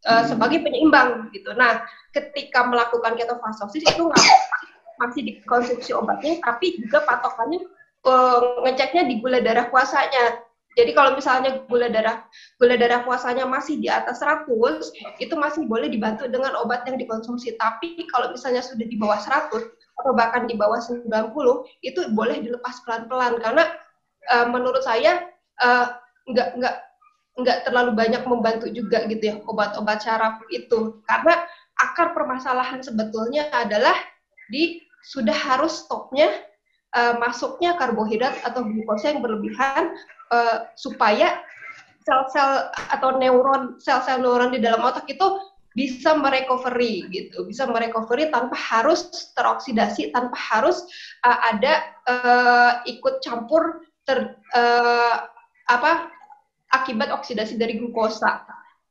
uh, sebagai penyeimbang gitu. Nah, ketika melakukan ketofastosis itu nggak masih dikonsumsi obatnya, tapi juga patokannya uh, ngeceknya di gula darah puasanya. Jadi kalau misalnya gula darah gula darah puasanya masih di atas 100, itu masih boleh dibantu dengan obat yang dikonsumsi. Tapi kalau misalnya sudah di bawah 100 atau bahkan di bawah 90, itu boleh dilepas pelan-pelan karena uh, menurut saya uh, nggak nggak nggak terlalu banyak membantu juga gitu ya obat-obat syaraf itu. Karena akar permasalahan sebetulnya adalah di sudah harus stopnya uh, masuknya karbohidrat atau glukosa yang berlebihan uh, supaya sel-sel atau neuron sel-sel neuron di dalam otak itu bisa merecovery gitu, bisa merecovery tanpa harus teroksidasi, tanpa harus uh, ada uh, ikut campur ter uh, apa akibat oksidasi dari glukosa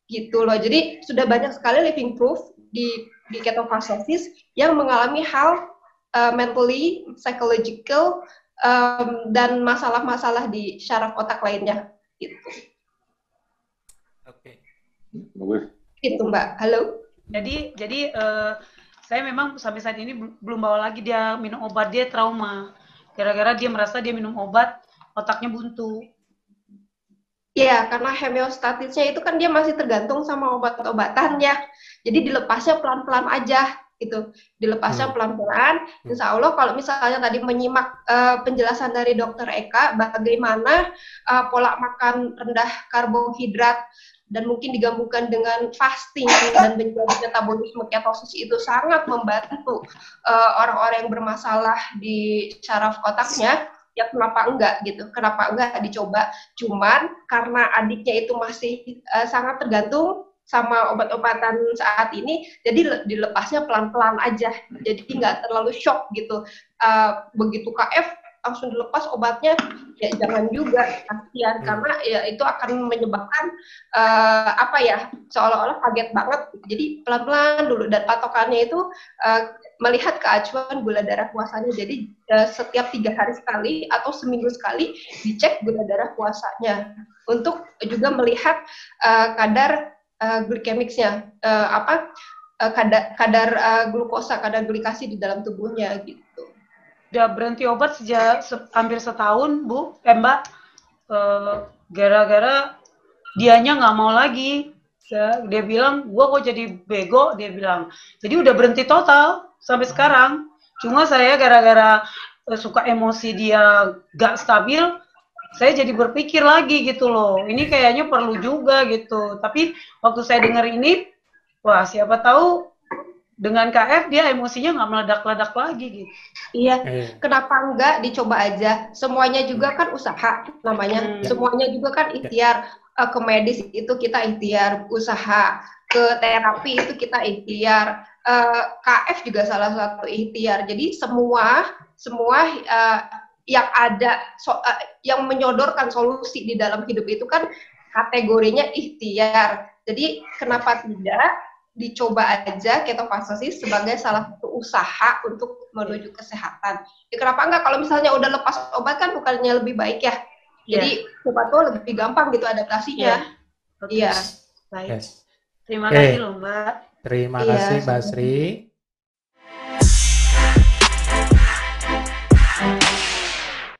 gitu loh. Jadi sudah banyak sekali living proof di di ketofastosis yang mengalami hal uh, mentally, psychological um, dan masalah-masalah di syaraf otak lainnya gitu. Oke. Okay. Itu Mbak. Halo. Jadi jadi uh, saya memang sampai saat ini belum bawa lagi dia minum obat dia trauma. Gara-gara dia merasa dia minum obat otaknya buntu. Iya, karena homeostatisnya itu kan dia masih tergantung sama obat-obatannya. Jadi dilepasnya pelan-pelan aja gitu. Dilepasnya hmm. pelan-pelan. Hmm. Insya Allah kalau misalnya tadi menyimak uh, penjelasan dari Dokter Eka bagaimana uh, pola makan rendah karbohidrat dan mungkin digabungkan dengan fasting dan menjadi metabolisme ketosis itu sangat membantu eh, orang-orang uh, yang bermasalah di saraf otaknya ya kenapa enggak gitu? Kenapa enggak dicoba? Cuman karena adiknya itu masih uh, sangat tergantung sama obat-obatan saat ini jadi dilepasnya pelan-pelan aja. Jadi nggak terlalu shock gitu. Uh, begitu KF langsung dilepas obatnya ya jangan juga kasihan. Hmm. karena ya itu akan menyebabkan uh, apa ya seolah-olah kaget banget. Jadi pelan-pelan dulu. Dan patokannya itu uh, melihat keacuan gula darah puasanya. Jadi uh, setiap tiga hari sekali atau seminggu sekali dicek gula darah puasanya untuk juga melihat uh, kadar uh, glikemicsnya uh, apa uh, kadar kadar uh, glukosa kadar glikasi di dalam tubuhnya gitu. Udah berhenti obat sejak se hampir setahun bu. Eh mbak uh, gara-gara dianya nggak mau lagi. Dia bilang gua kok jadi bego dia bilang. Jadi udah berhenti total sampai sekarang cuma saya gara-gara uh, suka emosi dia gak stabil saya jadi berpikir lagi gitu loh ini kayaknya perlu juga gitu tapi waktu saya dengar ini wah siapa tahu dengan KF dia emosinya nggak meledak-ledak lagi gitu. Iya, eh. kenapa enggak dicoba aja? Semuanya juga kan usaha namanya. Hmm. Semuanya juga kan ikhtiar uh, ke medis itu kita ikhtiar, usaha ke terapi itu kita ikhtiar. Uh, eh, KF juga salah satu ikhtiar. Jadi semua semua uh, yang ada so, uh, yang menyodorkan solusi di dalam hidup itu kan kategorinya ikhtiar. Jadi kenapa tidak dicoba aja ketofastosis sebagai salah satu usaha untuk menuju kesehatan. Ya, kenapa enggak kalau misalnya udah lepas obat kan bukannya lebih baik ya? Jadi yeah. obat tuh lebih gampang gitu adaptasinya. Iya. Yeah. Baik. Yes. Terima okay. kasih loh Mbak. Terima iya, kasih Mbak Sri.